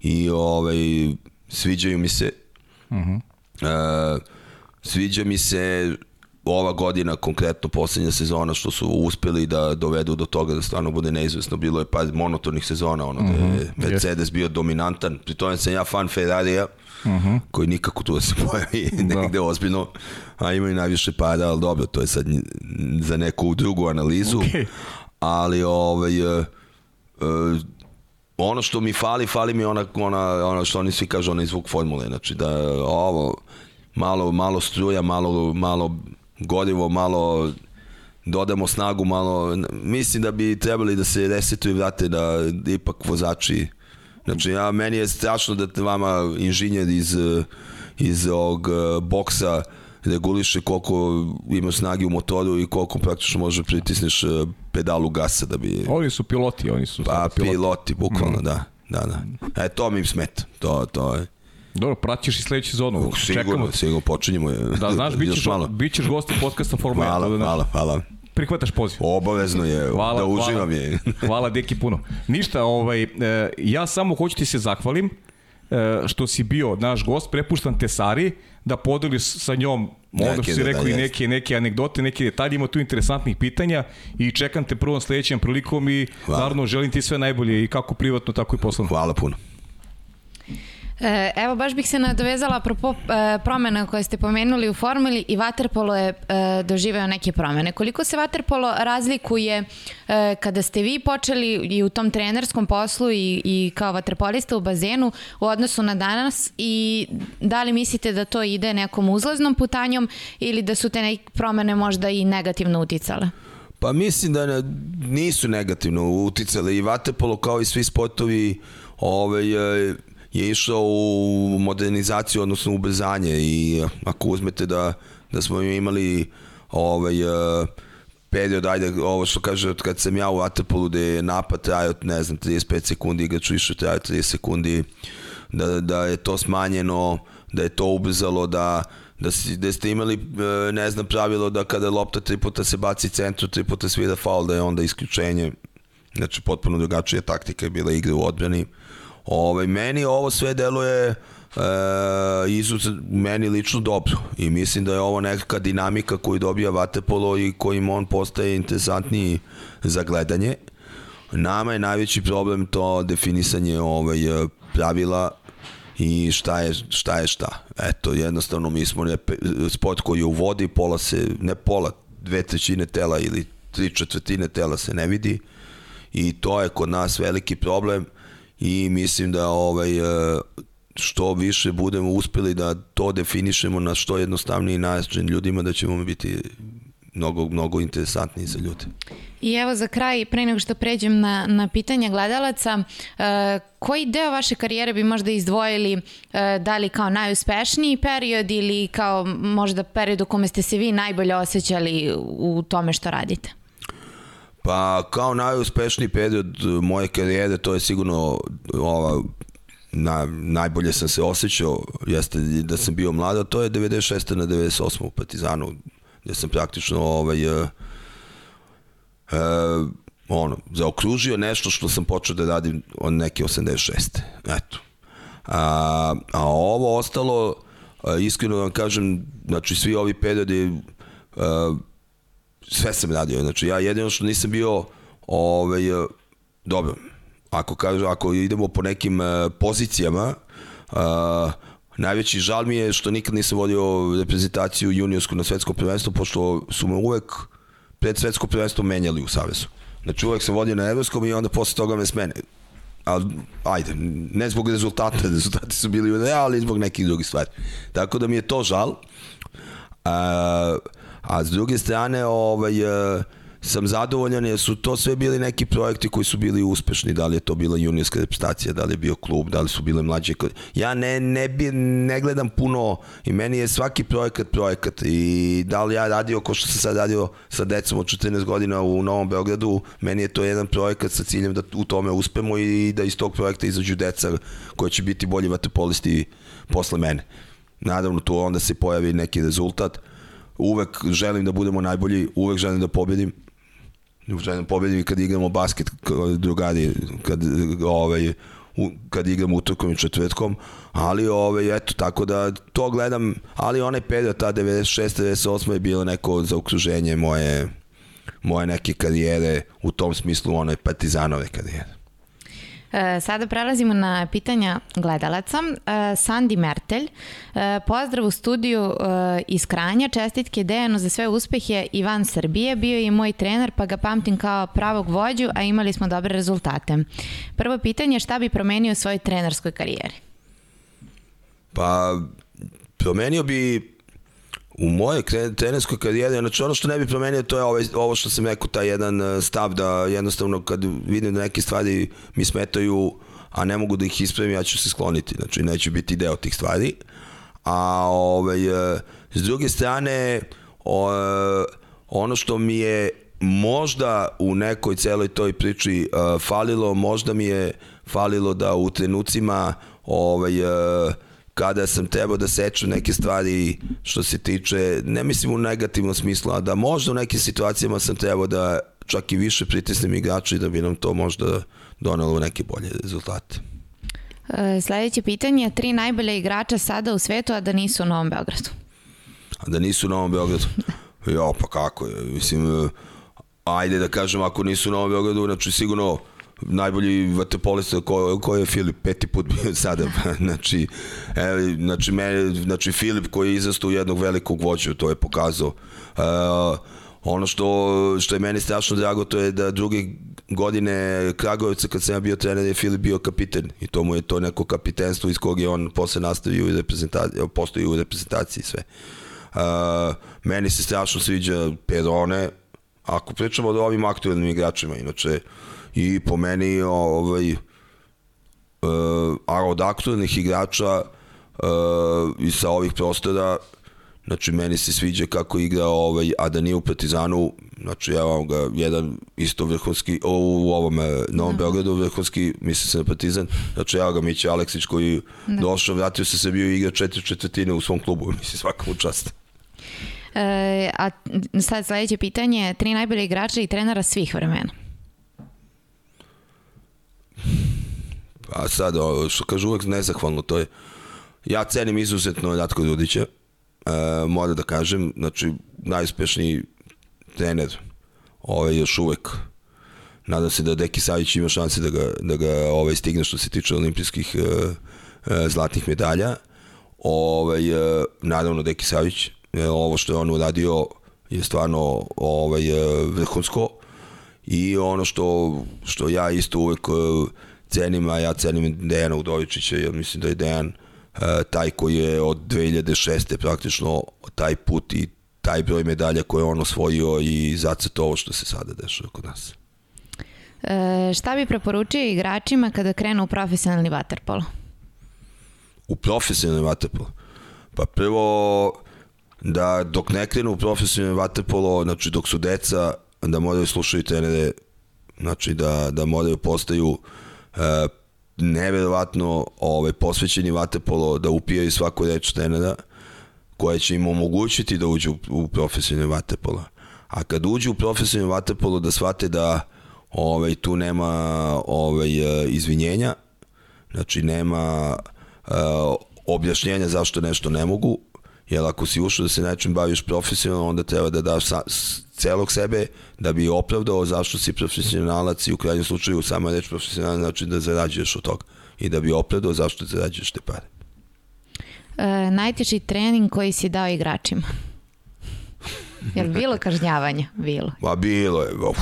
C: i ovaj, sviđaju mi se. Uh -huh. uh, sviđa mi se ova godina, konkretno poslednja sezona, što su uspeli da dovedu do toga da stvarno bude neizvesno. Bilo je pa monotornih sezona, ono, mm -hmm. da je mhm, Mercedes yes. bio dominantan. Pri tome sam ja fan Ferrarija, mm -hmm. koji nikako tu da se pojavi da. negde ozbiljno, a imaju najviše para, ali dobro, to je sad za neku drugu analizu. Okay. Ali, ovaj, uh, uh, ono što mi fali, fali mi ona, ona, ona što oni svi kažu, onaj zvuk formule. Znači da ovo, malo, malo struja, malo, malo gorivo, malo dodamo snagu, malo, mislim da bi trebali da se resetuju i vrate da, ipak vozači Znači, ja, meni je strašno da vama inženjer iz, iz ovog boksa reguliše koliko ima snage u motoru i koliko praktično može pritisneš e, pedalu gasa da bi...
A: Oni su piloti, oni su
C: pa, piloti. piloti, bukvalno, mm. da. Da, da. E, to mi im smeta. To, to je.
A: Dobro, pratiš i sledeću sezonu.
C: Sigurno, Čekamo. sigurno, počinjemo.
A: Da, znaš, bit ćeš, bit ćeš gost podcasta Formula 1.
C: Hvala, da hvala, hvala.
A: Prihvataš poziv.
C: Obavezno je, hvala, da uživam hvala, je.
A: hvala, deki, puno. Ništa, ovaj, e, ja samo hoću ti se zahvalim e, što si bio naš gost, prepuštam te Sari, da podeliš sa njom Onda što si rekao i neke, neke anegdote, neke detalje, ima tu interesantnih pitanja i čekam te prvom sledećem prilikom i Hvala. naravno želim ti sve najbolje i kako privatno, tako i poslovno.
C: Hvala puno.
B: E, evo, baš bih se nadovezala apropo e, promena koje ste pomenuli u formuli i Waterpolo je e, doživeo neke promene. Koliko se Waterpolo razlikuje kada ste vi počeli i u tom trenerskom poslu i, i kao vaterpolista u bazenu u odnosu na danas i da li mislite da to ide nekom uzlaznom putanjom ili da su te neke promene možda i negativno uticale?
C: Pa mislim da nisu negativno uticale i vaterpolo kao i svi sportovi ovaj, je išao u modernizaciju, odnosno ubrzanje i ako uzmete da, da smo imali ovaj, uh, period, ajde, ovo što kaže, kad sam ja u Waterpolu da je napad trajao, ne znam, 35 sekundi, igrač više trajao 30 sekundi, da, da je to smanjeno, da je to ubrzalo, da, da, si, da ste imali, e, ne znam, pravilo da kada lopta tri puta se baci centru, tri puta svira faul, da je onda isključenje. Znači, potpuno drugačija taktika je bila igra u odbrani. Ovaj, meni ovo sve deluje e, izuzet, meni lično dobro i mislim da je ovo neka dinamika koju dobija Vatepolo i kojim on postaje interesantniji za gledanje. Nama je najveći problem to definisanje ovaj, pravila i šta je šta. Je šta. Eto, jednostavno mi smo ne, sport koji je u vodi, pola se, ne pola, dve trećine tela ili tri četvrtine tela se ne vidi i to je kod nas veliki problem i mislim da ovaj e, što više budemo uspeli da to definišemo na što jednostavniji način ljudima da ćemo biti mnogo, mnogo interesantniji za ljude.
B: I evo za kraj, pre nego što pređem na, na pitanja gledalaca, uh, koji deo vaše karijere bi možda izdvojili, uh, da li kao najuspešniji period ili kao možda period u kome ste se vi najbolje osjećali u tome što radite?
C: Pa kao najuspešniji period moje karijere to je sigurno ova na, najbolje sam se osjećao jeste da sam bio mlada, to je 96. na 98. u Partizanu gde sam praktično ovaj, uh, uh, ono, zaokružio nešto što sam počeo da radim od neke 86. Eto. A, a ovo ostalo, iskreno da vam kažem, znači svi ovi periodi uh, sve sam radio, znači ja jedino što nisam bio ovaj, dobro, ako, kažu, ako idemo po nekim uh, pozicijama, uh, najveći žal mi je što nikad nisam vodio reprezentaciju juniorsku na svetskom prvenstvu, pošto su me uvek pred svetsko prvenstvo menjali u Savezu. Znači uvek sam vodio na evropskom i onda posle toga me smene. A, ajde, ne zbog rezultata, rezultati su bili ali zbog nekih drugih stvari. Tako da mi je to žal. A, a s druge strane, ovaj, uh, sam zadovoljan jer su to sve bili neki projekti koji su bili uspešni, da li je to bila juniorska reprezentacija, da li je bio klub, da li su bile mlađe. Ja ne, ne, bi, ne gledam puno i meni je svaki projekat projekat i da li ja radio ko što sam sad radio sa decom od 14 godina u Novom Beogradu, meni je to jedan projekat sa ciljem da u tome uspemo i da iz tog projekta izađu deca koja će biti bolji vaterpolisti posle mene. Naravno tu onda se pojavi neki rezultat, uvek želim da budemo najbolji, uvek želim da pobedim, želim pobedim kad igramo basket drugari kad ovaj kad igramo utorkom i četvrtkom, ali ovaj, eto, tako da to gledam, ali onaj period, ta 96. 98. je bilo neko za okruženje moje, moje neke karijere, u tom smislu one partizanove karijere.
B: E, sada prelazimo na pitanja gledalaca. E, Sandi Mertelj, e, pozdrav u studiju iz Kranja, čestitke Dejanu za sve uspehe i van Srbije, bio je moj trener pa ga pamtim kao pravog vođu, a imali smo dobre rezultate. Prvo pitanje, šta bi promenio u svojoj trenerskoj karijeri?
C: Pa, promenio bi u mojoj trenerskoj karijeri, znači ono što ne bi promenio to je ovaj, ovo što sam rekao, taj jedan e, stav da jednostavno kad vidim da neke stvari mi smetaju, a ne mogu da ih ispravim, ja ću se skloniti, znači neću biti deo tih stvari. a ovaj, e, s druge strane o, e, ono što mi je možda u nekoj celoj toj priči falilo, možda mi je falilo da u trenucima ovaj, kada sam trebao da seču neke stvari što se tiče, ne mislim u negativnom smislu, a da možda u nekim situacijama sam trebao da čak i više pritisnem igrača i da bi nam to možda donelo neke bolje rezultate.
B: E, sledeće pitanje, tri najbolje igrača sada u svetu, a da nisu u Novom Beogradu.
C: A da nisu u Novom Beogradu? Jo, pa kako je, mislim, ajde da kažem, ako nisu u Novom Beogradu, znači sigurno najbolji vaterpolista ko, ko je Filip, peti put bio sada, znači, e, znači, me, znači Filip koji je izrastao jednog velikog vođa, to je pokazao. E, ono što, što je meni strašno drago, to je da druge godine Kragujevca kad sam ja bio trener je Filip bio kapiten i to mu je to neko kapitenstvo iz kog je on posle nastavio i reprezentaciji, postoji u reprezentaciji sve. Uh, meni se strašno sviđa Perone, ako pričamo o ovim aktualnim igračima, inače i po meni ovaj, uh, a od aktualnih igrača uh, i sa ovih prostora Znači, meni se sviđa kako igra, ovaj, a da nije u Partizanu, znači, evo ga, jedan isto vrhunski, o, u ovom Novom da. Beogradu vrhunski, misli se na Partizan, znači, evo ga Mića Aleksić koji da. došao, vratio se se bio igra četiri četvrtine u svom klubu, misli svakom čast.
B: E, a sad sledeće pitanje, tri najbolje igrača i trenera svih vremena.
C: Pa sad, što kažu uvek nezahvalno, to je, ja cenim izuzetno Ratko Dudića, e, moram da kažem, znači, najuspešniji trener ovaj, još uvek nadam se da Deki Savić ima šanse da ga, da ga ovaj, stigne što se tiče olimpijskih e, e, zlatnih medalja. Ovaj, e, naravno Deki Savić, e, ovo što je on uradio je stvarno ovaj, e, vrhunsko i ono što, što ja isto uvek e, cenim, a ja cenim Dejana Udovičića, jer mislim da je Dejan E, taj koji je od 2006. praktično taj put i taj broj medalja koje on osvojio i zacet ovo što se sada dešava kod nas.
B: E, šta bi preporučio igračima kada krenu u profesionalni vaterpolo?
C: U profesionalni vaterpolo? Pa prvo da dok ne krenu u profesionalni vaterpolo, znači dok su deca, da moraju slušati trenere, znači da, da moraju postaju e, neverovatno ovaj, posvećeni vatepolo da upijaju svaku reč trenera koja će im omogućiti da uđu u profesionalni vatepolo. A kad uđu u profesionalni vatepolo da shvate da ovaj, tu nema ovaj, izvinjenja, znači nema uh, objašnjenja zašto nešto ne mogu, jer ako si ušao da se nečim baviš profesionalno, onda treba da daš sa, celog sebe da bi opravdao zašto si profesionalac i u krajnjem slučaju sama reč profesionalac znači da zarađuješ od toga i da bi opravdao zašto zarađuješ te pare.
B: E, najteži trening koji si dao igračima? Jel bilo kažnjavanja? Bilo.
C: Pa bilo je. Uf.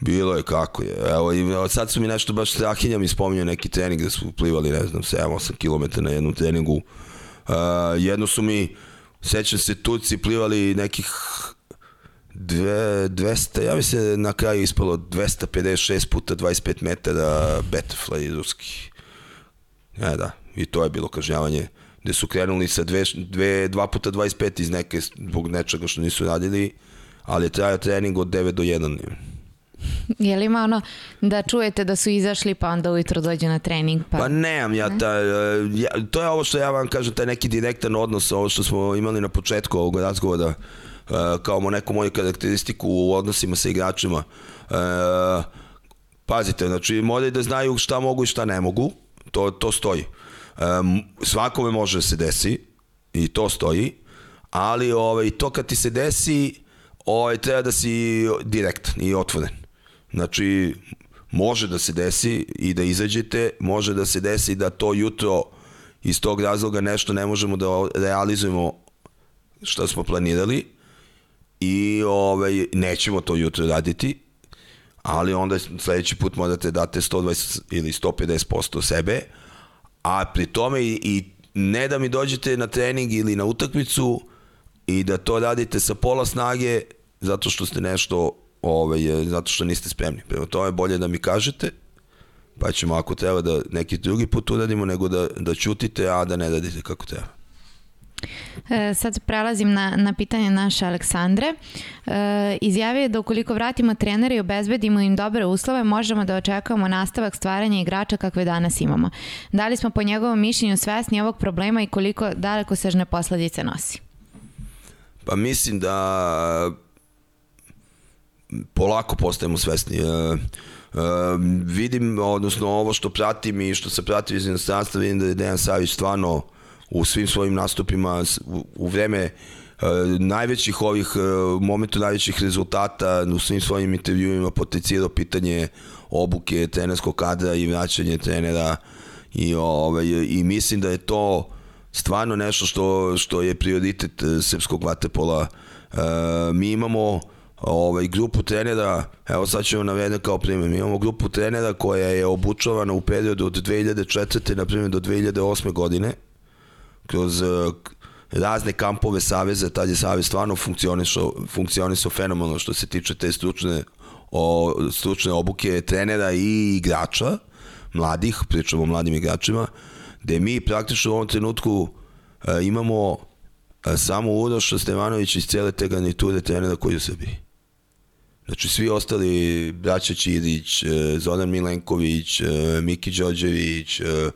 C: Bilo je kako je. Evo, i sad su mi nešto baš strahinja mi spominjao neki trening da su plivali, ne znam, 7-8 km na jednom treningu. Uh, jedno su mi, sećam se, Turci plivali nekih dve, 200, ja mislim na kraju ispalo 256 puta 25 metara butterfly ruski. Ja, da, i to je bilo kažnjavanje gde su krenuli sa dve, dve, 2 puta 25 iz neke, zbog nečega što nisu radili, ali je trajao trening od 9 do 1.
B: Je li ima ono da čujete da su izašli pa onda ujutro dođe na trening? Pa,
C: pa nemam ja, ta, ja, to je ovo što ja vam kažem, taj neki direktan odnos, ovo što smo imali na početku ovog razgovora, E, kao neku moju karakteristiku u odnosima sa igračima. E, pazite, znači moraju da znaju šta mogu i šta ne mogu, to, to stoji. Svakome može da se desi i to stoji, ali ovaj, to kad ti se desi, ovaj, treba da si direktan i otvoren. Znači, može da se desi i da izađete, može da se desi da to jutro iz tog razloga nešto ne možemo da realizujemo što smo planirali, i ovaj, nećemo to jutro raditi, ali onda sledeći put morate date 120 ili 150% sebe, a pri tome i, i ne da mi dođete na trening ili na utakmicu i da to radite sa pola snage zato što ste nešto ovaj, zato što niste spremni. Prema tome bolje da mi kažete pa ćemo ako treba da neki drugi put uradimo nego da, da čutite, a da ne radite kako treba.
B: E, sad prelazim na, na pitanje naše Aleksandre. E, izjavio je da ukoliko vratimo trenere i obezbedimo im dobre uslove, možemo da očekujemo nastavak stvaranja igrača kakve danas imamo. Da li smo po njegovom mišljenju svesni ovog problema i koliko daleko sežne posledice nosi?
C: Pa mislim da polako postajemo svesni. E, e, vidim, odnosno ovo što pratim i što se prati iz inostranstva, vidim da je Dejan Savić stvarno u svim svojim nastupima u, vreme e, najvećih ovih e, momentu najvećih rezultata u svim svojim intervjuima potencijalo pitanje obuke trenerskog kadra i vraćanje trenera i ovaj i mislim da je to stvarno nešto što što je prioritet e, srpskog vaterpola. Mi imamo ovaj, grupu trenera, evo sad ćemo navedem kao primjer, mi imamo grupu trenera koja je obučavana u periodu od 2004. na primjer do 2008. godine, kroz uh, razne kampove Saveza, tad je Savez stvarno funkcionisao, funkcionisao fenomenalno što se tiče te stručne, o, stručne obuke trenera i igrača, mladih, pričamo o mladim igračima, gde mi praktično u ovom trenutku uh, imamo uh, samo Uroša Stevanović iz cele te garniture trenera koji u Srbiji. Znači svi ostali, braća Ćirić, Zoran Milenković, Miki Đorđević, E,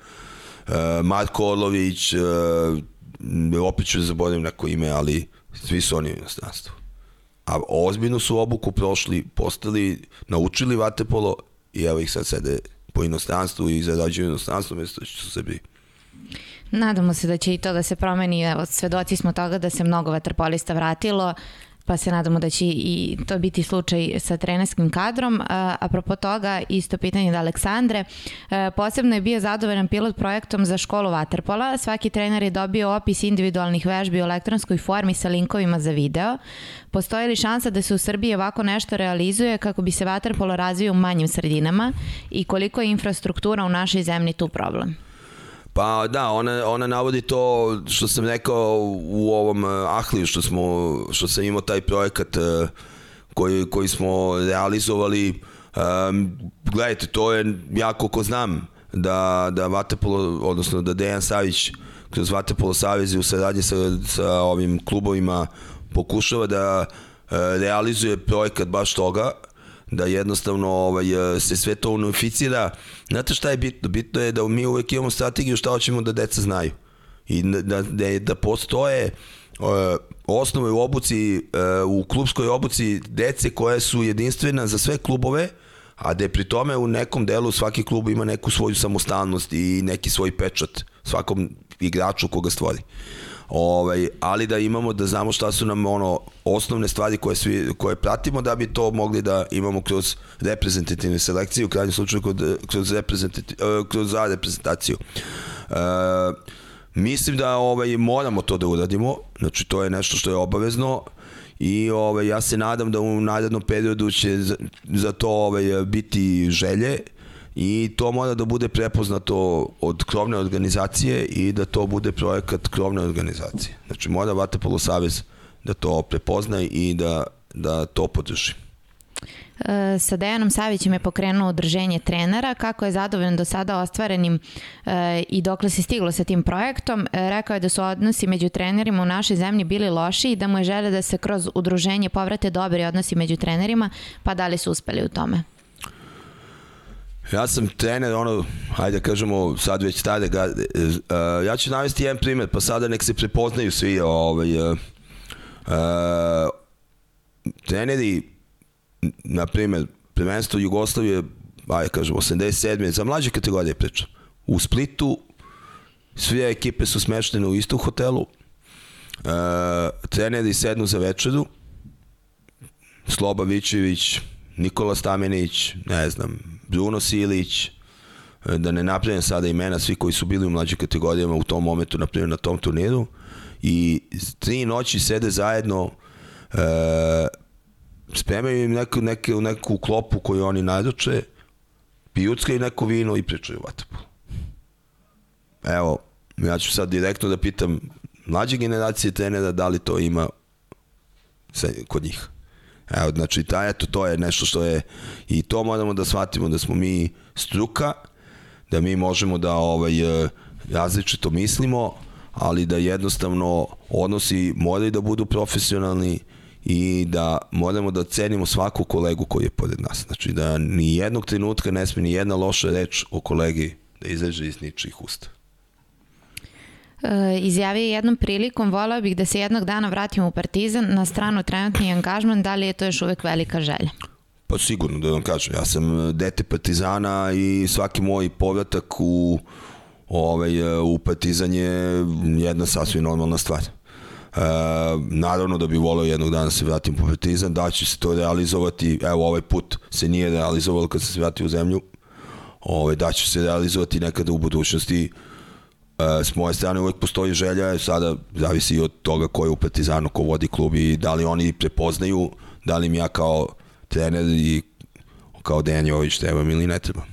C: Marko Orlović, e, opet ću da zaboravim neko ime, ali svi su oni u inostranstvu. A ozbiljno su obuku prošli, postali, naučili vatepolo i evo ih sad sede po inostranstvu i zarađuju inostranstvu mesto što su Srbiji.
B: Nadamo se da će i to da se promeni. Evo, svedoci smo toga da se mnogo vaterpolista vratilo pa se nadamo da će i to biti slučaj sa trenerskim kadrom. Apropo toga, isto pitanje da Aleksandre, e, posebno je bio zadovoljan pilot projektom za školu Waterpola. Svaki trener je dobio opis individualnih vežbi u elektronskoj formi sa linkovima za video. Postoji li šansa da se u Srbiji ovako nešto realizuje kako bi se Waterpolo razvio u manjim sredinama i koliko je infrastruktura u našoj zemlji tu problem?
C: Pa da, ona, ona navodi to što sam rekao u ovom eh, Ahliju što, smo, što sam imao taj projekat eh, koji, koji smo realizovali. Um, gledajte, to je, ja koliko znam, da, da Vatepolo, odnosno da Dejan Savić kroz Vatepolo Savez u saradnji sa, sa ovim klubovima pokušava da realizuje projekat baš toga da jednostavno ovaj, e, se sve to unificira. Znate šta je bitno? Bitno je da mi uvek imamo strategiju šta hoćemo da deca znaju. I da, da, da, da postoje uh, osnove u obuci, uh, u klubskoj obuci dece koje su jedinstvena za sve klubove, a da je pri tome u nekom delu svaki klub ima neku svoju samostalnost i neki svoj pečat svakom igraču koga stvori. Uh, Ovaj, ali da imamo da znamo šta su nam ono osnovne stvari koje svi koje pratimo da bi to mogli da imamo kroz reprezentativne selekcije u krajnjem slučaju kroz reprezentativ, eh, kroz reprezentaciju. Uh, mislim da ovaj moramo to da uradimo. Znači to je nešto što je obavezno i ovaj ja se nadam da u narednom periodu će za, za to ovaj biti želje i to mora da bude prepoznato od krovne organizacije i da to bude projekat krovne organizacije. Znači mora Vatapolo Savez da to prepozna i da, da to podrži.
B: E, sa Dejanom Savićem je pokrenuo udrženje trenera, kako je zadovoljan do sada ostvarenim e, i dokle se stiglo sa tim projektom. E, rekao je da su odnosi među trenerima u našoj zemlji bili loši i da mu je žele da se kroz udruženje povrate dobri odnosi među trenerima, pa da li su uspeli u tome?
C: Ja sam trener, ono, hajde da kažemo, sad već stare ga, uh, ja ću navesti jedan primer, pa sada nek se prepoznaju svi, ovaj, uh, uh, treneri, na primer, prvenstvo Jugoslavije, ajde kažemo, 87. za mlađe kategorije pričam, u Splitu, sve ekipe su smeštene u istom hotelu, uh, treneri sednu za večeru, Sloba Vičević, Nikola Stamenić, ne znam, Bruno Silić, e, da ne napravim sada imena svi koji su bili u mlađim kategorijama u tom momentu, na primjer na tom turniru, i tri noći sede zajedno, e, spremaju im neku, neku, neku klopu koju oni naruče, pijuckaju neko vino i pričaju vatapolu. Evo, ja ću sad direktno da pitam mlađe generacije trenera da li to ima kod njih. Evo, znači, ta, eto, to je nešto što je, i to moramo da shvatimo da smo mi struka, da mi možemo da ovaj, e, različito mislimo, ali da jednostavno odnosi moraju da budu profesionalni i da moramo da cenimo svaku kolegu koji je pored nas. Znači da ni jednog trenutka ne sme ni jedna loša reč o kolegi da izađe iz ničih usta.
B: E, izjavio je jednom prilikom, volao bih da se jednog dana vratim u Partizan na stranu trenutni angažman, da li je to još uvek velika želja?
C: Pa sigurno da vam kažem, ja sam dete Partizana i svaki moj povratak u, ovaj, u Partizan je jedna sasvim normalna stvar. E, naravno da bi voleo jednog dana da se vratim po Partizan, da će se to realizovati, evo ovaj put se nije realizovalo kad sam se vratio u zemlju, ovaj, da će se realizovati nekada u budućnosti, e, s moje strane uvek postoji želja, sada zavisi od toga ko je u Partizanu, ko vodi klub i da li oni prepoznaju, da li mi ja kao trener i kao Dejan Jović trebam ili ne trebam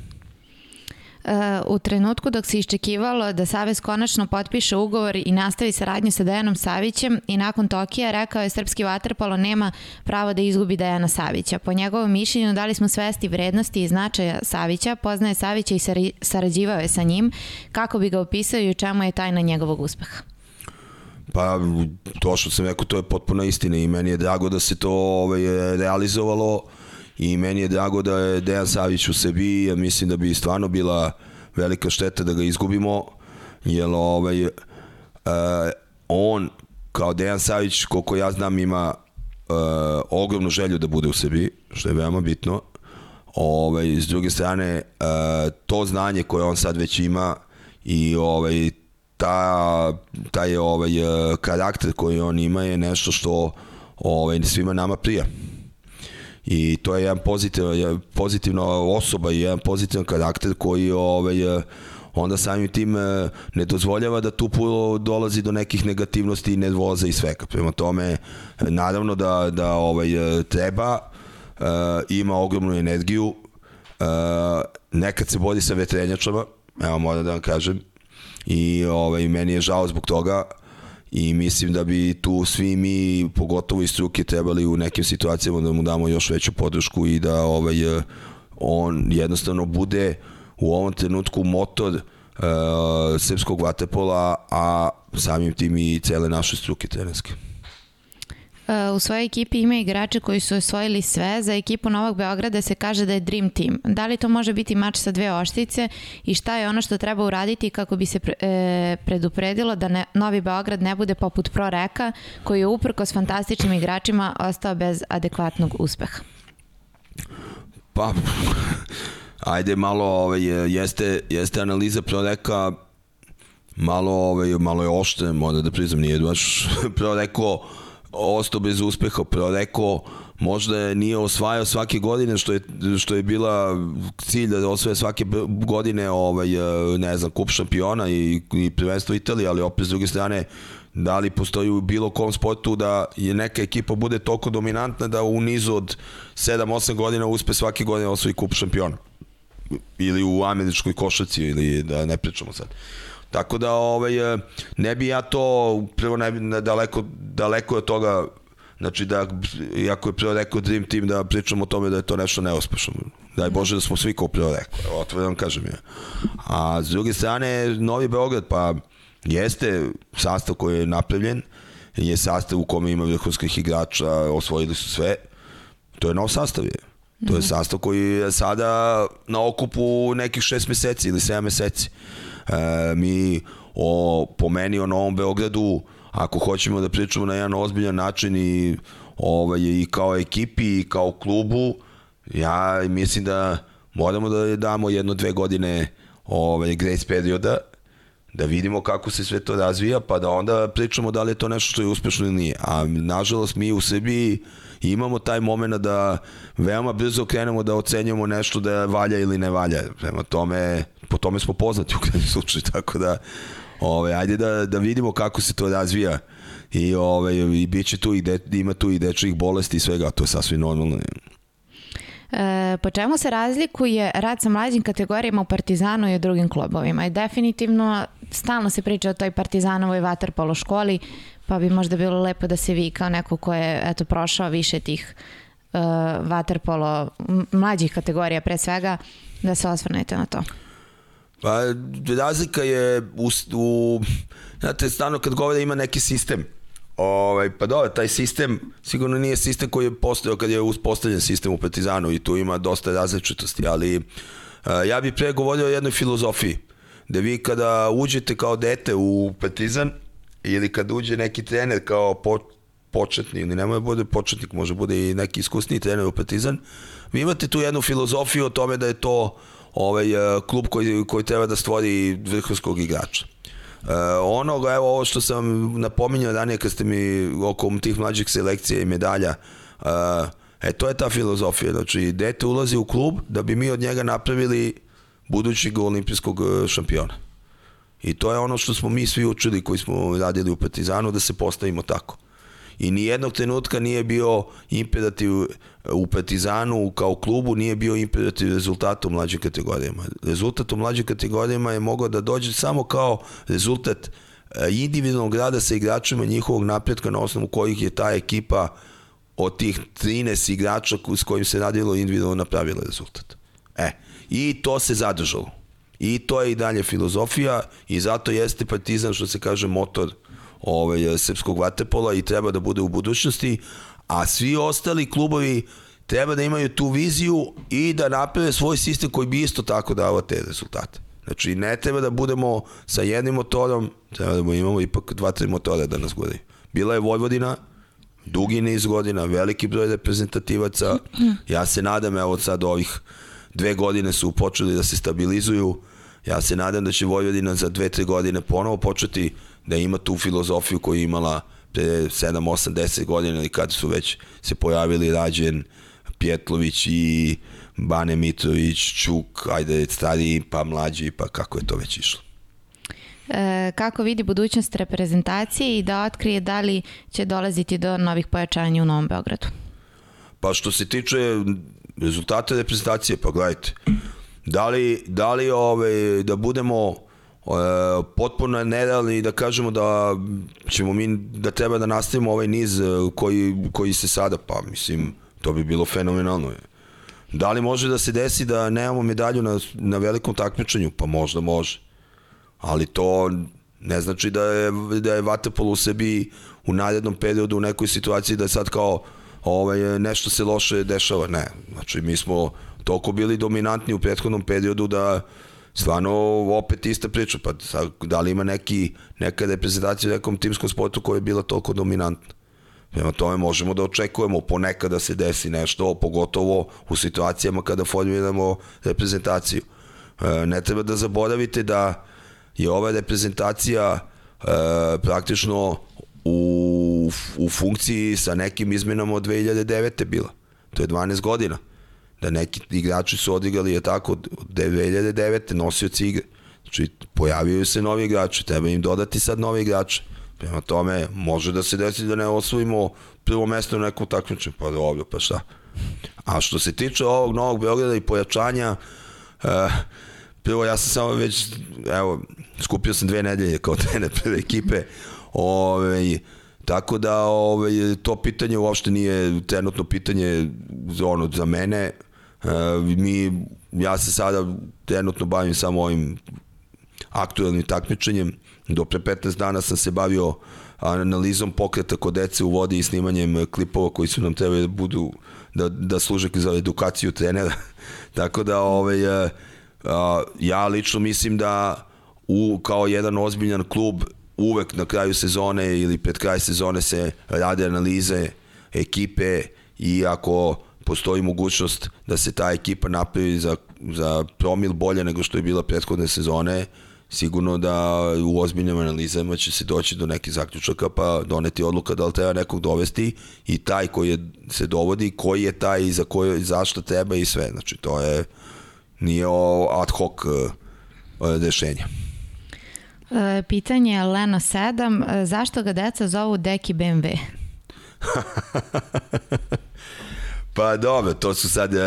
B: u trenutku dok se iščekivalo da Savez konačno potpiše ugovor i nastavi saradnju sa Dejanom Savićem i nakon Tokija rekao je srpski vaterpolo nema pravo da izgubi Dejana Savića. Po njegovom mišljenju dali smo svesti vrednosti i značaja Savića, poznaje Savića i sarađivao je sa njim. Kako bi ga opisao i u čemu je tajna njegovog uspeha?
C: Pa, to što sam rekao, to je potpuna istina i meni je drago da se to ovaj, realizovalo i meni je drago da je Dejan Savić u sebi, ja mislim da bi stvarno bila velika šteta da ga izgubimo, jer ovaj, uh, on kao Dejan Savić, koliko ja znam, ima uh, ogromnu želju da bude u sebi, što je veoma bitno. Ovaj, s druge strane, uh, to znanje koje on sad već ima i ovaj, ta, taj ovaj, karakter koji on ima je nešto što ovaj, svima nama prija i to je jedan pozitivan, pozitivna osoba i jedan pozitivan karakter koji ovaj, eh, onda samim tim eh, ne dozvoljava da tu pulo dolazi do nekih negativnosti i nervoza i svega. Prema tome, naravno da, da ovaj, treba, uh, ima ogromnu energiju, nekad se bori sa vetrenjačama, evo moram da vam kažem, i ovaj, meni je žao zbog toga, i mislim da bi tu svi mi, pogotovo iz struke, trebali u nekim situacijama da mu damo još veću podršku i da ovaj, eh, on jednostavno bude u ovom trenutku motor uh, srpskog vaterpola, a samim tim i cele naše struke trenerske.
B: U svojoj ekipi ima igrače koji su osvojili sve. Za ekipu Novog Beograda se kaže da je Dream Team. Da li to može biti mač sa dve oštice i šta je ono što treba uraditi kako bi se e, predupredilo da ne, Novi Beograd ne bude poput Pro Reka koji je uprko s fantastičnim igračima ostao bez adekvatnog uspeha?
C: Pa, ajde malo, ovaj, jeste, jeste analiza Pro Reka malo, ovaj, malo je ošte, moram da priznam, nije baš Pro Reko ostao bez uspeha, rekao možda nije osvajao svake godine što je, što je bila cilj da osvaja svake godine ovaj, ne znam, kup šampiona i, i prvenstvo Italije, ali opet s druge strane da li postoji u bilo kom sportu da je neka ekipa bude toliko dominantna da u nizu od 7-8 godina uspe svake godine osvoji kup šampiona ili u američkoj košaci ili da ne pričamo sad. Tako da ovaj, e, ne bi ja to prvo ne bi daleko, daleko od toga Znači da, iako je prvo rekao Dream Team da pričamo o tome da je to nešto neuspešno. Daj Bože da smo svi kao prvo rekao, otvoreno kažem ja. A s druge strane, Novi Beograd, pa jeste sastav koji je napravljen, je sastav u kome ima vrhunskih igrača, osvojili su sve. To je nov sastav je. To je mhm. sastav koji je sada na okupu nekih šest meseci ili 7 meseci. E, mi o, po meni o Novom Beogradu, ako hoćemo da pričamo na jedan ozbiljan način i, ovaj, i kao ekipi i kao klubu, ja mislim da moramo da damo jedno, dve godine ovaj, grace perioda, da vidimo kako se sve to razvija, pa da onda pričamo da li je to nešto što je uspešno ili nije. A nažalost mi u Srbiji imamo taj moment da veoma brzo krenemo da ocenjujemo nešto da valja ili ne valja. Prema tome, po tome smo poznati u krajnjem slučaju, tako da ovaj, ajde da, da vidimo kako se to razvija i, ovaj, i bit će tu i de, ima tu i dečjih bolesti i svega, to je sasvim normalno.
B: E, po čemu se razlikuje rad sa mlađim kategorijama u Partizanu i u drugim klubovima? I definitivno stalno se priča o toj Partizanovoj vaterpolo školi, pa bi možda bilo lepo da se vi kao neko ko je eto, prošao više tih uh, vaterpolo mlađih kategorija pre svega, da se osvrnete na to.
C: Pa razlika je u, u znate, stano kad govore ima neki sistem. Ovaj, pa dobro, taj sistem sigurno nije sistem koji je postojao kad je uspostavljen sistem u Partizanu i tu ima dosta različitosti, ali a, ja bih pre govorio o jednoj filozofiji, da vi kada uđete kao dete u Partizan ili kad uđe neki trener kao po, početni, ili nemoj da bude početnik, može bude i neki iskusni trener u Partizan, vi imate tu jednu filozofiju o tome da je to ovaj, klub koji, koji treba da stvori vrhunskog igrača. Uh, onoga, evo ovo što sam napominjao ranije kad ste mi oko tih mlađih selekcija i medalja, uh, e to je ta filozofija, znači dete ulazi u klub da bi mi od njega napravili budućeg olimpijskog šampiona. I to je ono što smo mi svi učili koji smo radili u Partizanu da se postavimo tako i ni jednog trenutka nije bio imperativ u Partizanu kao klubu nije bio imperativ rezultata u mlađim kategorijama. Rezultat u mlađim kategorijama je mogao da dođe samo kao rezultat e, individualnog rada sa igračima njihovog napretka na osnovu kojih je ta ekipa od tih 13 igrača s kojim se radilo individualno napravila rezultat. E, i to se zadržalo. I to je i dalje filozofija i zato jeste Partizan što se kaže motor ovaj, srpskog vaterpola i treba da bude u budućnosti, a svi ostali klubovi treba da imaju tu viziju i da naprave svoj sistem koji bi isto tako dao te rezultate. Znači, ne treba da budemo sa jednim motorom, treba da imamo ipak dva, tri motora da nas gledaju. Bila je Vojvodina, dugi niz godina, veliki broj reprezentativaca. Ja se nadam, evo sad ovih dve godine su počeli da se stabilizuju. Ja se nadam da će Vojvodina za dve, tri godine ponovo početi da ima tu filozofiju koju je imala pre 7, 8, 10 godina ili kad su već se pojavili Rađen, Pjetlović i Bane Mitrović, Čuk, ajde stariji pa mlađi pa kako je to već išlo.
B: E, kako vidi budućnost reprezentacije i da otkrije da li će dolaziti do novih pojačanja u Novom Beogradu?
C: Pa što se tiče rezultata reprezentacije, pa gledajte, da li, da li ovaj, da budemo E, potpuno je nerealni da kažemo da ćemo mi da treba da nastavimo ovaj niz e, koji, koji se sada pa mislim to bi bilo fenomenalno. Da li može da se desi da nemamo medalju na, na velikom takmičenju? Pa možda može. Ali to ne znači da je, da je Vatapol u sebi u narednom periodu u nekoj situaciji da je sad kao ovaj, nešto se loše dešava. Ne, znači mi smo toliko bili dominantni u prethodnom periodu da stvarno opet ista priča, pa da li ima neki, neka reprezentacija u nekom timskom sportu koja je bila toliko dominantna? Prema tome možemo da očekujemo ponekad da se desi nešto, pogotovo u situacijama kada formiramo reprezentaciju. E, ne treba da zaboravite da je ova reprezentacija e, praktično u, u funkciji sa nekim izmenama od 2009. bila. To je 12 godina da neki igrači su odigrali je tako od 2009. nosioci igre. Znači, pojavio se novi igrači, treba im dodati sad novi igrači. Prema tome, može da se desi da ne osvojimo prvo mesto na nekom takmičenju, pa dobro, pa šta. A što se tiče ovog Novog Beograda i pojačanja, uh, prvo ja sam samo već, evo, skupio sam dve nedelje kao trener prve ekipe, ovaj, tako da ovaj, to pitanje uopšte nije trenutno pitanje za, ono, za mene, mi, ja se sada trenutno bavim samo ovim aktuelnim takmičenjem. Do pre 15 dana sam se bavio analizom pokreta kod dece u vodi i snimanjem klipova koji su nam trebali da budu da, da služe za edukaciju trenera. Tako da ovaj, a, a, ja lično mislim da u, kao jedan ozbiljan klub uvek na kraju sezone ili pred kraj sezone se rade analize ekipe i ako postoji mogućnost da se ta ekipa napravi za, za promil bolje nego što je bila prethodne sezone, sigurno da u ozbiljnim analizama će se doći do nekih zaključaka pa doneti odluka da li treba nekog dovesti i taj koji je, se dovodi, koji je taj i za koje, zašto treba i sve. Znači to je nije ad hoc uh, rešenje.
B: E, pitanje je Leno 7. Zašto ga deca zovu Deki BMW?
C: Pa dobro, to su sad... Uh,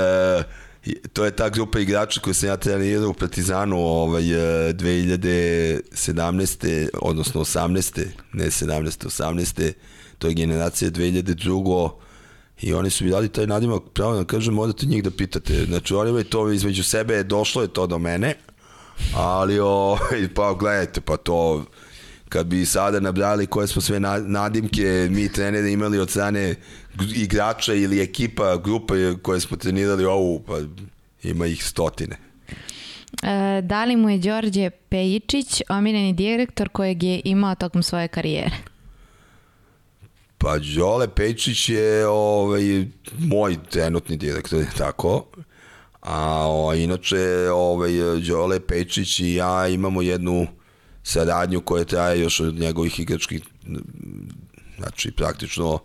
C: to je ta grupa igrača koju sam ja trenirao u Partizanu ovaj, 2017. odnosno 18. ne 17. 18. To je generacija 2002. I oni su mi dali taj nadimak, pravo da kažem, morate njih da pitate. Znači, oni imaju to između sebe, došlo je to do mene, Ali, o, pa gledajte, pa to, kad bi sada nabrali koje smo sve nadimke mi treneri imali od strane igrača ili ekipa, grupa koje smo trenirali ovu, pa ima ih stotine.
B: E, da li mu je Đorđe Pejičić omiljeni direktor kojeg je imao tokom svoje karijere?
C: Pa Đole Pejičić je ovaj, moj trenutni direktor, tako. A o, inače, ovaj, Đole Pejičić i ja imamo jednu saradnju koja traje još od njegovih igračkih, znači praktično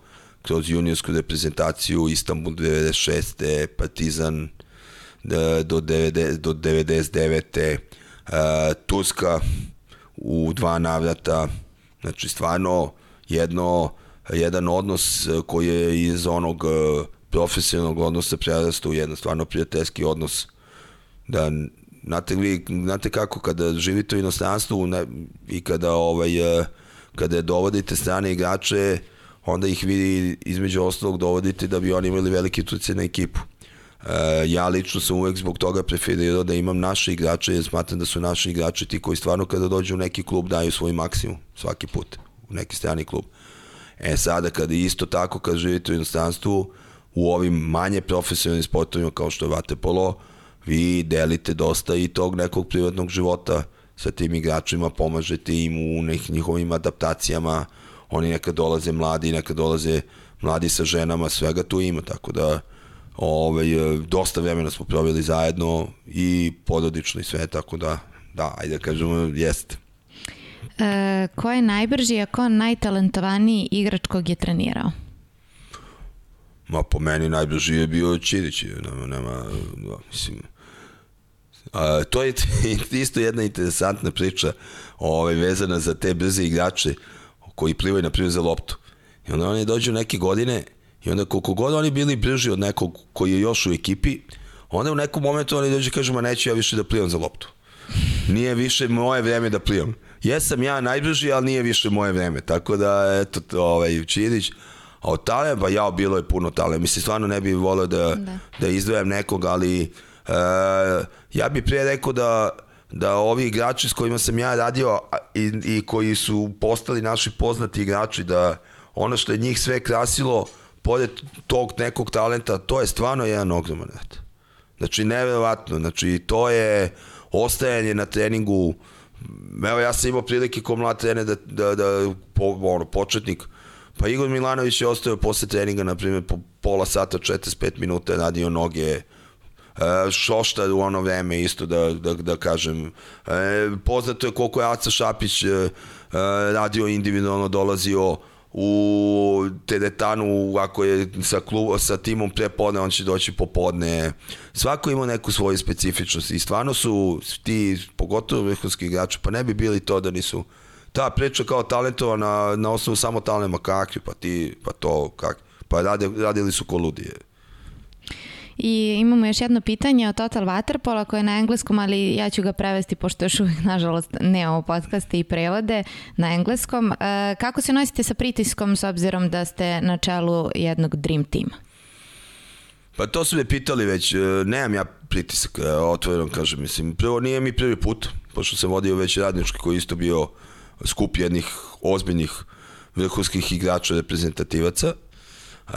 C: kroz juniorsku reprezentaciju Istanbul 96. Partizan e, do, 90, do 99. Uh, e, Turska u dva navrata, znači stvarno jedno, jedan odnos koji je iz onog e, profesionalnog odnosa prerasta u jedan stvarno prijateljski odnos da znate vi znate kako kada živite u inostranstvu i kada ovaj kada dovodite strane igrače onda ih vi između ostalog dovodite da bi oni imali veliki utjecaj na ekipu. E, ja lično sam uvek zbog toga preferirao da imam naše igrače jer smatram da su naši igrači ti koji stvarno kada dođu u neki klub daju svoj maksimum svaki put u neki strani klub. E sada kada isto tako kad živite u inostranstvu u ovim manje profesionalnim sportovima kao što je Vatepolo vi delite dosta i tog nekog privatnog života sa tim igračima, pomažete im u nekih njihovim adaptacijama, oni nekad dolaze mladi, nekad dolaze mladi sa ženama, svega tu ima, tako da ovaj, dosta vremena smo proveli zajedno i porodično i sve, tako da, da, ajde da kažemo, jeste.
B: E, ko je najbrži, a ko najtalentovaniji igrač kog je trenirao?
C: Ma po meni najbrži je bio Čirić, nema, nema, da, mislim, a, to je isto jedna interesantna priča ovaj, vezana za te brze igrače koji plivaju na primjer za loptu. I onda oni dođu neke godine i onda koliko god oni bili brži od nekog koji je još u ekipi, onda u nekom momentu oni dođu i kažu, ma neću ja više da plivam za loptu. Nije više moje vreme da plivam. Jesam ja najbrži, ali nije više moje vreme. Tako da, eto, ovaj, Čirić, a od tale, pa ja, bilo je puno tale. Mislim, stvarno ne bih volio da, da. da izdvojam nekog, ali uh, ja bih prije rekao da da ovi igrači s kojima sam ja radio i, i koji su postali naši poznati igrači, da ono što je njih sve krasilo, pored tog nekog talenta, to je stvarno jedan ogroman rat. Znači, neverovatno. Znači, to je ostajanje na treningu. Evo, ja sam imao prilike ko mlad trener da, da, da po, ono, početnik, pa Igor Milanović je ostao posle treninga, na primjer, po pola sata, 45 minuta, radio noge, Šoštar u ono vreme isto da, da, da kažem. E, poznato je koliko je Aca Šapić e, radio individualno, dolazio u teretanu ako je sa, klub, sa timom prepodne, on će doći popodne. Svako ima neku svoju specifičnost i stvarno su ti, pogotovo vrhunski igrači, pa ne bi bili to da nisu ta priča kao talentovana na osnovu samo talenta, kakvi, pa ti, pa to, kakvi. Pa rade, radili su ko ludije.
B: I imamo još jedno pitanje o Total Waterpola koje je na engleskom, ali ja ću ga prevesti pošto još uvijek, nažalost, ne ovo podcaste i prevode na engleskom. E, kako se nosite sa pritiskom s obzirom da ste na čelu jednog Dream tima?
C: Pa to su me pitali već, e, nemam ja pritisak, e, otvoreno kažem, mislim, prvo nije mi prvi put, pošto sam vodio već radnički koji isto bio skup jednih ozbiljnih vrhunskih igrača reprezentativaca, e,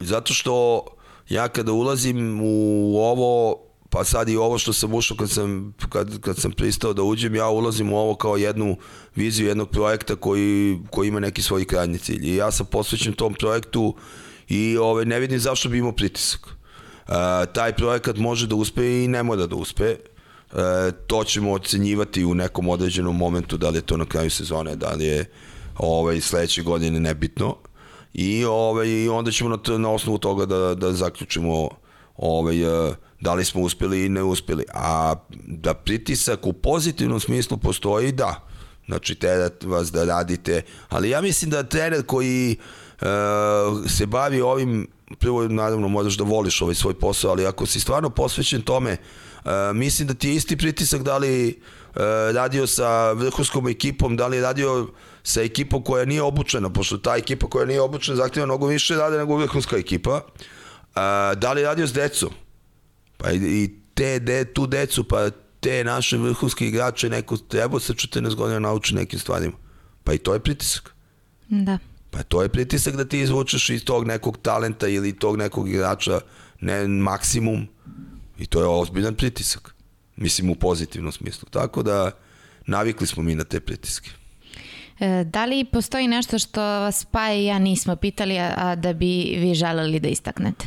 C: zato što ja kada ulazim u ovo, pa sad i ovo što sam ušao kad sam, kad, kad sam pristao da uđem, ja ulazim u ovo kao jednu viziju jednog projekta koji, koji ima neki svoj krajnji cilj. I ja sam posvećen tom projektu i ovaj, ne vidim zašto bi imao pritisak. Uh, taj projekat može da uspe i ne mora da uspe. Uh, to ćemo ocenjivati u nekom određenom momentu, da li je to na kraju sezone, da li je ovaj, sledeće godine nebitno i ovaj, onda ćemo na, na osnovu toga da, da zaključimo ovaj, eh, da li smo uspeli i ne uspeli. A da pritisak u pozitivnom smislu postoji, da. Znači, teret vas da radite. Ali ja mislim da trener koji uh, se bavi ovim, prvo, naravno, moraš da voliš ovaj svoj posao, ali ako si stvarno posvećen tome, uh, mislim da ti je isti pritisak da li uh, radio sa vrhunskom ekipom, da li radio sa ekipom koja nije obučena, pošto ta ekipa koja nije obučena zahtjeva mnogo više rade nego vrhunska ekipa. A, da li radio s decom? Pa i, i te, de, tu decu, pa te naše vrhunske igrače neko treba sa 14 godina nauči nekim stvarima. Pa i to je pritisak.
B: Da.
C: Pa to je pritisak da ti izvučeš iz tog nekog talenta ili tog nekog igrača ne maksimum i to je ozbiljan pritisak. Mislim u pozitivnom smislu. Tako da navikli smo mi na te pritiske.
B: E, da li postoji nešto što vas pa i ja nismo pitali, a da bi vi želeli da istaknete?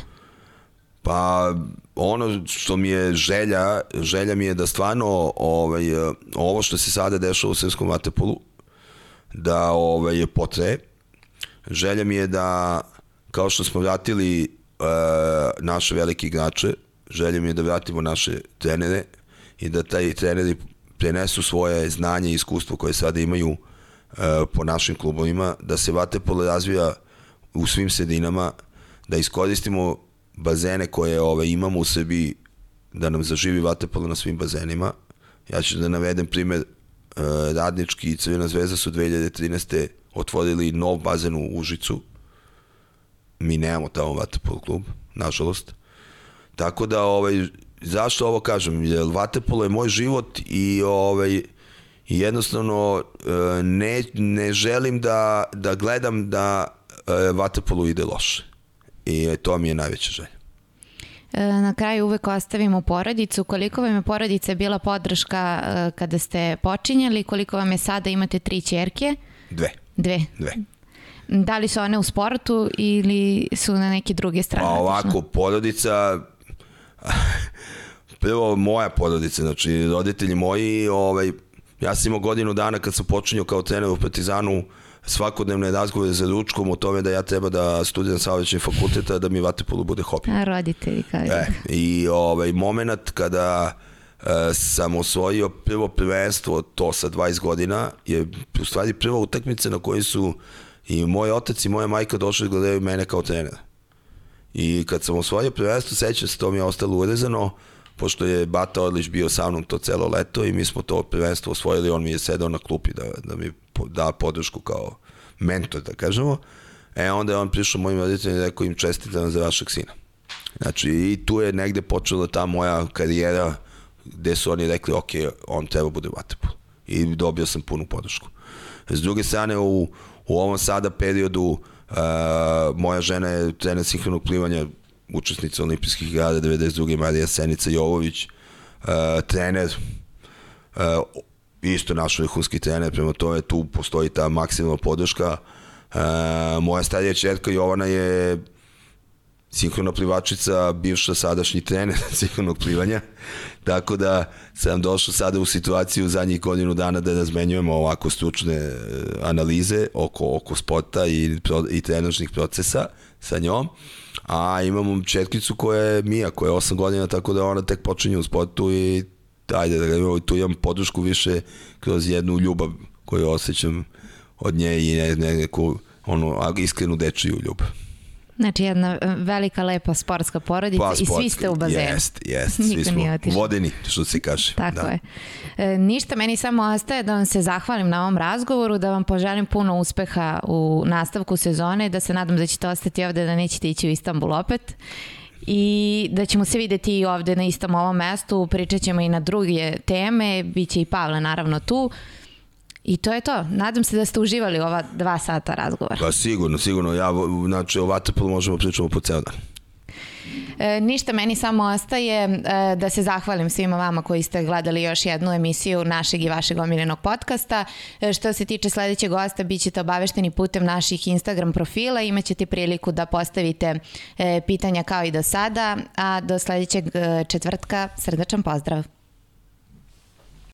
C: Pa ono što mi je želja, želja mi je da stvarno ovaj, ovo što se sada dešava u srpskom vatepolu, da ovaj, je potre. Želja mi je da, kao što smo vratili e, naše velike igrače, želja mi je da vratimo naše trenere i da taj treneri prenesu svoje znanje i iskustvo koje sada imaju po našim klubovima, da se vatepolo razvija u svim sredinama, da iskoristimo bazene koje ove, imamo u Srbiji, da nam zaživi vatepolo na svim bazenima. Ja ću da navedem primer, e, Radnički i Crvena zvezda su 2013. otvorili nov bazen u Užicu. Mi nemamo tamo vatepolo klub, nažalost. Tako da, ovaj, zašto ovo kažem? Jer vatepolo je moj život i ovaj, i jednostavno e, ne, ne želim da, da gledam da e, vatepolu ide loše i to mi je najveća želja.
B: E, na kraju uvek ostavimo porodicu. Koliko vam je porodica bila podrška e, kada ste počinjali? Koliko vam je sada? Imate tri čerke?
C: Dve.
B: Dve?
C: Dve.
B: Da li su one u sportu ili su na neke druge strane?
C: Pa ovako, porodica, prvo moja porodica, znači roditelji moji, ovaj, ja sam imao godinu dana kad sam počinio kao trener u Partizanu, svakodnevne razgovore za ručkom o tome da ja treba da studiram saobraćaj fakulteta da mi vatepolo bude hobi.
B: A roditelji kao
C: e, I ovaj moment kada e, sam osvojio prvo prvenstvo, to sa 20 godina, je u stvari prva utakmica na kojoj su i moj otac i moja majka došli da gledaju mene kao trenera. I kad sam osvojio prvenstvo, sećam se, to mi je ostalo urezano, pošto je Bata Orlić bio sa mnom to celo leto i mi smo to prvenstvo osvojili, on mi je sedao na klupi da, da mi da podršku kao mentor, da kažemo. E, onda je on prišao mojim roditeljima i rekao im čestitam za vašeg sina. Znači, i tu je negde počela ta moja karijera gde su oni rekli, ok, on treba bude vatepol. I dobio sam punu podršku. S druge strane, u, u ovom sada periodu uh, moja žena je trener sinhronog plivanja, učesnica olimpijskih igara 92. Marija Senica Jovović, uh, trener uh, isto naš vrhunski trener, prema tome tu postoji ta maksimalna podrška. E, moja starija čerka Jovana je sinhrona plivačica, bivša sadašnji trener sinhronog plivanja, tako da sam došao sada u situaciju zadnjih godinu dana da razmenjujemo ovako stručne analize oko, oko sporta i, i trenažnih procesa sa njom, a imamo četkicu koja je Mija, koja je 8 godina, tako da ona tek počinje u sportu i ajde da ga tu imam podršku više kroz jednu ljubav koju osjećam od nje i ne, ne, neku ono, iskrenu dečiju ljubav.
B: Znači jedna e, velika lepa sportska porodica pa, sportska, i svi ste u bazenu.
C: Jest, jest, svi smo vodeni, što se kaže.
B: Tako da. je. E, ništa, meni samo ostaje da vam se zahvalim na ovom razgovoru, da vam poželim puno uspeha u nastavku sezone, da se nadam da ćete ostati ovde, da nećete ići u Istanbul opet i da ćemo se videti i ovde na istom ovom mestu, pričat ćemo i na druge teme, bit će i Pavle naravno tu. I to je to. Nadam se da ste uživali ova dva sata razgovora.
C: Pa sigurno, sigurno. Ja, znači, o Vatapolu možemo pričamo po ceo dan.
B: E, ništa meni samo ostaje e, da se zahvalim svima vama koji ste gledali još jednu emisiju našeg i vašeg omiljenog podcasta. E, što se tiče sledećeg gosta, bit ćete obavešteni putem naših Instagram profila, imaćete priliku da postavite e, pitanja kao i do sada, a do sledećeg e, četvrtka srdačan pozdrav.